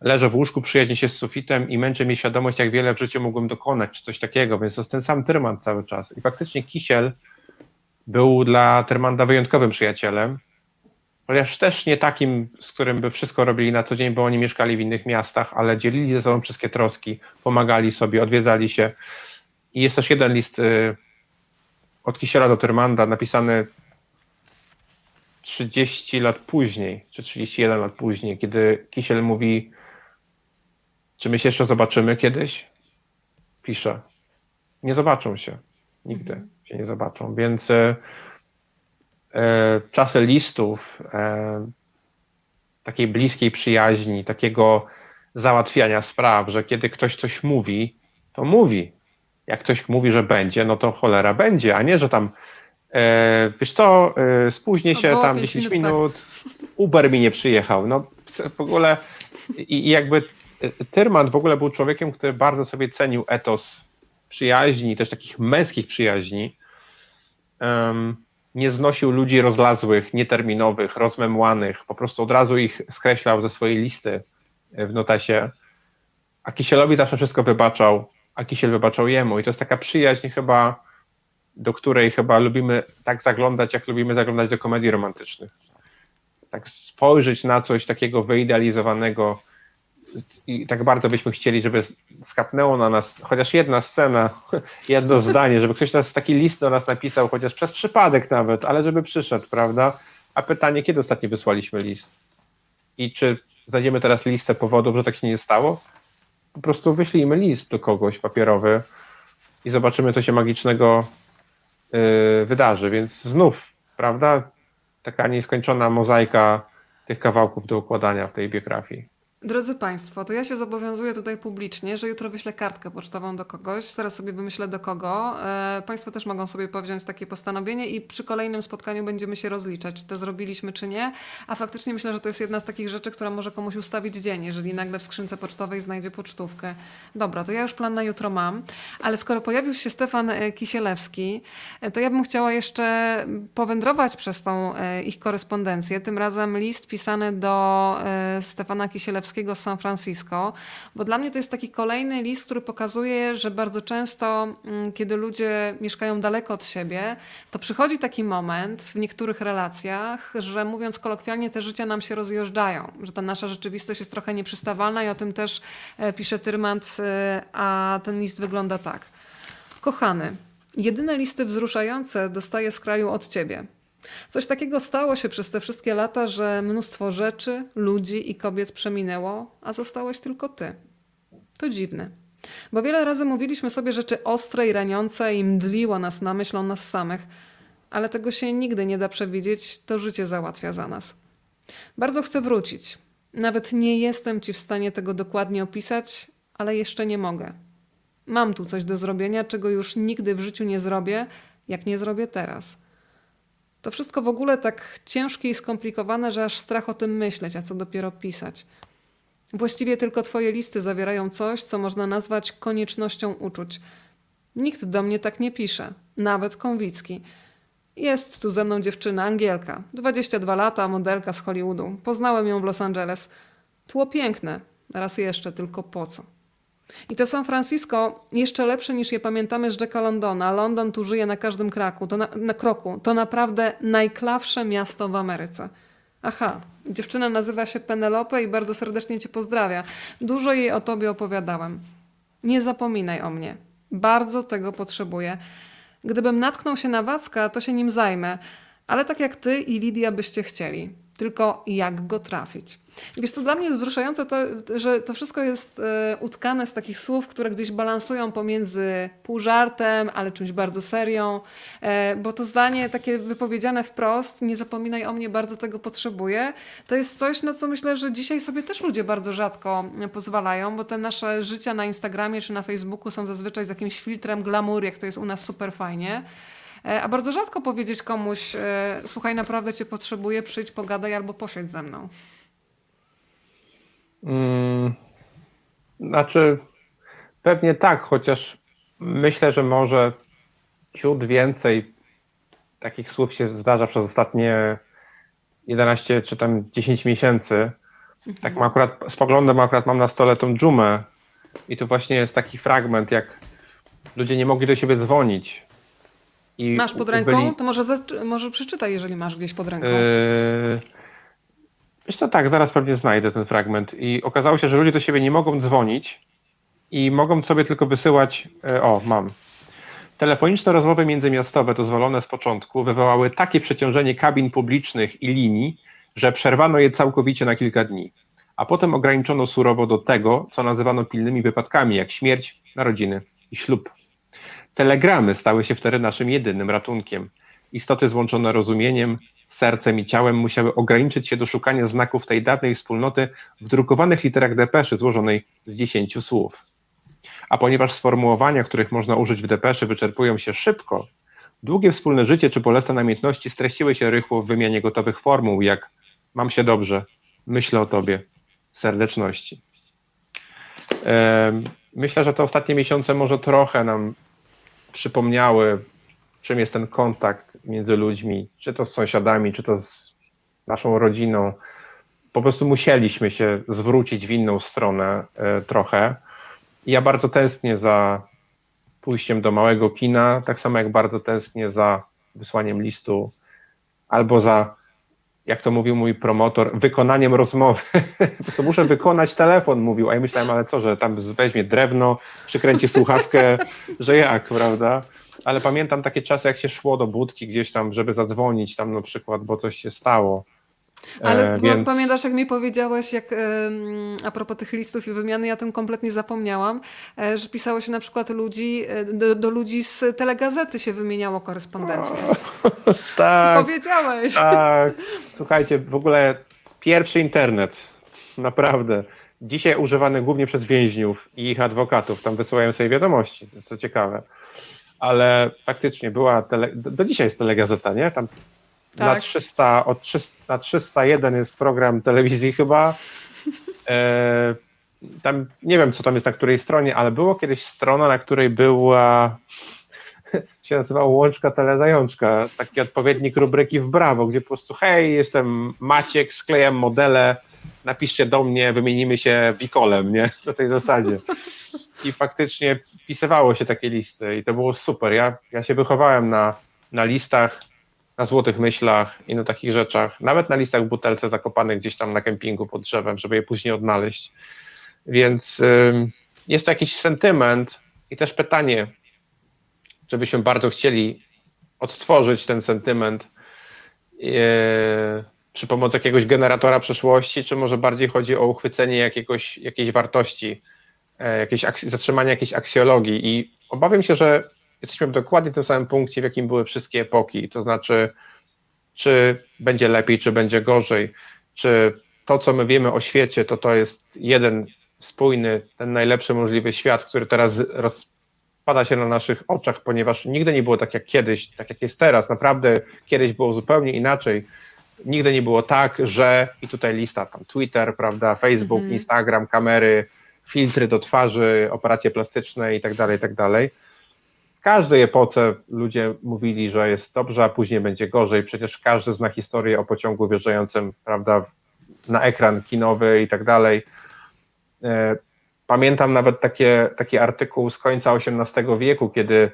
leżę w łóżku, przyjaźnię się z sufitem i męczy mnie świadomość, jak wiele w życiu mogłem dokonać, czy coś takiego, więc to jest ten sam Tyrman cały czas. I faktycznie Kisiel był dla Tyrmanda wyjątkowym przyjacielem, chociaż też nie takim, z którym by wszystko robili na co dzień, bo oni mieszkali w innych miastach, ale dzielili ze sobą wszystkie troski, pomagali sobie, odwiedzali się. I jest też jeden list y, od Kisiela do Tyrmanda napisany 30 lat później, czy 31 lat później, kiedy Kisiel mówi, czy my się jeszcze zobaczymy kiedyś? Pisze. Nie zobaczą się. Nigdy się nie zobaczą. Więc e, e, czasy listów, e, takiej bliskiej przyjaźni, takiego załatwiania spraw, że kiedy ktoś coś mówi, to mówi. Jak ktoś mówi, że będzie, no to cholera będzie, a nie, że tam e, wiesz co, e, spóźnię się tam pięć 10 minut, tak. minut, Uber mi nie przyjechał. No w ogóle i, i jakby e, Tyrman w ogóle był człowiekiem, który bardzo sobie cenił etos przyjaźni, też takich męskich przyjaźni. Em, nie znosił ludzi rozlazłych, nieterminowych, rozmemłanych, po prostu od razu ich skreślał ze swojej listy w notasie. A Kisielowi zawsze wszystko wybaczał, a Kisiel wybaczał jemu. I to jest taka przyjaźń chyba, do której chyba lubimy tak zaglądać, jak lubimy zaglądać do komedii romantycznych. Tak spojrzeć na coś takiego wyidealizowanego i tak bardzo byśmy chcieli, żeby skapnęło na nas chociaż jedna scena, jedno zdanie, żeby ktoś nas taki list do nas napisał, chociaż przez przypadek nawet, ale żeby przyszedł, prawda? A pytanie, kiedy ostatnio wysłaliśmy list? I czy znajdziemy teraz listę powodów, że tak się nie stało? Po prostu wyślijmy list do kogoś papierowy i zobaczymy, co się magicznego yy, wydarzy. Więc znów, prawda? Taka nieskończona mozaika tych kawałków do układania w tej biografii. Drodzy Państwo, to ja się zobowiązuję tutaj publicznie, że jutro wyślę kartkę pocztową do kogoś. Zaraz sobie wymyślę do kogo. E, państwo też mogą sobie powziąć takie postanowienie i przy kolejnym spotkaniu będziemy się rozliczać, czy to zrobiliśmy, czy nie. A faktycznie myślę, że to jest jedna z takich rzeczy, która może komuś ustawić dzień, jeżeli nagle w skrzynce pocztowej znajdzie pocztówkę. Dobra, to ja już plan na jutro mam, ale skoro pojawił się Stefan e, Kisielewski, e, to ja bym chciała jeszcze powędrować przez tą e, ich korespondencję. Tym razem list pisany do Stefana Kisielewskiego z San Francisco, bo dla mnie to jest taki kolejny list, który pokazuje, że bardzo często, mm, kiedy ludzie mieszkają daleko od siebie, to przychodzi taki moment w niektórych relacjach, że mówiąc kolokwialnie, te życia nam się rozjeżdżają, że ta nasza rzeczywistość jest trochę nieprzystawalna i o tym też e, pisze Tyrmand, e, a ten list wygląda tak. Kochany, jedyne listy wzruszające dostaję z kraju od ciebie. Coś takiego stało się przez te wszystkie lata, że mnóstwo rzeczy, ludzi i kobiet przeminęło, a zostałeś tylko ty. To dziwne. Bo wiele razy mówiliśmy sobie rzeczy ostre i raniące i mdliło nas na myśl o nas samych, ale tego się nigdy nie da przewidzieć, to życie załatwia za nas. Bardzo chcę wrócić. Nawet nie jestem ci w stanie tego dokładnie opisać, ale jeszcze nie mogę. Mam tu coś do zrobienia, czego już nigdy w życiu nie zrobię, jak nie zrobię teraz. To wszystko w ogóle tak ciężkie i skomplikowane, że aż strach o tym myśleć, a co dopiero pisać. Właściwie tylko twoje listy zawierają coś, co można nazwać koniecznością uczuć. Nikt do mnie tak nie pisze, nawet Konwicki. Jest tu ze mną dziewczyna, Angielka, 22 lata, modelka z Hollywoodu. Poznałem ją w Los Angeles. Tło piękne, raz jeszcze, tylko po co? I to San Francisco jeszcze lepsze niż je pamiętamy z Jacka Londona. London tu żyje na każdym kraku, to na, na kroku. To naprawdę najklawsze miasto w Ameryce. Aha, dziewczyna nazywa się Penelope i bardzo serdecznie cię pozdrawia. Dużo jej o tobie opowiadałem. Nie zapominaj o mnie. Bardzo tego potrzebuję. Gdybym natknął się na Wacka, to się nim zajmę. Ale tak jak ty i Lidia byście chcieli. Tylko jak go trafić? Wiesz, to dla mnie jest wzruszające to, że to wszystko jest e, utkane z takich słów, które gdzieś balansują pomiędzy pół żartem, ale czymś bardzo serią, e, bo to zdanie takie wypowiedziane wprost, nie zapominaj o mnie, bardzo tego potrzebuję, to jest coś, na co myślę, że dzisiaj sobie też ludzie bardzo rzadko pozwalają, bo te nasze życia na Instagramie czy na Facebooku są zazwyczaj z jakimś filtrem glamour, jak to jest u nas super fajnie. E, a bardzo rzadko powiedzieć komuś, słuchaj, naprawdę cię potrzebuję, przyjdź, pogadaj albo posiedź ze mną. Hmm, znaczy, pewnie tak, chociaż myślę, że może ciut więcej takich słów się zdarza przez ostatnie 11 czy tam 10 miesięcy. Mhm. Tak akurat, spoglądam akurat mam na stole tą dżumę i tu właśnie jest taki fragment, jak ludzie nie mogli do siebie dzwonić. Masz pod ręką? Byli... To może, może przeczytaj, jeżeli masz gdzieś pod ręką. Yy... Myślę tak, zaraz pewnie znajdę ten fragment. I okazało się, że ludzie do siebie nie mogą dzwonić i mogą sobie tylko wysyłać. E, o, mam. Telefoniczne rozmowy międzymiastowe dozwolone z początku wywołały takie przeciążenie kabin publicznych i linii, że przerwano je całkowicie na kilka dni. A potem ograniczono surowo do tego, co nazywano pilnymi wypadkami, jak śmierć, narodziny i ślub. Telegramy stały się wtedy naszym jedynym ratunkiem. Istoty złączone rozumieniem, sercem i ciałem musiały ograniczyć się do szukania znaków tej dawnej wspólnoty w drukowanych literach depeszy złożonej z dziesięciu słów. A ponieważ sformułowania, których można użyć w depeszy, wyczerpują się szybko, długie wspólne życie czy bolesne namiętności streściły się rychło w wymianie gotowych formuł, jak mam się dobrze, myślę o tobie, serdeczności. Myślę, że te ostatnie miesiące może trochę nam przypomniały, czym jest ten kontakt między ludźmi, czy to z sąsiadami, czy to z naszą rodziną. Po prostu musieliśmy się zwrócić w inną stronę e, trochę. Ja bardzo tęsknię za pójściem do małego kina, tak samo jak bardzo tęsknię za wysłaniem listu albo za, jak to mówił mój promotor, wykonaniem rozmowy. to muszę wykonać telefon, mówił, a ja myślałem, ale co, że tam weźmie drewno, przykręci słuchawkę, że jak, prawda? Ale pamiętam takie czasy, jak się szło do budki gdzieś tam, żeby zadzwonić tam na przykład, bo coś się stało. Ale e, więc... pamiętasz, jak mi powiedziałeś, jak a propos tych listów i wymiany, ja tym kompletnie zapomniałam, e, że pisało się na przykład ludzi, e, do, do ludzi z telegazety się wymieniało korespondencję. tak. Powiedziałeś. Tak. Słuchajcie, w ogóle pierwszy internet, naprawdę. Dzisiaj używany głównie przez więźniów i ich adwokatów. Tam wysyłają sobie wiadomości, co ciekawe ale faktycznie była, tele, do dzisiaj jest telegazeta, nie? Tam tak. na 300, od 300, na 301 jest program telewizji chyba. E, tam nie wiem, co tam jest na której stronie, ale było kiedyś strona, na której była się nazywało Łączka Telezajączka, taki odpowiednik rubryki w Brawo, gdzie po prostu hej, jestem Maciek, sklejam modele, napiszcie do mnie, wymienimy się wikolem, nie? Na tej zasadzie. I faktycznie wpisywało się takie listy i to było super. Ja, ja się wychowałem na, na listach, na złotych myślach i na takich rzeczach, nawet na listach butelce zakopanych gdzieś tam na kempingu pod drzewem, żeby je później odnaleźć. Więc y, jest to jakiś sentyment i też pytanie, czy byśmy bardzo chcieli odtworzyć ten sentyment y, przy pomocy jakiegoś generatora przeszłości, czy może bardziej chodzi o uchwycenie jakiegoś, jakiejś wartości, jakieś, zatrzymania jakiejś aksjologii i obawiam się, że jesteśmy w dokładnie tym samym punkcie, w jakim były wszystkie epoki, to znaczy czy będzie lepiej, czy będzie gorzej, czy to, co my wiemy o świecie, to to jest jeden spójny, ten najlepszy możliwy świat, który teraz rozpada się na naszych oczach, ponieważ nigdy nie było tak jak kiedyś, tak jak jest teraz. Naprawdę kiedyś było zupełnie inaczej. nigdy nie było tak, że i tutaj lista tam Twitter, prawda, Facebook, Mhm. Instagram, kamery, filtry do twarzy, operacje plastyczne i tak dalej, i tak. W każdej epoce ludzie mówili, że jest dobrze, a później będzie gorzej. Przecież każdy zna historię o pociągu wjeżdżającym, prawda, na ekran kinowy i tak. E, Pamiętam nawet takie, taki artykuł z końca XVIII wieku, kiedy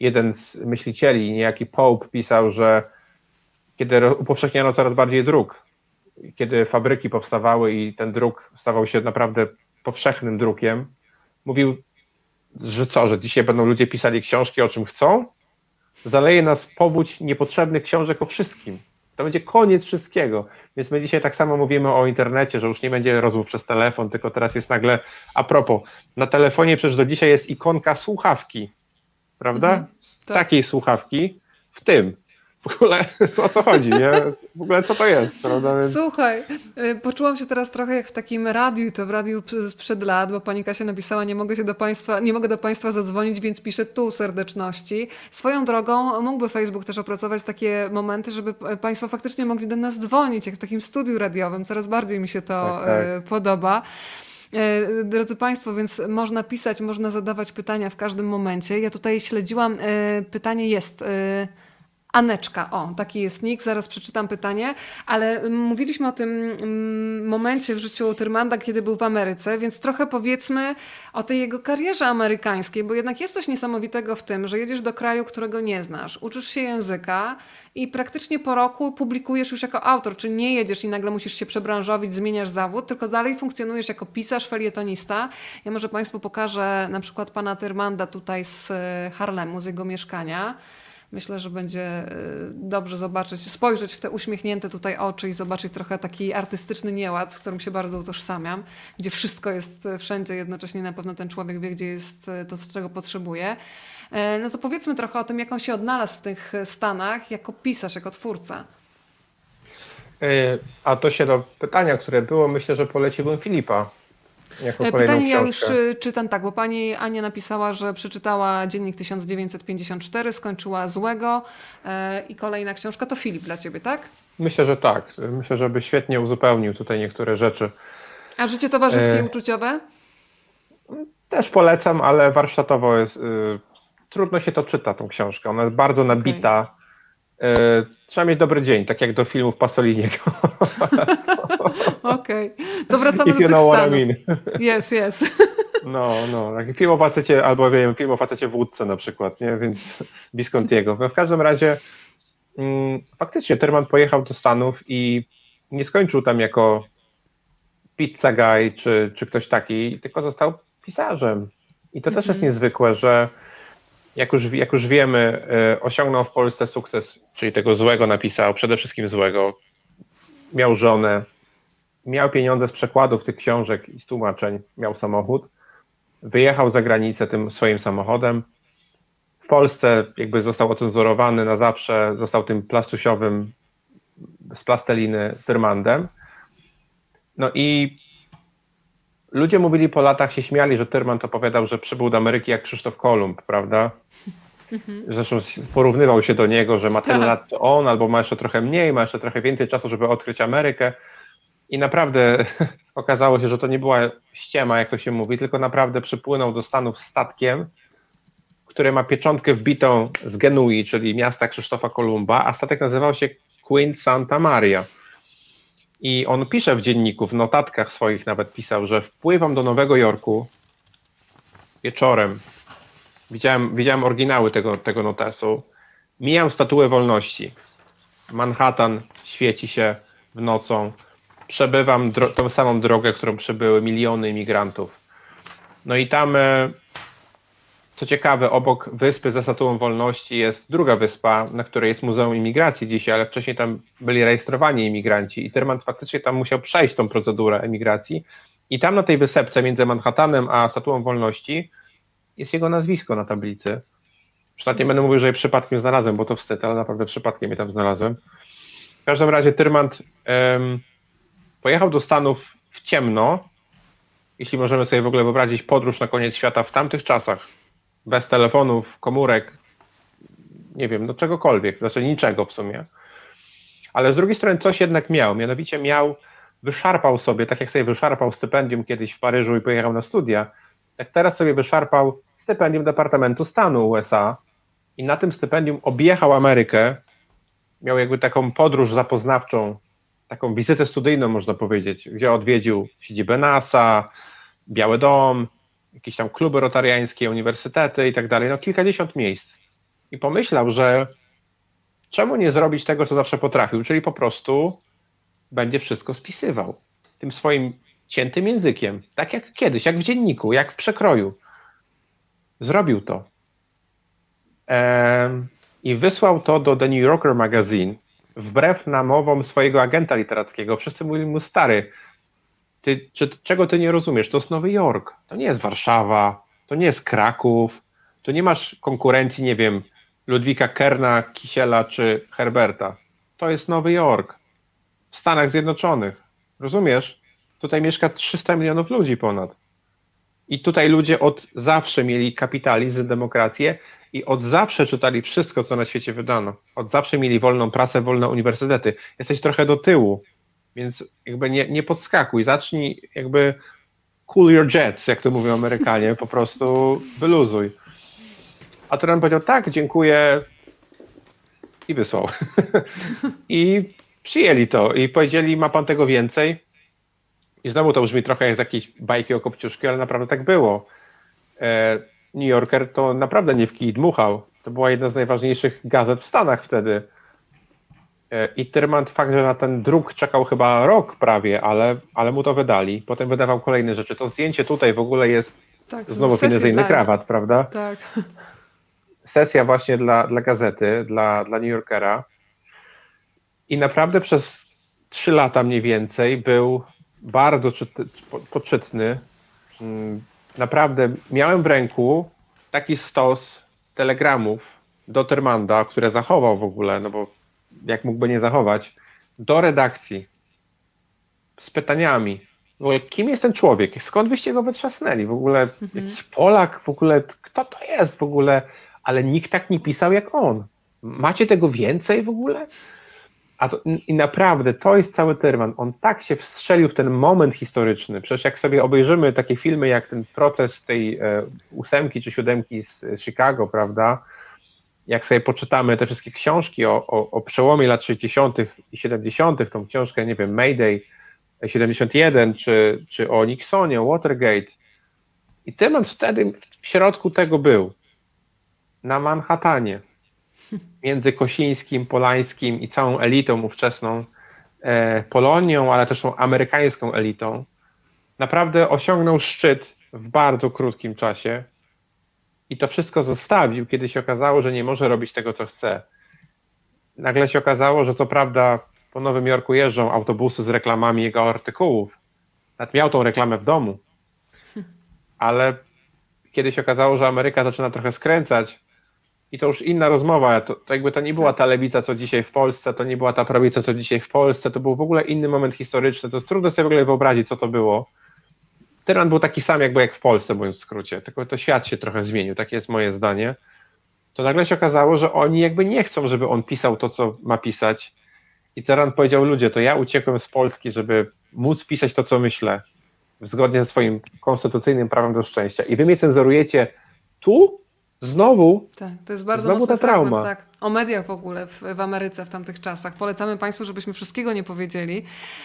jeden z myślicieli, niejaki Pope, pisał, że kiedy upowszechniano coraz bardziej druk, kiedy fabryki powstawały i ten druk stawał się naprawdę powszechnym drukiem, mówił, że co, że dzisiaj będą ludzie pisali książki o czym chcą? Zaleje nas powódź niepotrzebnych książek o wszystkim. To będzie koniec wszystkiego. Więc my dzisiaj tak samo mówimy o internecie, że już nie będzie rozmów przez telefon, tylko teraz jest nagle, a propos, na telefonie przecież do dzisiaj jest ikonka słuchawki, prawda? Mhm, tak. Takiej słuchawki w tym. W ogóle o co chodzi, nie? W ogóle co to jest, prawda? Więc... Słuchaj, y, poczułam się teraz trochę jak w takim radiu, to w radiu sprzed lat, bo pani Kasia napisała, nie mogę się do państwa, nie mogę do państwa zadzwonić, więc piszę tu serdeczności. Swoją drogą mógłby Facebook też opracować takie momenty, żeby państwo faktycznie mogli do nas dzwonić, jak w takim studiu radiowym. Coraz bardziej mi się to Tak, tak. y, podoba. E, Drodzy Państwo, więc można pisać, można zadawać pytania w każdym momencie. Ja tutaj śledziłam, pytanie jest. Aneczka, o, taki jest nick, zaraz przeczytam pytanie, ale mm, mówiliśmy o tym mm, momencie w życiu Tyrmanda, kiedy był w Ameryce, więc trochę powiedzmy o tej jego karierze amerykańskiej, bo jednak jest coś niesamowitego w tym, że jedziesz do kraju, którego nie znasz, uczysz się języka i praktycznie po roku publikujesz już jako autor, czyli nie jedziesz i nagle musisz się przebranżowić, zmieniasz zawód, tylko dalej funkcjonujesz jako pisarz, felietonista. Ja może Państwu pokażę na przykład pana Tyrmanda tutaj z e, Harlemu, z jego mieszkania. Myślę, że będzie y, dobrze zobaczyć, spojrzeć w te uśmiechnięte tutaj oczy i zobaczyć trochę taki artystyczny nieład, z którym się bardzo utożsamiam, gdzie wszystko jest y, wszędzie, jednocześnie na pewno ten człowiek wie, gdzie jest y, to, czego potrzebuje. E, No to powiedzmy trochę o tym, jak on się odnalazł w tych Stanach jako pisarz, jako twórca. A to się do pytania, które było, myślę, że poleciłbym Filipa E, Pytanie ja już y, czytam tak, bo pani Ania napisała, że przeczytała Dziennik 1954, skończyła Złego e, i kolejna książka to Filip dla ciebie, tak? Myślę, że tak. Myślę, że by świetnie uzupełnił tutaj niektóre rzeczy. A życie towarzyskie E, i uczuciowe? Też polecam, ale warsztatowo jest. Y, trudno się to czyta, tą książkę. Ona jest bardzo nabita. Y, trzeba mieć dobry dzień, tak jak do filmów Pasoliniego. Okej, to wracamy If do you tych Stanów. Yes, yes. No, no. Taki film o facecie, albo wiem, film o facecie w łódce na przykład, nie? Więc Viscontiego. No, w każdym razie mm, faktycznie Terman pojechał do Stanów i nie skończył tam jako pizza guy czy, czy ktoś taki, tylko został pisarzem. I to też jest niezwykłe, że jak już, jak już wiemy, e, osiągnął w Polsce sukces, czyli tego złego napisał, przede wszystkim złego. Miał żonę, miał pieniądze z przekładów tych książek i z tłumaczeń, miał samochód. Wyjechał za granicę tym swoim samochodem. W Polsce jakby został ocenzurowany na zawsze, został tym plastusiowym z plasteliny Tyrmandem. No i ludzie mówili po latach, się śmiali, że Tyrmand opowiadał, że przybył do Ameryki jak Krzysztof Kolumb, prawda? Zresztą porównywał się do niego, że ma tyle Tak. lat co on, albo ma jeszcze trochę mniej, ma jeszcze trochę więcej czasu, żeby odkryć Amerykę. I naprawdę okazało się, że to nie była ściema, jak to się mówi, tylko naprawdę przypłynął do Stanów statkiem, który ma pieczątkę wbitą z Genui, czyli miasta Krzysztofa Kolumba, a statek nazywał się Queen Santa Maria. I on pisze w dzienniku, w notatkach swoich nawet pisał, że wpływam do Nowego Jorku wieczorem. Widziałem, widziałem oryginały tego, tego notesu. Mijam statuę wolności. Manhattan świeci się w nocą. Przebywam tą samą drogę, którą przebyły miliony imigrantów. No i tam, e, co ciekawe, obok wyspy za statuą wolności jest druga wyspa, na której jest Muzeum Imigracji dzisiaj, ale wcześniej tam byli rejestrowani imigranci i Tyrman faktycznie tam musiał przejść tą procedurę emigracji. I tam na tej wysepce między Manhattanem a Statuą Wolności jest jego nazwisko na tablicy. Przynajmniej nie będę mówił, że je przypadkiem znalazłem, bo to wstyd, ale naprawdę przypadkiem je tam znalazłem. W każdym razie Tyrmand em, pojechał do Stanów w ciemno, jeśli możemy sobie w ogóle wyobrazić podróż na koniec świata w tamtych czasach, bez telefonów, komórek, nie wiem, no czegokolwiek, znaczy niczego w sumie. ale z drugiej strony coś jednak miał, mianowicie miał, wyszarpał sobie, tak jak sobie wyszarpał stypendium kiedyś w Paryżu i pojechał na studia, jak teraz sobie wyszarpał stypendium Departamentu Stanu USA i na tym stypendium objechał Amerykę, miał jakby taką podróż zapoznawczą, taką wizytę studyjną można powiedzieć, gdzie odwiedził siedzibę NASA, Biały Dom, jakieś tam kluby rotariańskie, uniwersytety i tak dalej, no kilkadziesiąt miejsc. I pomyślał, że czemu nie zrobić tego, co zawsze potrafił, czyli po prostu będzie wszystko spisywał tym swoim ciętym językiem, tak jak kiedyś, jak w dzienniku, jak w przekroju. Zrobił to. I wysłał to do The New Yorker Magazine, wbrew namowom swojego agenta literackiego. Wszyscy mówili mu, stary, ty, czy, czego ty nie rozumiesz? To jest Nowy Jork, to nie jest Warszawa, to nie jest Kraków, tu nie masz konkurencji, nie wiem, Ludwika Kerna, Kisiela czy Herberta. To jest Nowy Jork w Stanach Zjednoczonych. Rozumiesz? Tutaj mieszka 300 milionów ludzi ponad. I tutaj ludzie od zawsze mieli kapitalizm, demokrację i od zawsze czytali wszystko, co na świecie wydano. Od zawsze mieli wolną prasę, wolne uniwersytety. Jesteś trochę do tyłu, więc jakby nie, nie podskakuj. Zacznij jakby cool your jets, jak to mówią Amerykanie, po prostu wyluzuj. A Trump powiedział, tak, dziękuję i wysłał. I przyjęli to i powiedzieli, ma pan tego więcej? I znowu to brzmi trochę jak z jakiejś bajki o Kopciuszki, ale naprawdę tak było. E, New Yorker to naprawdę nie w kij dmuchał. To była jedna z najważniejszych gazet w Stanach wtedy. E, I Tyrmand fakt, że na ten druk czekał chyba rok prawie, ale, ale mu to wydali. Potem wydawał kolejne rzeczy. To zdjęcie tutaj w ogóle jest tak, znowu finezyjny krawat, prawda? Tak. Sesja właśnie dla, dla gazety, dla, dla New Yorkera. I naprawdę przez trzy lata mniej więcej był bardzo czyty, poczytny. Mm, naprawdę miałem w ręku taki stos telegramów do Termanda, które zachował w ogóle, no bo jak mógłby nie zachować, do redakcji z pytaniami. W ogóle, kim jest ten człowiek? Skąd wyście go wytrzasnęli? W ogóle mhm. jakiś Polak? W ogóle kto to jest w ogóle? Ale nikt tak nie pisał jak on. Macie tego więcej w ogóle? A to, I naprawdę to jest cały Tyrman. On tak się wstrzelił w ten moment historyczny. Przecież jak sobie obejrzymy takie filmy, jak ten proces tej e, ósemki czy siódemki z Chicago, prawda? Jak sobie poczytamy te wszystkie książki o, o, o przełomie lat 60. i 70., tą książkę, nie wiem, Mayday 71, czy, czy o Nixonie, o Watergate. I Tyrman wtedy w środku tego był. Na Manhattanie między Kosińskim, Polańskim i całą elitą ówczesną e, Polonią, ale też tą amerykańską elitą, naprawdę osiągnął szczyt w bardzo krótkim czasie i to wszystko zostawił, kiedy się okazało, że nie może robić tego, co chce. Nagle się okazało, że co prawda po Nowym Jorku jeżdżą autobusy z reklamami jego artykułów. Nawet miał tą reklamę w domu. Ale kiedy się okazało, że Ameryka zaczyna trochę skręcać, i to już inna rozmowa. To, to jakby to nie była tak. ta lewica, co dzisiaj w Polsce, to nie była ta prawica, co dzisiaj w Polsce, to był w ogóle inny moment historyczny. To trudno sobie w ogóle wyobrazić, co to było. Tyran był taki sam jakby jak w Polsce, mówiąc w skrócie, tylko to świat się trochę zmienił, takie jest moje zdanie. To nagle się okazało, że oni jakby nie chcą, żeby on pisał to, co ma pisać. I Teran powiedział, ludzie, to ja uciekłem z Polski, żeby móc pisać to, co myślę, zgodnie ze swoim konstytucyjnym prawem do szczęścia. I wy mnie cenzurujecie tu, Znowu. Tak, to jest bardzo znowu ta trauma. Fragment, tak. O mediach w ogóle w, w, Ameryce w tamtych czasach. Polecamy Państwu, żebyśmy wszystkiego nie powiedzieli.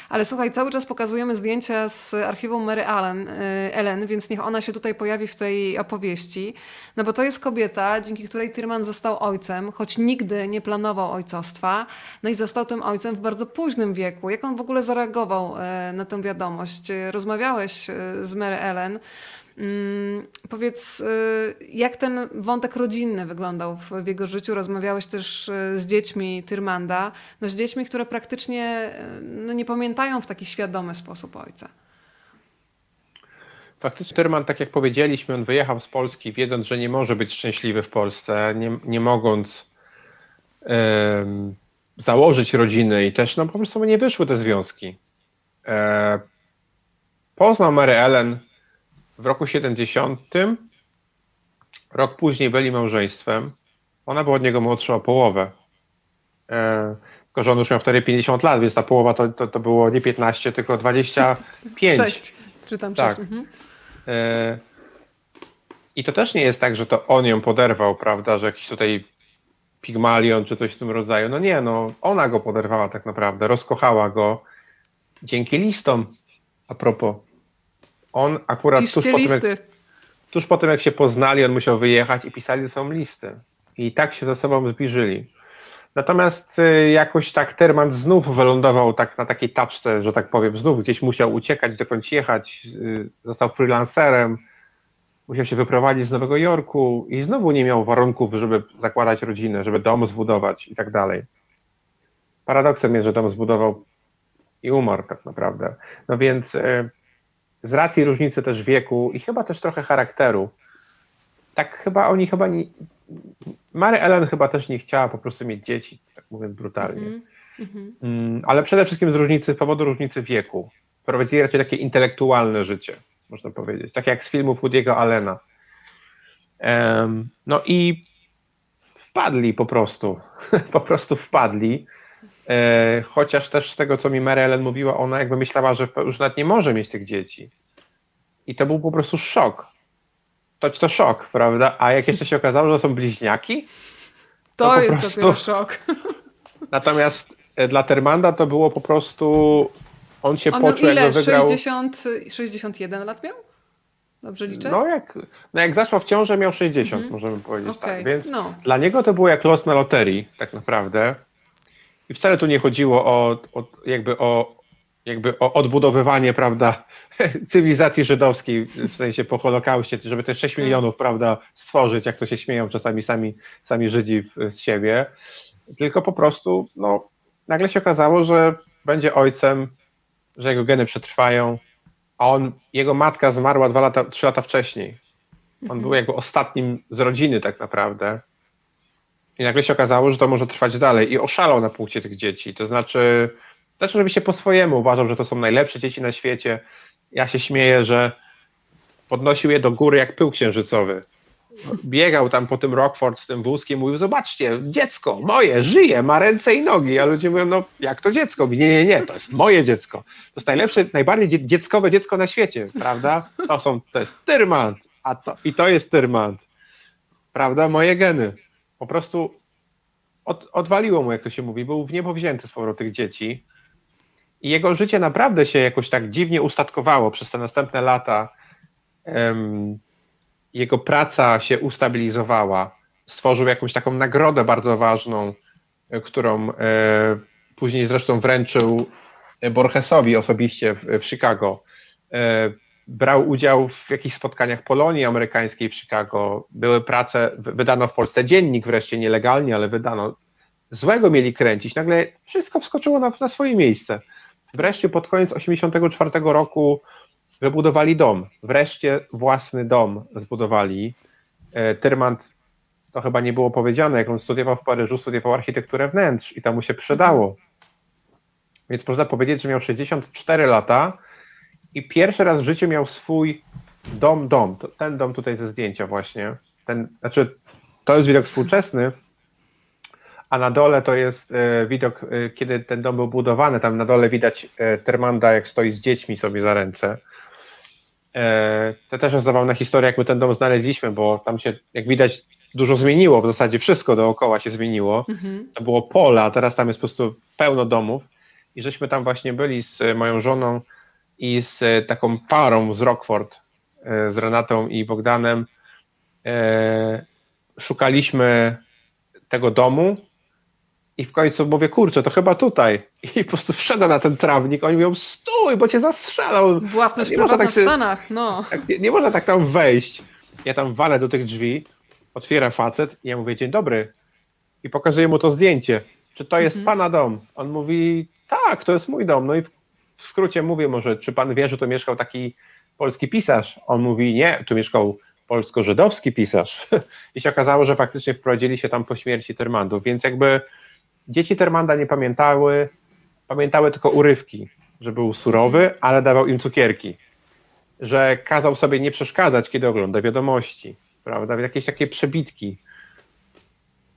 Ale słuchaj, cały czas pokazujemy zdjęcia z archiwum Mary Allen, y, Ellen, więc niech ona się tutaj pojawi w tej opowieści. No bo to jest kobieta, dzięki której Tyrman został ojcem, choć nigdy nie planował ojcostwa. No i został tym ojcem w bardzo późnym wieku. Jak on w ogóle zareagował y, na tę wiadomość? Rozmawiałeś y, z Mary Ellen. Mm, powiedz, y, jak ten wątek rodzinny wyglądał w, jego życiu? Rozmawiałeś też y, z dziećmi Tyrmanda, no z dziećmi, które praktycznie y, no nie pamiętają w taki świadomy sposób ojca. Faktycznie Tyrman, tak jak powiedzieliśmy, on wyjechał z Polski, wiedząc, że nie może być szczęśliwy w Polsce, nie, nie mogąc założyć rodziny i też no, po prostu nie wyszły te związki. E, poznał Mary Ellen, w roku 70, rok później byli małżeństwem. Ona była od niego młodsza o połowę. E, Tylko, że on już miał wtedy 50 lat, więc ta połowa to, to, to było nie 15, tylko 25. 6, czytam Tak. 6. Mhm. E, I to też nie jest tak, że to on ją poderwał, prawda, że jakiś tutaj pigmalion czy coś w tym rodzaju. No nie, no ona go poderwała tak naprawdę, rozkochała go dzięki listom. A propos, on akurat tuż po, tym, jak, tuż po tym, jak się poznali, on musiał wyjechać i pisali ze sobą listy. I tak się ze sobą zbliżyli. Natomiast y, jakoś tak Terman znów wylądował tak na takiej taczce, że tak powiem, znów gdzieś musiał uciekać, dokądś jechać, y, został freelancerem, musiał się wyprowadzić z Nowego Jorku i znowu nie miał warunków, żeby zakładać rodzinę, żeby dom zbudować i tak dalej. Paradoksem jest, że dom zbudował i umarł tak naprawdę. No więc y, z racji różnicy też wieku i chyba też trochę charakteru, tak chyba oni chyba nie, Mary Ellen chyba też nie chciała po prostu mieć dzieci, tak mówiąc brutalnie. Mhm. Mhm. Mm, ale przede wszystkim z różnicy, z powodu różnicy wieku. Prowadzili raczej takie intelektualne życie, można powiedzieć. Tak jak z filmów Woody'ego Allena. Em, no i wpadli po prostu. po prostu wpadli. E, chociaż też z tego, co mi Mary Ellen mówiła, ona jakby myślała, że już nawet nie może mieć tych dzieci. I to był po prostu szok. To, to szok, prawda? A jak jeszcze się okazało, że są bliźniaki, To, To jest prostu- dopiero szok. Natomiast e, dla Termanda to było po prostu. On się On poczuł, ile? jakby wygrał. 60, 61 lat miał? Dobrze liczę? No jak, no jak zaszła w ciążę, miał 60, Mhm. możemy powiedzieć Okej, tak. Więc no. dla niego to było jak los na loterii, tak naprawdę. I wcale tu nie chodziło o, o jakby o jakby o odbudowywanie, prawda, cywilizacji żydowskiej, w sensie po Holokauście, żeby te 6 Tak. milionów, prawda, stworzyć, jak to się śmieją czasami sami, sami Żydzi w, z siebie, tylko po prostu, no, nagle się okazało, że będzie ojcem, że jego geny przetrwają, a on, jego matka zmarła dwa lata, trzy lata wcześniej. On Mhm. był jakby ostatnim z rodziny tak naprawdę. I nagle się okazało, że to może trwać dalej. I oszalał na punkcie tych dzieci. To znaczy, też oczywiście po swojemu uważał, że to są najlepsze dzieci na świecie. Ja się śmieję, że podnosił je do góry jak pył księżycowy. Biegał tam po tym Rockford z tym wózkiem, mówił, zobaczcie, dziecko, moje, żyje, ma ręce i nogi. A ludzie mówią, no jak to dziecko? Mówi, Nie, nie, nie, to jest moje dziecko. To jest najlepsze, najbardziej dzie- dzieckowe dziecko na świecie, prawda? To są, to jest Tyrmand, a to, i to jest Tyrmand. Prawda? Moje geny. Po prostu od, odwaliło mu, jak to się mówi, był w niebo wzięty z powrotem tych dzieci. I jego życie naprawdę się jakoś tak dziwnie ustatkowało przez te następne lata. Em, jego praca się ustabilizowała. Stworzył jakąś taką nagrodę bardzo ważną, e, którą e, później zresztą wręczył Borgesowi osobiście w, w Chicago. E, brał udział w jakichś spotkaniach Polonii amerykańskiej w Chicago. Były prace, wy- wydano w Polsce dziennik wreszcie nielegalnie, ale wydano. Złego mieli kręcić. Nagle wszystko wskoczyło na, na swoje miejsce. Wreszcie pod koniec 1984 roku wybudowali dom. Wreszcie własny dom zbudowali. E, Tyrmand, to chyba nie było powiedziane, jak on studiował w Paryżu, studiował architekturę wnętrz i to mu się przydało. Więc można powiedzieć, że miał 64 lata i pierwszy raz w życiu miał swój dom, dom. Ten dom tutaj ze zdjęcia właśnie. Ten, znaczy, to jest widok współczesny, a na dole to jest e, widok, e, kiedy ten dom był budowany. Tam na dole widać e, Termanda, jak stoi z dziećmi sobie za ręce. To też jest zabawna historia, jak my ten dom znaleźliśmy, bo tam się, jak widać, dużo zmieniło. W zasadzie wszystko dookoła się zmieniło. Mhm. To było pole, a teraz tam jest po prostu pełno domów. I żeśmy tam właśnie byli z moją żoną i z e, taką parą z Rockford, e, z Renatą i Bogdanem. E, Szukaliśmy tego domu i w końcu mówię, kurczę, to chyba tutaj. I po prostu wszedłem na ten trawnik, oni mówią, stój, bo cię zastrzelał. Własność prywatna tak w Stanach, no. Tak, nie, nie można tak tam wejść. Ja tam walę do tych drzwi, otwiera facet i ja mówię, dzień dobry. I pokazuję mu to zdjęcie. Czy to jest Mhm. pana dom? On mówi, tak, to jest mój dom. No i w, skrócie mówię może, czy pan wie, że tu mieszkał taki polski pisarz? On mówi, nie, tu mieszkał polsko-żydowski pisarz. I się okazało, że faktycznie wprowadzili się tam po śmierci Termandów, więc jakby dzieci Termanda nie pamiętały, pamiętały tylko urywki, że był surowy, ale dawał im cukierki że kazał sobie nie przeszkadzać, kiedy ogląda wiadomości, prawda? Jakieś takie przebitki.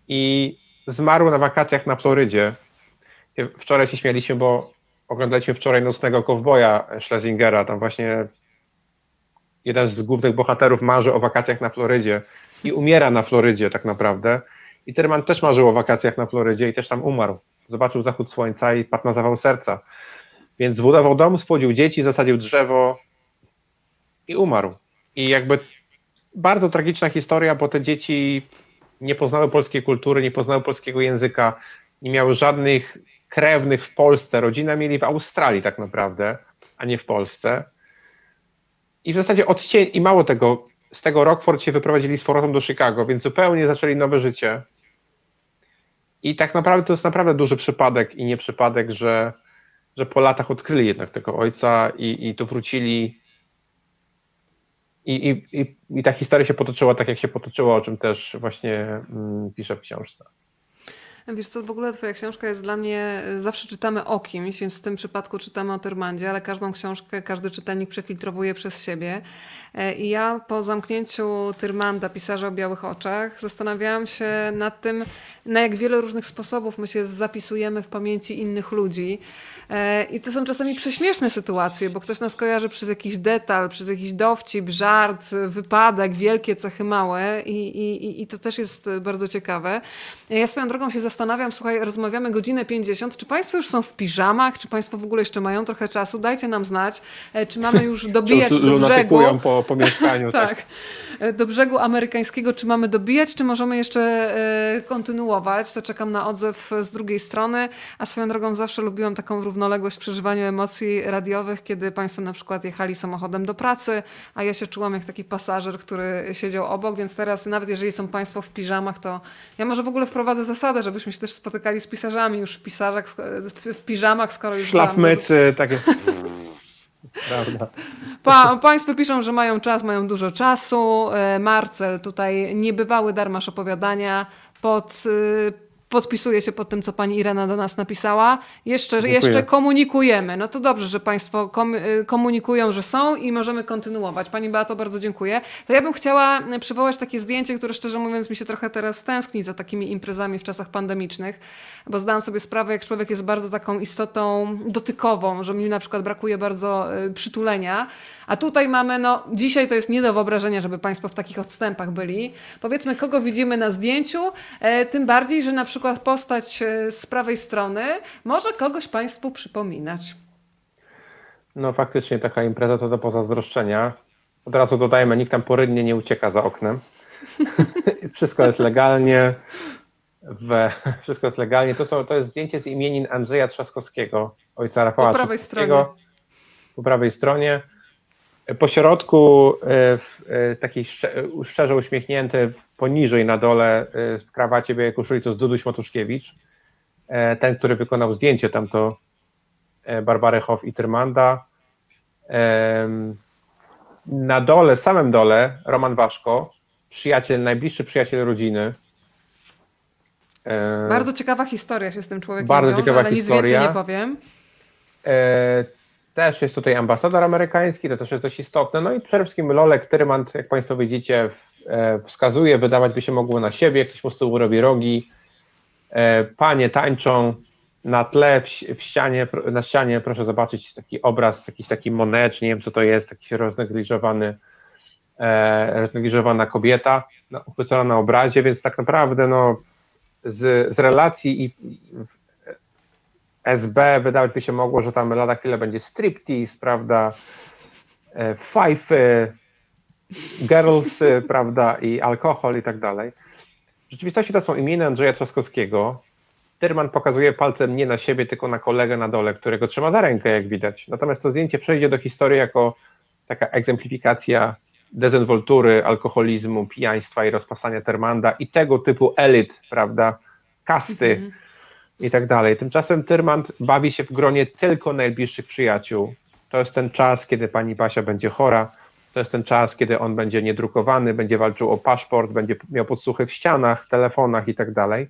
I zmarł na wakacjach na Florydzie. Wczoraj się śmialiśmy, bo oglądaliśmy wczoraj Nocnego Kowboja Schlesingera, tam właśnie jeden z głównych bohaterów marzy o wakacjach na Florydzie i umiera na Florydzie tak naprawdę. I Terman też marzył o wakacjach na Florydzie i też tam umarł. Zobaczył zachód słońca i padł na zawał serca. Więc zbudował dom, spłodził dzieci, zasadził drzewo i umarł. I jakby bardzo tragiczna historia, bo te dzieci nie poznały polskiej kultury, nie poznały polskiego języka, nie miały żadnych krewnych w Polsce. Rodzina mieli w Australii tak naprawdę, a nie w Polsce. I w zasadzie odcień, i mało tego, z tego Rockford się wyprowadzili z powrotem do Chicago, więc zupełnie zaczęli nowe życie. I tak naprawdę to jest naprawdę duży przypadek i nie przypadek, że, że po latach odkryli jednak tego ojca i, i tu wrócili. I, i, i, I ta historia się potoczyła tak, jak się potoczyła, o czym też właśnie mm, piszę w książce. Wiesz co, w ogóle twoja książka jest dla mnie, zawsze czytamy o kimś, więc w tym przypadku czytamy o Tyrmandzie, ale każdą książkę każdy czytelnik przefiltrowuje przez siebie. E, I ja po zamknięciu Tyrmanda, pisarza o białych oczach, zastanawiałam się nad tym, na jak wiele różnych sposobów my się zapisujemy w pamięci innych ludzi. E, I to są czasami prześmieszne sytuacje, bo ktoś nas kojarzy przez jakiś detal, przez jakiś dowcip, żart, wypadek, wielkie cechy małe i, i, i to też jest bardzo ciekawe. Ja swoją drogą się zastanawiam, słuchaj, rozmawiamy godzinę 50, czy Państwo już są w piżamach, czy Państwo w ogóle jeszcze mają trochę czasu? Dajcie nam znać, e, czy mamy już dobijać do brzegu. po, po mieszkaniu. tak. tak. E, do brzegu amerykańskiego, czy mamy dobijać, czy możemy jeszcze e, kontynuować. To czekam na odzew z drugiej strony, a swoją drogą zawsze lubiłam taką równoległość w przeżywaniu emocji radiowych, kiedy Państwo na przykład jechali samochodem do pracy, a ja się czułam jak taki pasażer, który siedział obok, więc teraz nawet jeżeli są Państwo w piżamach, to ja może w ogóle wprowadzę zasadę, żebyśmy się też spotykali z pisarzami już w, pisarzach, w piżamach, skoro już... Szlafmycy, takie... Pa, państwo piszą, że mają czas, mają dużo czasu. E, Marcel, tutaj niebywały darmasz opowiadania pod y, podpisuję się pod tym, co pani Irena do nas napisała. Jeszcze, jeszcze komunikujemy. No to dobrze, że państwo y, komunikują, że są i możemy kontynuować. Pani Beato, bardzo dziękuję. To ja bym chciała przywołać takie zdjęcie, które szczerze mówiąc mi się trochę teraz tęskni za takimi imprezami w czasach pandemicznych, bo zdałam sobie sprawę, jak człowiek jest bardzo taką istotą dotykową, że mi na przykład brakuje bardzo y, przytulenia. A tutaj mamy, no dzisiaj to jest nie do wyobrażenia, żeby państwo w takich odstępach byli. Powiedzmy, kogo widzimy na zdjęciu, tym bardziej, że na przykład przykład postać e, z prawej strony może kogoś Państwu przypominać. No faktycznie taka impreza to do pozazdroszczenia. Od razu dodajmy, nikt tam porydnie nie ucieka za oknem. wszystko jest legalnie. We, wszystko jest legalnie. To, są, to jest zdjęcie z imienin Andrzeja Trzaskowskiego, ojca Rafała po prawej stronie. Po prawej stronie. Po środku y, taki szczerze uśmiechnięty, poniżej na dole y, w krawacie białej koszuli to jest Duduś Matuszkiewicz. E, ten, który wykonał zdjęcie tam to e, Barbary Hoff i Tyrmanda. Na dole, samym dole Roman Waszko, przyjaciel, najbliższy przyjaciel rodziny. Bardzo ciekawa historia się z tym człowiekiem Bardzo wiąże, ciekawa ale historia. nic więcej nie powiem. Też jest tutaj ambasador amerykański, to też jest dość istotne. No i przede wszystkim Lolek Tyrmand, jak Państwo widzicie, e, wskazuje, wydawać by się mogło na siebie, ktoś po prostu robi rogi. E, panie tańczą na tle, w, ścianie, na ścianie proszę zobaczyć taki obraz, jakiś taki monet, nie wiem co to jest, jakiś roznegliżowany, e, roznegliżowana kobieta, no, uchwycona na obrazie, więc tak naprawdę no, z, z relacji i SB wydawać by się mogło, że tam lada chwilę będzie striptease, prawda, e, fajfy, girls, prawda, i alkohol i tak dalej. W rzeczywistości to są imiona Andrzeja Trzaskowskiego. Tyrman pokazuje palcem nie na siebie, tylko na kolegę na dole, którego trzyma za rękę, jak widać. Natomiast to zdjęcie przejdzie do historii jako taka egzemplifikacja dezynwoltury, alkoholizmu, pijaństwa i rozpasania Termanda i tego typu elit, prawda, kasty, mm -hmm i tak dalej. Tymczasem Tyrmand bawi się w gronie tylko najbliższych przyjaciół. To jest ten czas, kiedy pani Basia będzie chora, to jest ten czas, kiedy on będzie niedrukowany, będzie walczył o paszport, będzie miał podsłuchy w ścianach, telefonach i tak dalej.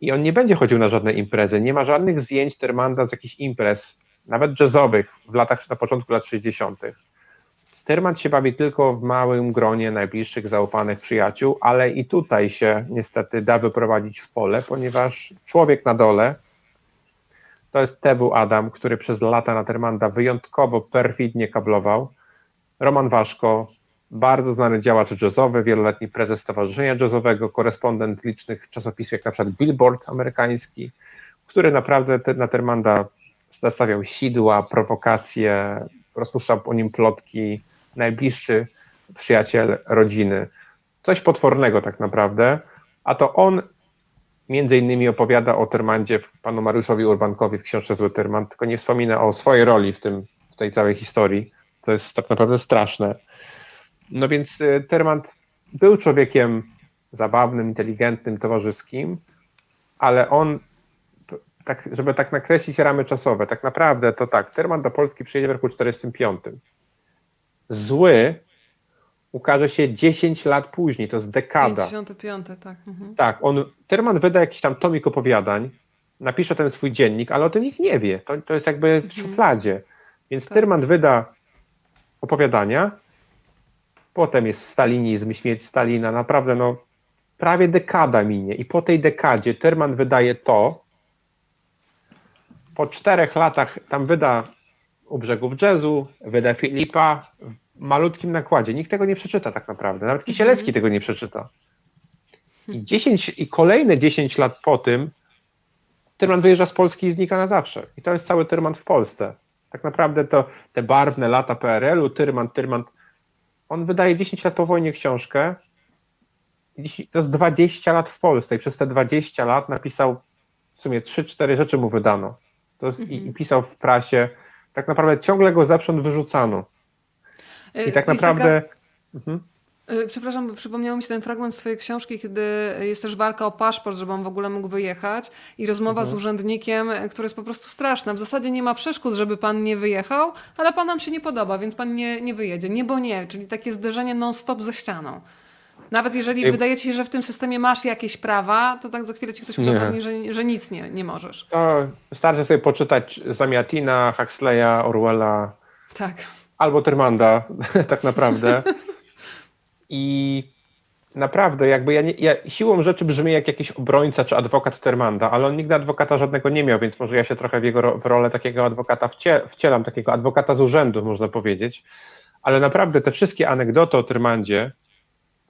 I on nie będzie chodził na żadne imprezy. Nie ma żadnych zdjęć Tyrmanda z jakichś imprez, nawet jazzowych w latach, na początku lat 60. Tyrmand się bawi tylko w małym gronie najbliższych, zaufanych przyjaciół, ale i tutaj się niestety da wyprowadzić w pole, ponieważ człowiek na dole To jest TW Adam, który przez lata na Termanda wyjątkowo perfidnie kablował. Roman Waszko, bardzo znany działacz jazzowy, wieloletni prezes Stowarzyszenia Jazzowego, korespondent licznych czasopism, jak na przykład Billboard amerykański, który naprawdę na Termanda nastawiał sidła, prowokacje, rozpuszczał o nim plotki, najbliższy przyjaciel rodziny. Coś potwornego tak naprawdę, a to on między innymi opowiada o Termandzie panu Mariuszowi Urbankowi w książce Zły Terman, tylko nie wspomina o swojej roli w, tym, w tej całej historii, co jest tak naprawdę straszne. No więc y, Termant był człowiekiem zabawnym, inteligentnym, towarzyskim, ale on, tak, żeby tak nakreślić ramy czasowe, tak naprawdę to tak, Termant do Polski przyjedzie w roku 1945. Zły ukaże się 10 lat później, to jest dekada. 55, tak. Mhm. Tak, on, Terman wyda jakiś tam tomik opowiadań, napisze ten swój dziennik, ale o tym nikt nie wie. To, to jest jakby w Mhm. szufladzie. Więc Tak. Terman wyda opowiadania, potem jest stalinizm, śmierć Stalina, naprawdę no prawie dekada minie i po tej dekadzie Terman wydaje to, po czterech latach tam wyda u brzegów jazzu, wyda Filipa w malutkim nakładzie. Nikt tego nie przeczyta tak naprawdę. Nawet Kisielewski tego nie przeczyta. I, 10, I kolejne 10 lat po tym Tyrman wyjeżdża z Polski i znika na zawsze. I to jest cały Tyrman w Polsce. Tak naprawdę to te barwne lata PRL-u, Tyrman, Tyrman, on wydaje 10 lat po wojnie książkę. To jest 20 lat w Polsce i przez te 20 lat napisał w sumie 3-4 rzeczy mu wydano. To jest, i, I pisał w prasie. Tak naprawdę ciągle go zewsząd wyrzucano. I tak Y, naprawdę. Mhm. Y, Przepraszam, przypomniał mi się ten fragment z twojej książki, kiedy jest też walka o paszport, żeby on w ogóle mógł wyjechać i rozmowa z urzędnikiem, y, która jest po prostu straszna. W zasadzie nie ma przeszkód, żeby pan nie wyjechał, ale pan nam się nie podoba, więc pan nie, nie wyjedzie. Nie, bo nie, czyli takie zderzenie non-stop ze ścianą. Nawet jeżeli Ej. wydaje ci się, że w tym systemie masz jakieś prawa, to tak za chwilę ci ktoś udowodni, że, że nic nie, nie możesz. To wystarczy sobie poczytać Zamiatina, Huxleya, Orwella, Tak. albo Tyrmanda, tak naprawdę. I naprawdę, jakby ja, nie, ja siłą rzeczy brzmi jak jakiś obrońca czy adwokat Tyrmanda, ale on nigdy adwokata żadnego nie miał, więc może ja się trochę w jego w rolę takiego adwokata wcie, wcielam, takiego adwokata z urzędu, można powiedzieć. Ale naprawdę te wszystkie anegdoty o Tyrmandzie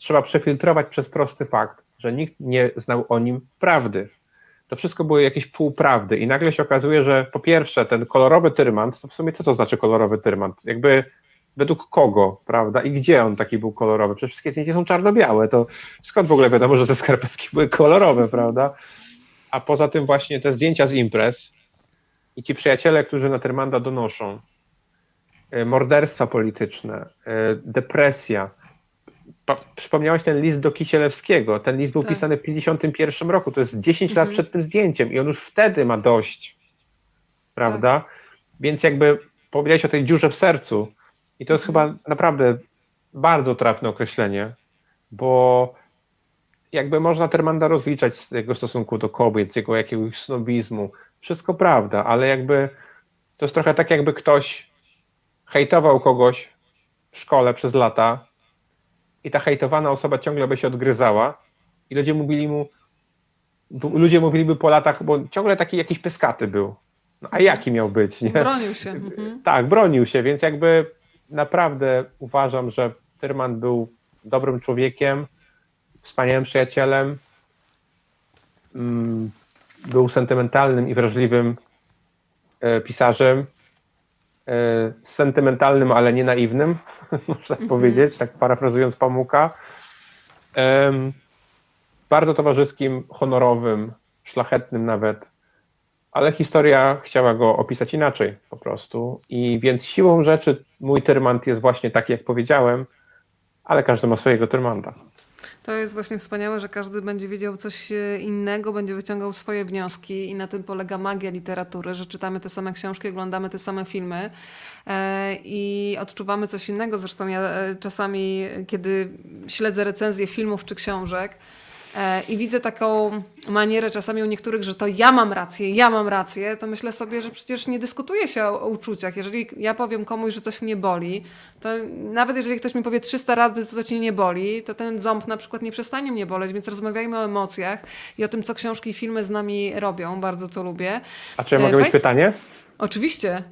trzeba przefiltrować przez prosty fakt, że nikt nie znał o nim prawdy. To wszystko były jakieś półprawdy i nagle się okazuje, że po pierwsze ten kolorowy tyrmand, to w sumie co to znaczy kolorowy tyrmand? Jakby według kogo, prawda? I gdzie on taki był kolorowy? Przecież wszystkie zdjęcia są czarno-białe, to skąd w ogóle wiadomo, że te skarpetki były kolorowe, prawda? A poza tym właśnie te zdjęcia z imprez i ci przyjaciele, którzy na Tyrmanda donoszą, e, morderstwa polityczne, e, depresja. Przypomniałeś ten list do Kisielewskiego. Ten list był Tak. pisany w 1951 roku. To jest 10 lat Mhm. przed tym zdjęciem i on już wtedy ma dość. Prawda? Więc jakby powiedziałeś o tej dziurze w sercu i to jest chyba naprawdę bardzo trafne określenie, bo jakby można Termanda rozliczać z jego stosunku do kobiet, z jego jakiegoś snobizmu. Wszystko prawda, ale jakby to jest trochę tak, jakby ktoś hejtował kogoś w szkole przez lata i ta hejtowana osoba ciągle by się odgryzała i ludzie mówili mu, ludzie mówiliby po latach, bo ciągle taki jakiś pyskaty był. No, a jaki miał być, nie? Bronił się. Mhm. Tak, bronił się, więc jakby naprawdę uważam, że Tyrman był dobrym człowiekiem, wspaniałym przyjacielem, mm, był sentymentalnym i wrażliwym e, pisarzem, sentymentalnym, ale nie naiwnym, można tak powiedzieć, tak parafrazując Pamuka. Bardzo towarzyskim, honorowym, szlachetnym nawet, ale historia chciała go opisać inaczej po prostu. I więc siłą rzeczy mój Tyrmand jest właśnie taki, jak powiedziałem, ale każdy ma swojego Tyrmanda. To jest właśnie wspaniałe, że każdy będzie wiedział coś e, innego, będzie wyciągał swoje wnioski i na tym polega magia literatury, że czytamy te same książki, oglądamy te same filmy e, i odczuwamy coś innego. Zresztą ja e, czasami, kiedy śledzę recenzje filmów czy książek, i widzę taką manierę czasami u niektórych, że to ja mam rację, ja mam rację, to myślę sobie, że przecież nie dyskutuje się o, o uczuciach. Jeżeli ja powiem komuś, że coś mnie boli, to nawet jeżeli ktoś mi powie 300 razy, co to cię nie boli, to ten ząb na przykład nie przestanie mnie boleć, więc rozmawiajmy o emocjach i o tym, co książki i filmy z nami robią. Bardzo to lubię. A czy ja mogę mieć pytanie? Oczywiście.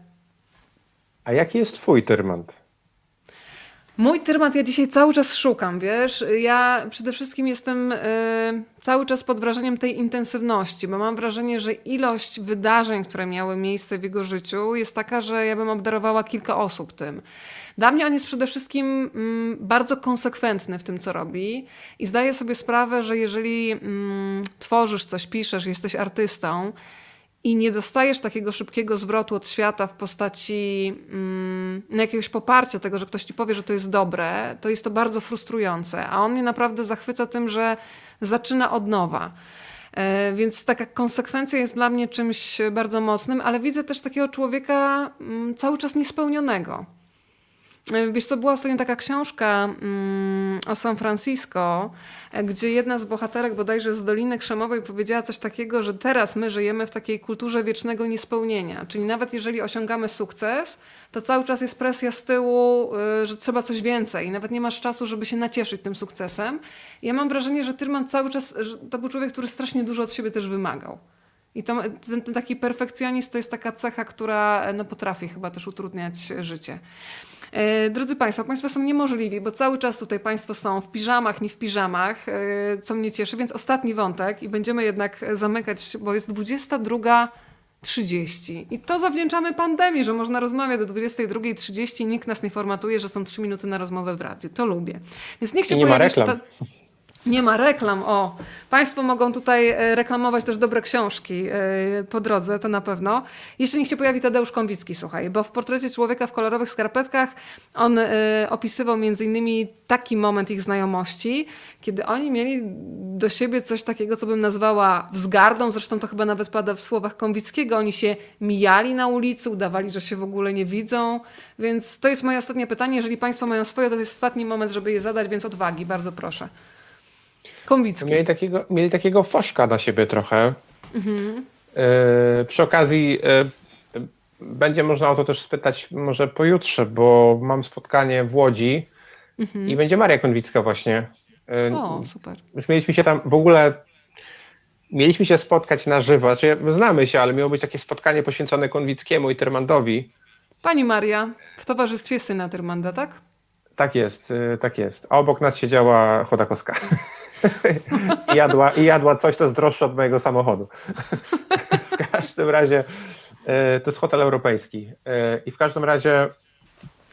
A jaki jest twój tyrmand? Mój tyrmat ja dzisiaj cały czas szukam, wiesz? Ja przede wszystkim jestem y, cały czas pod wrażeniem tej intensywności, bo mam wrażenie, że ilość wydarzeń, które miały miejsce w jego życiu jest taka, że ja bym obdarowała kilka osób tym. Dla mnie on jest przede wszystkim mm, bardzo konsekwentny w tym, co robi i zdaję sobie sprawę, że jeżeli mm, tworzysz coś, piszesz, jesteś artystą, i nie dostajesz takiego szybkiego zwrotu od świata w postaci mm, jakiegoś poparcia tego, że ktoś ci powie, że to jest dobre, to jest to bardzo frustrujące. A on mnie naprawdę zachwyca tym, że zaczyna od nowa. E, więc taka konsekwencja jest dla mnie czymś bardzo mocnym, ale widzę też takiego człowieka mm, cały czas niespełnionego. E, wiesz co, była ostatnio taka książka mm, o San Francisco, e, gdzie jedna z bohaterek bodajże z Doliny Krzemowej powiedziała coś takiego, że teraz my żyjemy w takiej kulturze wiecznego niespełnienia. Czyli nawet jeżeli osiągamy sukces, to cały czas jest presja z tyłu, e, że trzeba coś więcej. Nawet nie masz czasu, żeby się nacieszyć tym sukcesem. I ja mam wrażenie, że Tyrman cały czas, to był człowiek, który strasznie dużo od siebie też wymagał. I to, ten, ten taki perfekcjonizm to jest taka cecha, która no, potrafi chyba też utrudniać życie. E, drodzy Państwo, Państwo są niemożliwi, bo cały czas tutaj Państwo są w piżamach, nie w piżamach, e, co mnie cieszy, więc ostatni wątek i będziemy jednak zamykać, bo jest 22. 30. I to zawdzięczamy pandemii, że można rozmawiać do 22.30 nikt nas nie formatuje, że są 3 minuty na rozmowę w radiu. To lubię. Więc niech się I nie ma reklam. Ta... Nie ma reklam, o. Państwo mogą tutaj e, reklamować też dobre książki e, po drodze, to na pewno. Jeszcze niech się pojawi Tadeusz Kąwicki, słuchaj, bo w portrecie człowieka w kolorowych skarpetkach on e, opisywał między innymi taki moment ich znajomości, kiedy oni mieli do siebie coś takiego, co bym nazwała wzgardą, zresztą to chyba nawet pada w słowach Kąwickiego. Oni się mijali na ulicy, udawali, że się w ogóle nie widzą, więc to jest moje ostatnie pytanie. Jeżeli Państwo mają swoje, to jest ostatni moment, żeby je zadać, więc odwagi, bardzo proszę. Konwicki. Mieli takiego, mieli takiego foszka na siebie trochę. Mhm. Przy okazji e, będzie można o to też spytać może pojutrze, bo mam spotkanie w Łodzi mhm. i będzie Maria Konwicka właśnie. E, o, super. Już mieliśmy się tam w ogóle mieliśmy się spotkać na żywo, znaczy znamy się, ale miało być takie spotkanie poświęcone Konwickiemu i Termandowi. Pani Maria, w towarzystwie syna Termanda, tak? Tak jest, tak jest. A obok nas siedziała Chodakowska. I jadła, I jadła coś, co jest droższe od mojego samochodu. w każdym razie e, to jest hotel europejski. E, I w każdym razie.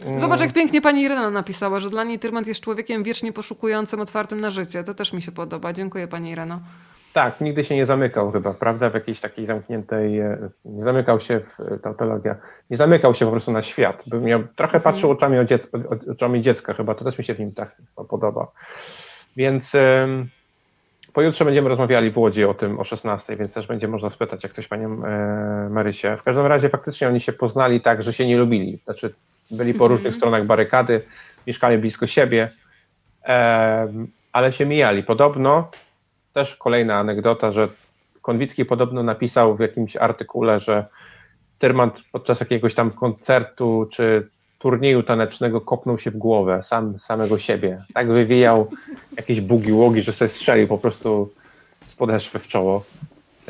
Mm, Zobacz, jak pięknie pani Irena napisała, że dla niej Tyrmand jest człowiekiem wiecznie poszukującym, otwartym na życie. To też mi się podoba. Dziękuję pani Ireno. Tak, nigdy się nie zamykał chyba, prawda? W jakiejś takiej zamkniętej, e, nie zamykał się w tautologia, nie zamykał się po prostu na świat. By miał, trochę mhm. patrzył oczami, dziec, oczami dziecka chyba, to też mi się w nim tak podoba. Więc pojutrze będziemy rozmawiali w Łodzi o tym o 16, więc też będzie można spytać, jak coś panią e, Marysię. W każdym razie faktycznie oni się poznali tak, że się nie lubili. Znaczy byli po różnych mhm. stronach barykady, mieszkali blisko siebie, ale się mijali. Podobno, też kolejna anegdota, że Konwicki podobno napisał w jakimś artykule, że Tyrmand podczas jakiegoś tam koncertu czy turnieju tanecznego kopnął się w głowę, sam samego siebie. Tak wywijał jakieś bugi-łogi, że sobie strzelił po prostu z podeszwy w czoło.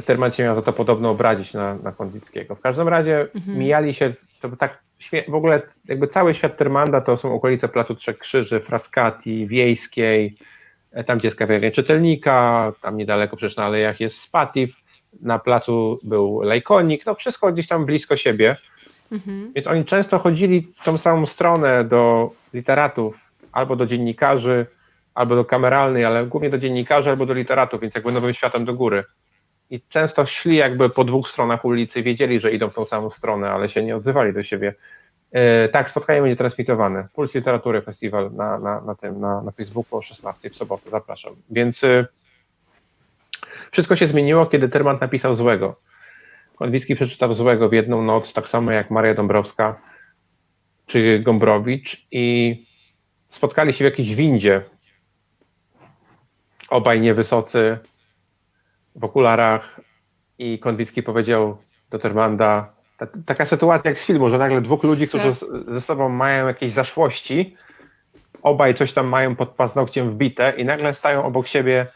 Terman miał za to podobno obrazić na, na Kondickiego. W każdym razie mhm. mijali się, to tak w ogóle jakby cały świat Termanda to są okolice Placu Trzech Krzyży, Frascati, Wiejskiej, e, tam gdzie jest czytelnika, tam niedaleko przecież na alejach jest Spatif, na placu był Lejkonik, no wszystko gdzieś tam blisko siebie. Mhm. Więc oni często chodzili w tą samą stronę do literatów, albo do dziennikarzy, albo do kameralnej, ale głównie do dziennikarzy, albo do literatów, więc jakby nowym światem do góry. I często szli jakby po dwóch stronach ulicy, wiedzieli, że idą w tą samą stronę, ale się nie odzywali do siebie. E, tak, spotkanie będzie transmitowane. Puls Literatury Festiwal na, na, na tym, na, na Facebooku o 16 w sobotę, zapraszam. Więc y, wszystko się zmieniło, kiedy Termant napisał złego. Konwicki przeczytał Złego w jedną noc, tak samo jak Maria Dąbrowska czy Gombrowicz i spotkali się w jakiejś windzie. obaj niewysocy, w okularach i Konwicki powiedział do Termanda, ta, taka sytuacja jak z filmu, że nagle dwóch ludzi, którzy Tak. z, ze sobą mają jakieś zaszłości, obaj coś tam mają pod paznokciem wbite i nagle stają obok siebie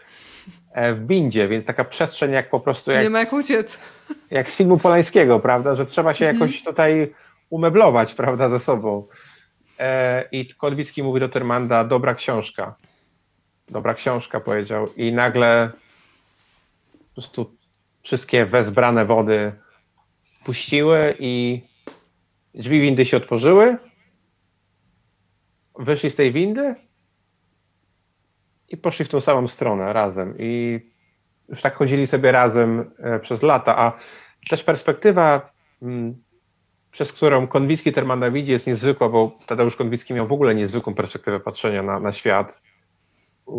w windzie, więc taka przestrzeń jak po prostu jak, Nie ma jak uciec. jak z filmu Polańskiego, prawda, że trzeba się Mhm. jakoś tutaj umeblować, prawda, ze sobą. E, I Konwicki mówi do Termanda, dobra książka. Dobra książka, powiedział. I nagle po prostu wszystkie wezbrane wody puściły i drzwi windy się otworzyły. Wyszli z tej windy i poszli w tą samą stronę razem. I już tak chodzili sobie razem e, przez lata, a też perspektywa, mm, przez którą Konwicki Termana widzi jest niezwykła, bo Tadeusz Konwicki miał w ogóle niezwykłą perspektywę patrzenia na, na świat.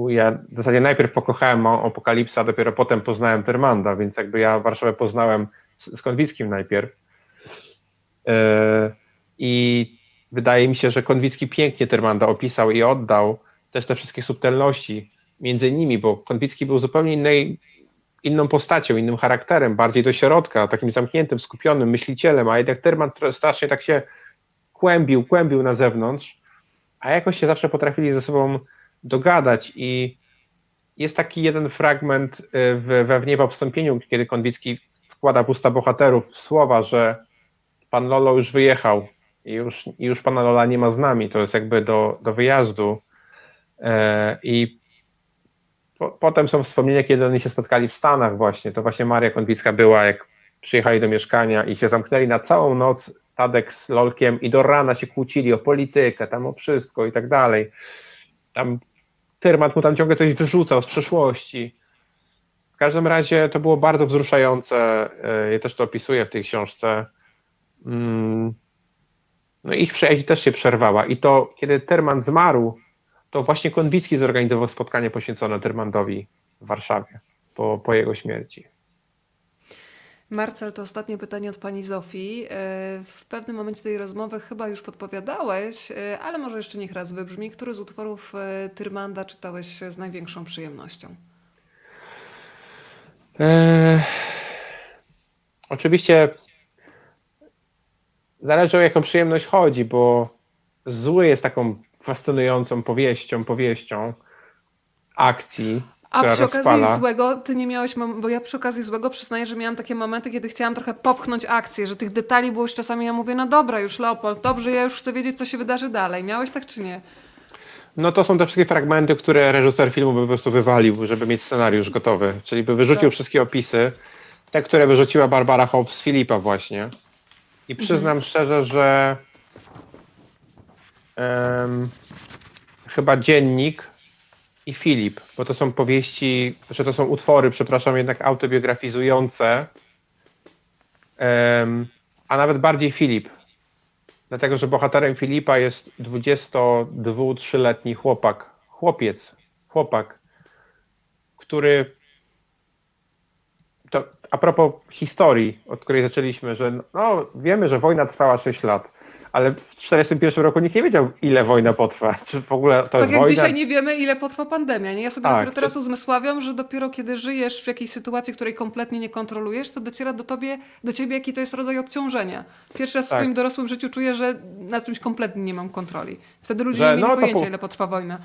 Ja w zasadzie najpierw pokochałem Apokalipsa, a dopiero potem poznałem Termanda, więc jakby ja Warszawę poznałem z, z Konwickim najpierw. E, I wydaje mi się, że Konwicki pięknie Termanda opisał i oddał też te wszystkie subtelności między nimi, bo Konwicki był zupełnie innej, inną postacią, innym charakterem, bardziej do środka, takim zamkniętym, skupionym myślicielem, a jednak Terman strasznie tak się kłębił, kłębił na zewnątrz, a jakoś się zawsze potrafili ze sobą dogadać i jest taki jeden fragment y, w, we Wniewa wstąpieniu, kiedy Konwicki wkłada w usta bohaterów słowa, że pan Lolo już wyjechał i już, już pana Lola nie ma z nami, to jest jakby do, do wyjazdu i po, potem są wspomnienia, kiedy oni się spotkali w Stanach właśnie, to właśnie Maria Konwicka była, jak przyjechali do mieszkania i się zamknęli na całą noc Tadek z Lolkiem i do rana się kłócili o politykę, tam o wszystko i tak dalej. Tam Tyrmat mu tam ciągle coś wyrzucał z przeszłości. W każdym razie to było bardzo wzruszające. e, Ja też to opisuję w tej książce. Mm. No ich przyjaźń też się przerwała. I to, kiedy Terman zmarł, to właśnie Konwicki zorganizował spotkanie poświęcone Termandowi w Warszawie po, po jego śmierci. Marcel, to ostatnie pytanie od pani Zofii. E, W pewnym momencie tej rozmowy chyba już podpowiadałeś, e, ale może jeszcze niech raz wybrzmi. Który z utworów e, Tyrmanda czytałeś z największą przyjemnością? Eee, oczywiście zależy o jaką przyjemność chodzi, bo zły jest taką fascynującą powieścią, powieścią akcji, A przy okazji rozpala. złego, ty nie miałeś, bo ja przy okazji złego przyznaję, że miałam takie momenty, kiedy chciałam trochę popchnąć akcję, że tych detali było już czasami, ja mówię, no dobra, już Leopold, dobrze, ja już chcę wiedzieć, co się wydarzy dalej. Miałeś tak czy nie? No to są te wszystkie fragmenty, które reżyser filmu by po prostu wywalił, żeby mieć scenariusz gotowy. Czyli by wyrzucił Tak. wszystkie opisy, te, które wyrzuciła Barbara Hobbs z Filipa właśnie. I przyznam szczerze, że em, chyba Dziennik i Filip, bo to są powieści, że to są utwory, przepraszam, jednak autobiografizujące, em, a nawet bardziej Filip, Dlatego, że bohaterem Filipa jest 22-3-letni chłopak, chłopiec, chłopak, który to a propos historii, od której zaczęliśmy, że no, wiemy, że wojna trwała 6 lat, ale w 1941 roku nikt nie wiedział, ile wojna potrwa. Czy w ogóle to tak jest jak wojna? dzisiaj nie wiemy, ile potrwa pandemia. Nie? Ja sobie Tak, dopiero teraz uzmysławiam, że dopiero kiedy żyjesz w jakiejś sytuacji, której kompletnie nie kontrolujesz, to dociera do, tobie, do ciebie, jaki to jest rodzaj obciążenia. Pierwszy raz w Tak. swoim dorosłym życiu czuję, że na czymś kompletnie nie mam kontroli. Wtedy ludzie Że nie mieli no pojęcia, po- ile potrwa wojna.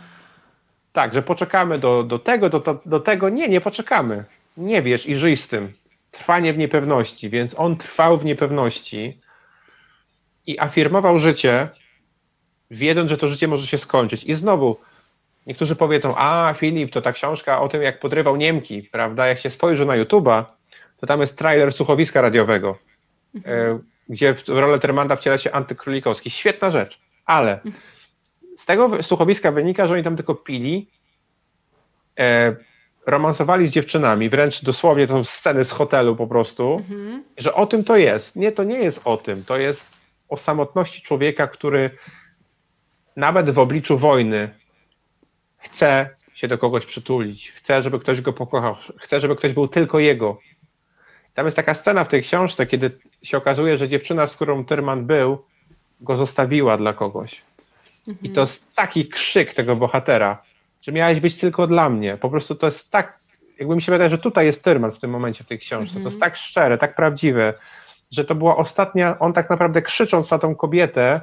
Tak, że poczekamy do, do tego, do, do, do tego. Nie, nie poczekamy. Nie wiesz i żyj z tym. Trwanie w niepewności, więc on trwał w niepewności i afirmował życie, wiedząc, że to życie może się skończyć. I znowu, niektórzy powiedzą, a Filip, to ta książka o tym, jak podrywał Niemki, prawda? Jak się spojrzy na YouTube'a, to tam jest trailer słuchowiska radiowego, e, gdzie w rolę Termanda wciela się Antykrólikowski. Świetna rzecz, ale z tego słuchowiska wynika, że oni tam tylko pili, e, romansowali z dziewczynami, wręcz dosłownie to są sceny z hotelu po prostu, Mhm. że o tym to jest. Nie, to nie jest o tym. To jest o samotności człowieka, który nawet w obliczu wojny chce się do kogoś przytulić, chce, żeby ktoś go pokochał, chce, żeby ktoś był tylko jego. Tam jest taka scena w tej książce, kiedy się okazuje, że dziewczyna, z którą Tyrman był, go zostawiła dla kogoś. I to jest taki krzyk tego bohatera. że miałeś być tylko dla mnie. Po prostu to jest tak, jakby mi się wydaje, że tutaj jest Tyrman w tym momencie w tej książce. To jest Mhm. tak szczere, tak prawdziwe, że to była ostatnia, on tak naprawdę krzycząc na tą kobietę,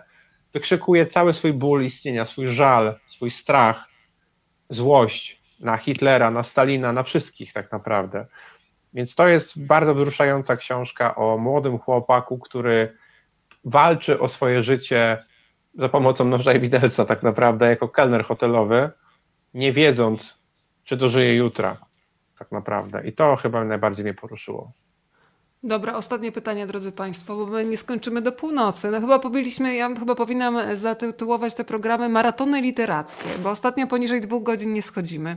wykrzykuje cały swój ból istnienia, swój żal, swój strach, złość na Hitlera, na Stalina, na wszystkich tak naprawdę. Więc to jest bardzo wzruszająca książka o młodym chłopaku, który walczy o swoje życie za pomocą noża i widelca tak naprawdę jako kelner hotelowy, nie wiedząc, czy dożyje jutra tak naprawdę. I to chyba najbardziej mnie poruszyło. Dobra, ostatnie pytanie, drodzy Państwo, bo my nie skończymy do północy. No chyba powiedzieliśmy, ja chyba powinnam zatytułować te programy maratony literackie, bo ostatnio poniżej dwóch godzin nie schodzimy.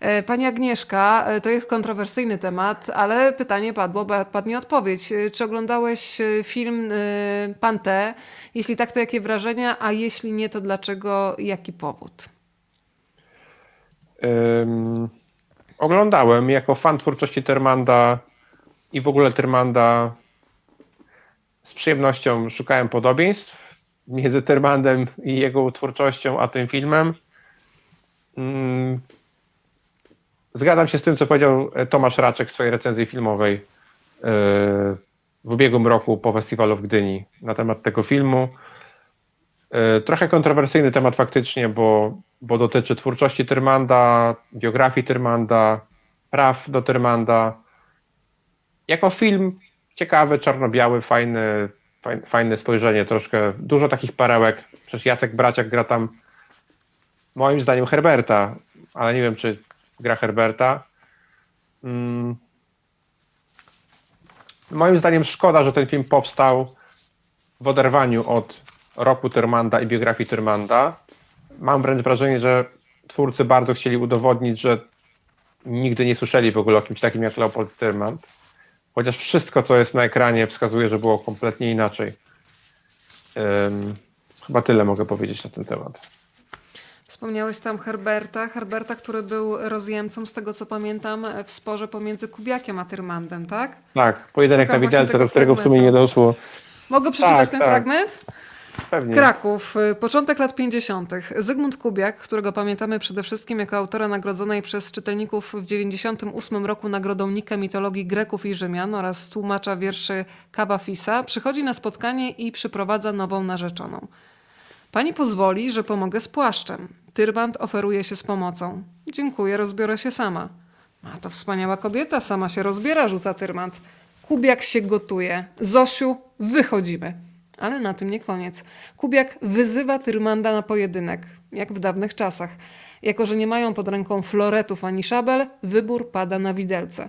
E, Pani Agnieszka, e, to jest kontrowersyjny temat, ale pytanie padło, padnie odpowiedź. E, Czy oglądałeś film e, Pan T? Jeśli tak, to jakie wrażenia, a jeśli nie, to dlaczego, jaki powód? Ym, oglądałem jako fan twórczości Termanda i w ogóle Termanda z przyjemnością szukałem podobieństw między Termandem i jego twórczością, a tym filmem. Ym, zgadzam się z tym, co powiedział Tomasz Raczek w swojej recenzji filmowej yy, w ubiegłym roku po festiwalu w Gdyni na temat tego filmu. Yy, Trochę kontrowersyjny temat faktycznie, bo, bo dotyczy twórczości Tyrmanda, biografii Tyrmanda, praw do Tyrmanda. Jako film ciekawy, czarno-biały, fajny, fajne, fajne spojrzenie, troszkę dużo takich perełek. Przecież Jacek Braciak gra tam moim zdaniem Herberta, ale nie wiem, czy gra Herberta. Mm. Moim zdaniem szkoda, że ten film powstał w oderwaniu od roku Tyrmanda i biografii Tyrmanda. Mam wręcz wrażenie, że twórcy bardzo chcieli udowodnić, że nigdy nie słyszeli w ogóle o kimś takim jak Leopold Tyrmand. Chociaż wszystko, co jest na ekranie, wskazuje, że było kompletnie inaczej. Ym, chyba tyle mogę powiedzieć na ten temat. Wspomniałeś tam Herberta, Herberta, który był rozjemcą, z tego co pamiętam, w sporze pomiędzy Kubiakiem a Tyrmandem, tak? Tak, pojedynek Szukam na widelce, do którego w sumie nie doszło. Mogę przeczytać Tak, ten tak. fragment? Pewnie. Kraków, y, początek lat 50. Zygmunt Kubiak, którego pamiętamy przede wszystkim jako autora nagrodzonej przez czytelników w 98 roku nagrodą Nika mitologii Greków i Rzymian oraz tłumacza wierszy Kaba Fisa, przychodzi na spotkanie i przyprowadza nową narzeczoną. Pani pozwoli, że pomogę z płaszczem. Tyrband oferuje się z pomocą. Dziękuję, rozbiorę się sama. A to wspaniała kobieta, sama się rozbiera, rzuca Tyrmand. Kubiak się gotuje. Zosiu, wychodzimy. Ale na tym nie koniec. Kubiak wyzywa Tyrmanda na pojedynek, jak w dawnych czasach. Jako, że nie mają pod ręką floretów ani szabel, wybór pada na widelce.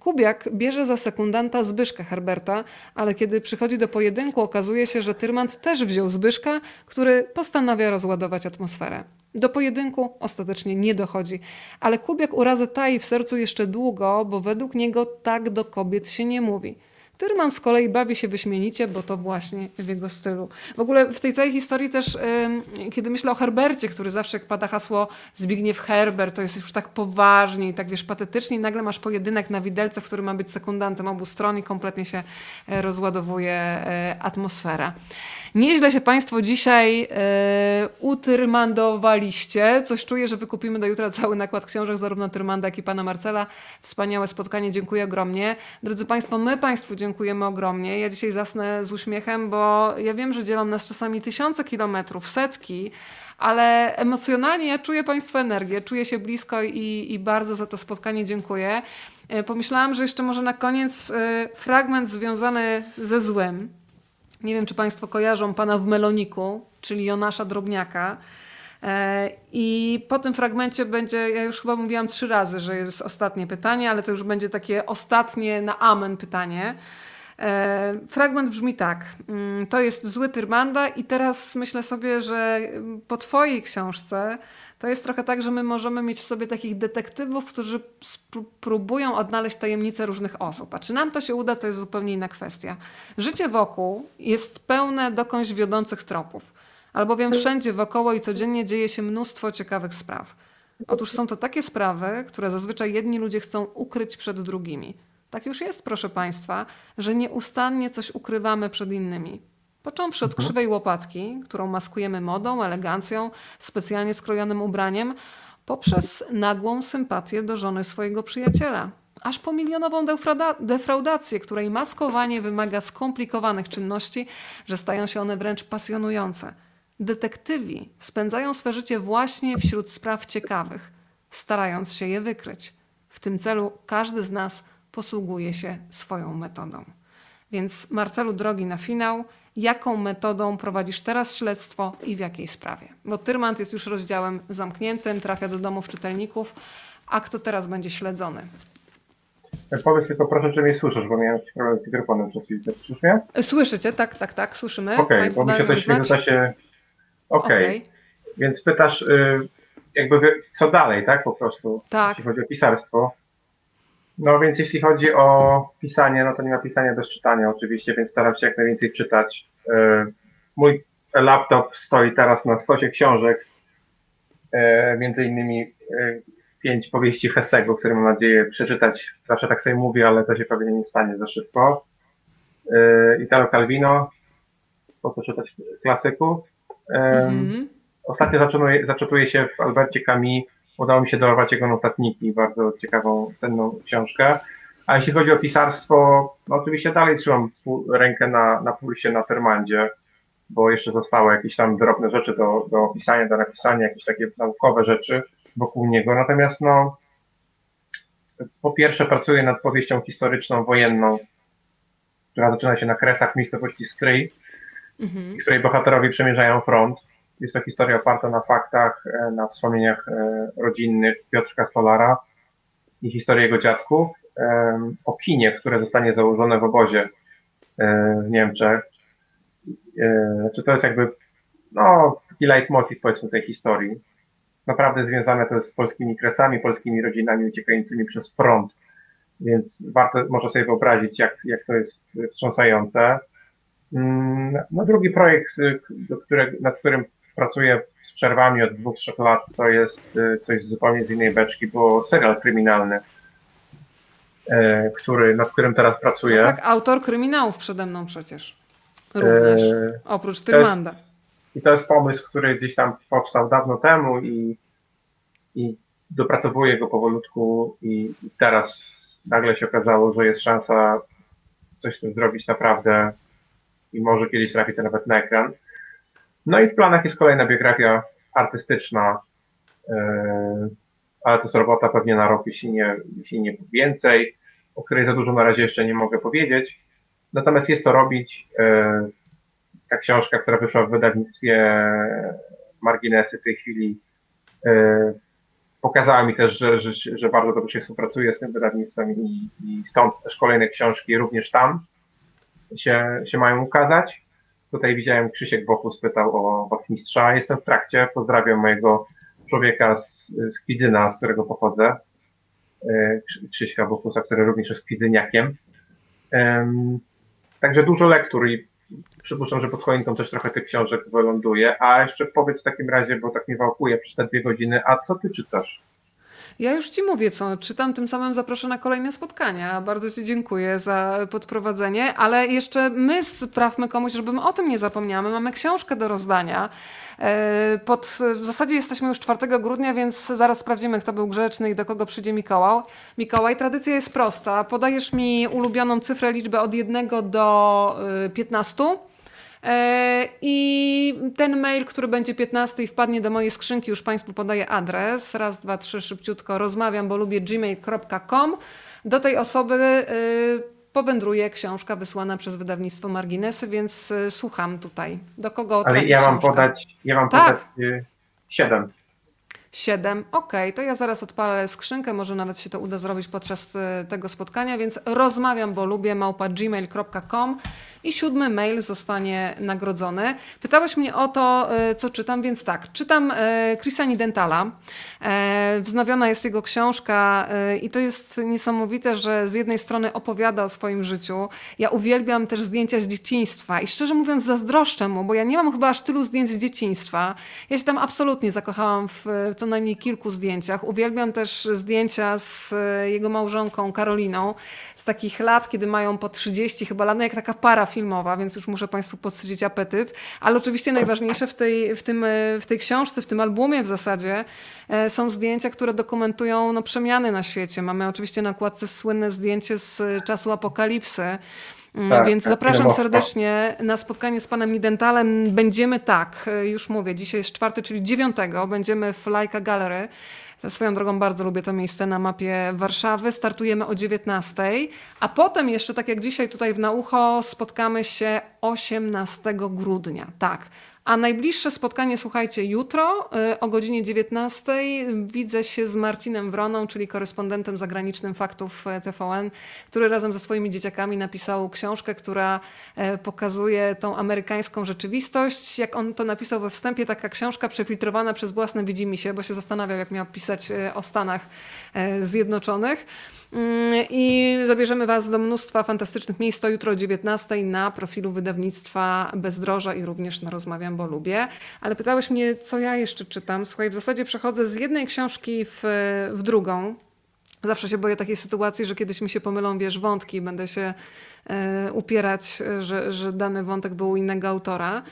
Kubiak bierze za sekundanta Zbyszka Herberta, ale kiedy przychodzi do pojedynku, okazuje się, że Tyrmand też wziął Zbyszka, który postanawia rozładować atmosferę. Do pojedynku ostatecznie nie dochodzi, ale Kubiak urazę tai w sercu jeszcze długo, bo według niego tak do kobiet się nie mówi. Tyrman z kolei bawi się wyśmienicie, bo to właśnie w jego stylu. W ogóle w tej całej historii też, kiedy myślę o Herbercie, który zawsze jak pada hasło Zbigniew Herbert, to jest już tak poważnie i tak wiesz, patetycznie i nagle masz pojedynek na widelce, w którym ma być sekundantem obu stron i kompletnie się e, rozładowuje e, atmosfera. Nieźle się Państwo dzisiaj e, utyrmandowaliście. Coś czuję, że wykupimy do jutra cały nakład książek, zarówno Tyrmanda, jak i Pana Marcela. Wspaniałe spotkanie, dziękuję ogromnie. Drodzy Państwo, my Państwu dziękujemy ogromnie. Ja dzisiaj zasnę z uśmiechem, bo ja wiem, że dzielą nas czasami tysiące kilometrów, setki, ale emocjonalnie ja czuję Państwa energię, czuję się blisko i, i bardzo za to spotkanie dziękuję. E, Pomyślałam, że jeszcze może na koniec e, fragment związany ze złem. Nie wiem, czy Państwo kojarzą pana w Meloniku, czyli Jonasza Drobniaka. E, I po tym fragmencie będzie, ja już chyba mówiłam trzy razy, że jest ostatnie pytanie, ale to już będzie takie ostatnie na amen pytanie. E, Fragment brzmi tak. Mm, To jest zły Tyrmanda i teraz myślę sobie, że po twojej książce to jest trochę tak, że my możemy mieć w sobie takich detektywów, którzy próbują odnaleźć tajemnice różnych osób. A czy nam to się uda, to jest zupełnie inna kwestia. Życie wokół jest pełne dokądś wiodących tropów, albowiem wszędzie wokoło i codziennie dzieje się mnóstwo ciekawych spraw. Otóż są to takie sprawy, które zazwyczaj jedni ludzie chcą ukryć przed drugimi. Tak już jest, proszę Państwa, że nieustannie coś ukrywamy przed innymi. Począwszy od krzywej łopatki, którą maskujemy modą, elegancją, specjalnie skrojonym ubraniem, poprzez nagłą sympatię do żony swojego przyjaciela, aż po milionową defrauda- defraudację, której maskowanie wymaga skomplikowanych czynności, że stają się one wręcz pasjonujące. Detektywi spędzają swe życie właśnie wśród spraw ciekawych, starając się je wykryć. W tym celu każdy z nas posługuje się swoją metodą. Więc Marcelu, drogi na finał, jaką metodą prowadzisz teraz śledztwo i w jakiej sprawie? Bo Tyrmand jest już rozdziałem zamkniętym, trafia do domów czytelników, a kto teraz będzie śledzony? Powiedz tylko proszę, czy mnie słyszysz, bo miałem problem z mikrofonem przez chwilę. Słyszysz mnie? Słyszycie? Tak, tak, tak, słyszymy. Okej, Państwo bo mi się dają to już Okej, Okej. więc pytasz y, jakby co dalej, tak po prostu, Tak. jeśli chodzi o pisarstwo. No więc jeśli chodzi o pisanie, no to nie ma pisania bez czytania oczywiście, więc staram się jak najwięcej czytać. Y, Mój laptop stoi teraz na stosie książek, y, między innymi pięć powieści Hessego, które mam nadzieję przeczytać. Zawsze tak sobie mówię, ale to się pewnie nie stanie za szybko. Italo Calvino, po co czytać klasyków. Mhm. Ostatnio zaczepiuję się w Albercie Camus. Udało mi się dorwać jego notatniki, bardzo ciekawą, cenną książkę. A jeśli chodzi o pisarstwo, no oczywiście dalej trzymam rękę na, na pulsie na Termandzie, bo jeszcze zostały jakieś tam drobne rzeczy do, do opisania, do napisania, jakieś takie naukowe rzeczy wokół niego. Natomiast no, po pierwsze pracuję nad powieścią historyczną, wojenną, która zaczyna się na kresach miejscowości Stryj, Mhm. której bohaterowie przemierzają front. Jest to historia oparta na faktach, e, na wspomnieniach e, rodzinnych Piotrka Stolara i historii jego dziadków, em, o kinie, które zostanie założone w obozie e, w Niemczech. Czy to jest jakby no, taki leitmotiv powiedzmy tej historii. Naprawdę związane to jest z polskimi kresami, polskimi rodzinami uciekającymi przez front. Więc warto można sobie wyobrazić, jak, jak to jest wstrząsające. Mm, No drugi projekt, y, do które, nad którym pracuję z przerwami od dwóch, trzech lat, to jest y, coś zupełnie z innej beczki, bo serial kryminalny, e, który, nad którym teraz pracuję. No tak, autor kryminałów przede mną przecież. Również. E, Oprócz Tyrmanda. I to jest pomysł, który gdzieś tam powstał dawno temu i, i dopracowuję go powolutku i, i teraz nagle się okazało, że jest szansa coś z tym zrobić naprawdę i może kiedyś trafi to nawet na ekran. No i w planach jest kolejna biografia artystyczna, yy, ale to jest robota pewnie na rok, jeśli nie, jeśli nie więcej, o której za dużo na razie jeszcze nie mogę powiedzieć. Natomiast jest to robić. Yy, ta książka, która wyszła w wydawnictwie Marginesy w tej chwili, yy, pokazała mi też, że, że, że bardzo dobrze się współpracuje z tym wydawnictwem i, i stąd też kolejne książki również tam się, się mają ukazać. Tutaj widziałem Krzysiek Bokus pytał o Wachmistrza. Jestem w trakcie. Pozdrawiam mojego człowieka z, z Kwidzyna, z którego pochodzę. Krzy- Krzyśka Bokusa, który również jest kwidzyniakiem. Także dużo lektur i przypuszczam, że pod choinką też trochę tych książek wyląduje. A jeszcze powiedz w takim razie, bo tak mnie wałkuje przez te dwie godziny, a co ty czytasz? Ja już ci mówię, co czytam, tym samym zaproszę na kolejne spotkania. Bardzo ci dziękuję za podprowadzenie, ale jeszcze my sprawmy komuś, żebym o tym nie zapomniała. My mamy książkę do rozdania. E, Pod, w zasadzie jesteśmy już 4 grudnia, więc zaraz sprawdzimy, kto był grzeczny i do kogo przyjdzie Mikołaj. Mikołaj, tradycja jest prosta. Podajesz mi ulubioną cyfrę, liczbę od 1 do y, 15. E, I ten mail, który będzie 15 i wpadnie do mojej skrzynki, już Państwu podaję adres. Raz, dwa, trzy, szybciutko rozmawiam, bo lubię gmail.com. Do tej osoby y, powędruje książka wysłana przez wydawnictwo Marginesy, więc y, słucham tutaj. Do kogo Ale ja mam książka? podać, ja mam Tak. podać y, siedem. 7. Okej, to ja zaraz odpalę skrzynkę, może nawet się to uda zrobić podczas e, tego spotkania, więc rozmawiam, bo lubię małpa gmail.com i siódmy mail zostanie nagrodzony. Pytałeś mnie o to, e, co czytam, więc tak, czytam e, Chrisa Nidentala. E, Wznowiona jest jego książka i to jest niesamowite, że z jednej strony opowiada o swoim życiu. Ja uwielbiam też zdjęcia z dzieciństwa i szczerze mówiąc zazdroszczę mu, bo ja nie mam chyba aż tylu zdjęć z dzieciństwa. Ja się tam absolutnie zakochałam w co najmniej kilku zdjęciach. Uwielbiam też zdjęcia z jego małżonką Karoliną z takich lat, kiedy mają po 30 chyba lat, no jak taka para filmowa, więc już muszę Państwu podsycić apetyt. Ale oczywiście najważniejsze w tej, w tym, e, w tej książce, w tym albumie w zasadzie e, są zdjęcia, które dokumentują no, przemiany na świecie. Mamy oczywiście na okładce słynne zdjęcie z e, czasu apokalipsy. Mm, Tak, Więc tak, zapraszam serdecznie na spotkanie z panem Nidentalem. Będziemy tak, już mówię, dzisiaj jest czwarty, czyli dziewiątego. Będziemy w Lajka Gallery. Swoją drogą bardzo lubię to miejsce na mapie Warszawy. Startujemy o 19, a potem jeszcze, tak jak dzisiaj tutaj w Naucho, spotkamy się 18 grudnia. Tak. A najbliższe spotkanie, słuchajcie, jutro y, o godzinie 19 widzę się z Marcinem Wroną, czyli korespondentem zagranicznym faktów e, TVN, który razem ze swoimi dzieciakami napisał książkę, która e, pokazuje tą amerykańską rzeczywistość. Jak on to napisał we wstępie, taka książka przefiltrowana przez własne widzimisię, bo się zastanawiał, jak miał pisać e, o Stanach Zjednoczonych. Mm, I zabierzemy Was do mnóstwa fantastycznych miejsc. To jutro o 19 na profilu wydawnictwa Bezdroża i również na Rozmawiam, bo lubię. Ale pytałeś mnie, co ja jeszcze czytam. Słuchaj, w zasadzie przechodzę z jednej książki w, w drugą. Zawsze się boję takiej sytuacji, że kiedyś mi się pomylą, wiesz, wątki, będę się e, upierać, że, że dany wątek był innego autora.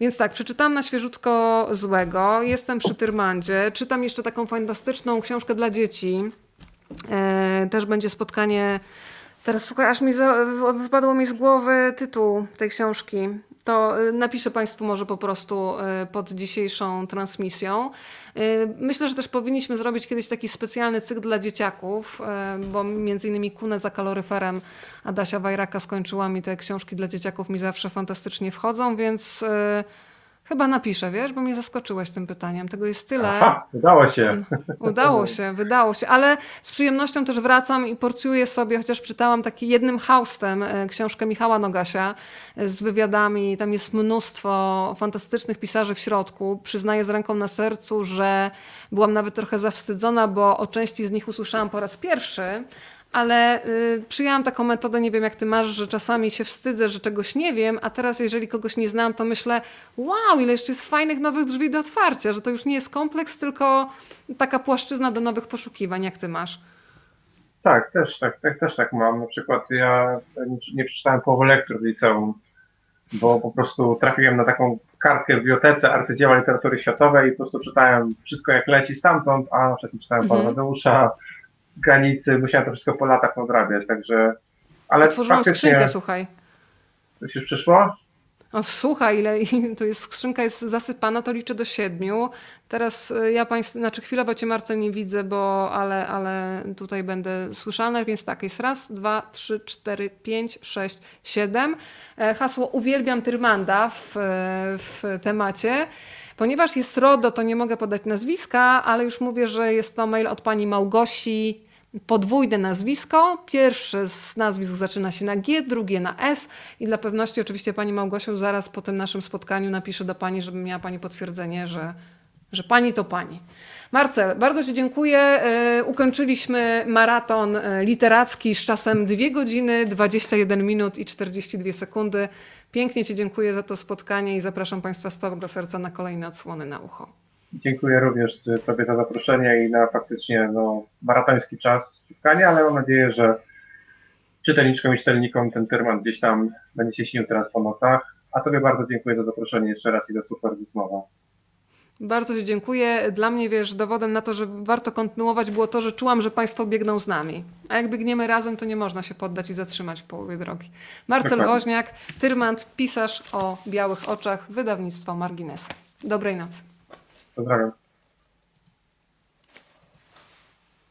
Więc tak, przeczytałam na świeżutko Złego, jestem przy Tyrmandzie, czytam jeszcze taką fantastyczną książkę dla dzieci. E, też będzie spotkanie. Teraz słuchaj, aż mi za, wypadło mi z głowy tytuł tej książki. To y, napiszę Państwu może po prostu y, pod dzisiejszą transmisją. Myślę, że też powinniśmy zrobić kiedyś taki specjalny cykl dla dzieciaków, bo między innymi Kunę za kaloryferem Adasia Wajraka skończyła mi te książki dla dzieciaków, mi zawsze fantastycznie wchodzą, więc chyba napiszę, wiesz, bo mnie zaskoczyłeś tym pytaniem. Tego jest tyle. Aha, udało się. Udało się, wydało się, ale z przyjemnością też wracam i porcjuję sobie, chociaż czytałam taki jednym haustem e, książkę Michała Nogasia e, z wywiadami. Tam jest mnóstwo fantastycznych pisarzy w środku. Przyznaję z ręką na sercu, że byłam nawet trochę zawstydzona, bo o części z nich usłyszałam po raz pierwszy. Ale y, przyjęłam taką metodę, nie wiem jak ty masz, że czasami się wstydzę, że czegoś nie wiem, a teraz jeżeli kogoś nie znam, to myślę, wow, ile jeszcze jest fajnych nowych drzwi do otwarcia, że to już nie jest kompleks, tylko taka płaszczyzna do nowych poszukiwań, jak ty masz. Tak, też tak, tak, też tak mam. Na przykład ja nie, przeczytałem połowy lektur w liceum, bo po prostu trafiłem na taką kartkę w bibliotece arcydzieła literatury światowej i po prostu czytałem wszystko jak leci stamtąd, a na przykład czytałem Mhm. Pana Tadeusza, granicy, musiałem to wszystko po latach nadrabiać, także... Ale Otworzyłam faktycznie skrzynkę, słuchaj. coś już przyszło? O, słuchaj, ile to jest skrzynka jest zasypana, to liczę do siedmiu. Teraz y, ja państwu, znaczy chwilowo cię Marce nie widzę, bo ale, ale tutaj będę słyszalna, więc tak, jest raz, dwa, trzy, cztery, pięć, sześć, siedem. E, Hasło uwielbiam Tyrmanda w, e, w temacie. Ponieważ jest RODO, to nie mogę podać nazwiska, ale już mówię, że jest to mail od pani Małgosi podwójne nazwisko. Pierwszy z nazwisk zaczyna się na G, drugie na S i dla pewności oczywiście pani Małgosiu zaraz po tym naszym spotkaniu napiszę do pani, żeby miała pani potwierdzenie, że, że pani to pani. Marcel, bardzo Ci dziękuję. E, Ukończyliśmy maraton e, literacki z czasem 2 godziny, 21 minut i 42 sekundy. Pięknie Ci dziękuję za to spotkanie i zapraszam Państwa z całego serca na kolejne odsłony na ucho. Dziękuję również Tobie za zaproszenie i na faktycznie no, maratoński czas spotkania, ale mam nadzieję, że czytelniczkom i czytelnikom ten Tyrman gdzieś tam będzie się śnił teraz po nocach. A Tobie bardzo dziękuję za zaproszenie jeszcze raz i za super rozmowę. Bardzo Ci dziękuję. Dla mnie, wiesz, dowodem na to, że warto kontynuować było to, że czułam, że Państwo biegną z nami. A jak biegniemy razem, to nie można się poddać i zatrzymać w połowie drogi. Marcel Dokładnie. Woźniak, Tyrmand, pisarz o białych oczach, wydawnictwo Marginesy. Dobrej nocy. Pozdrawiam.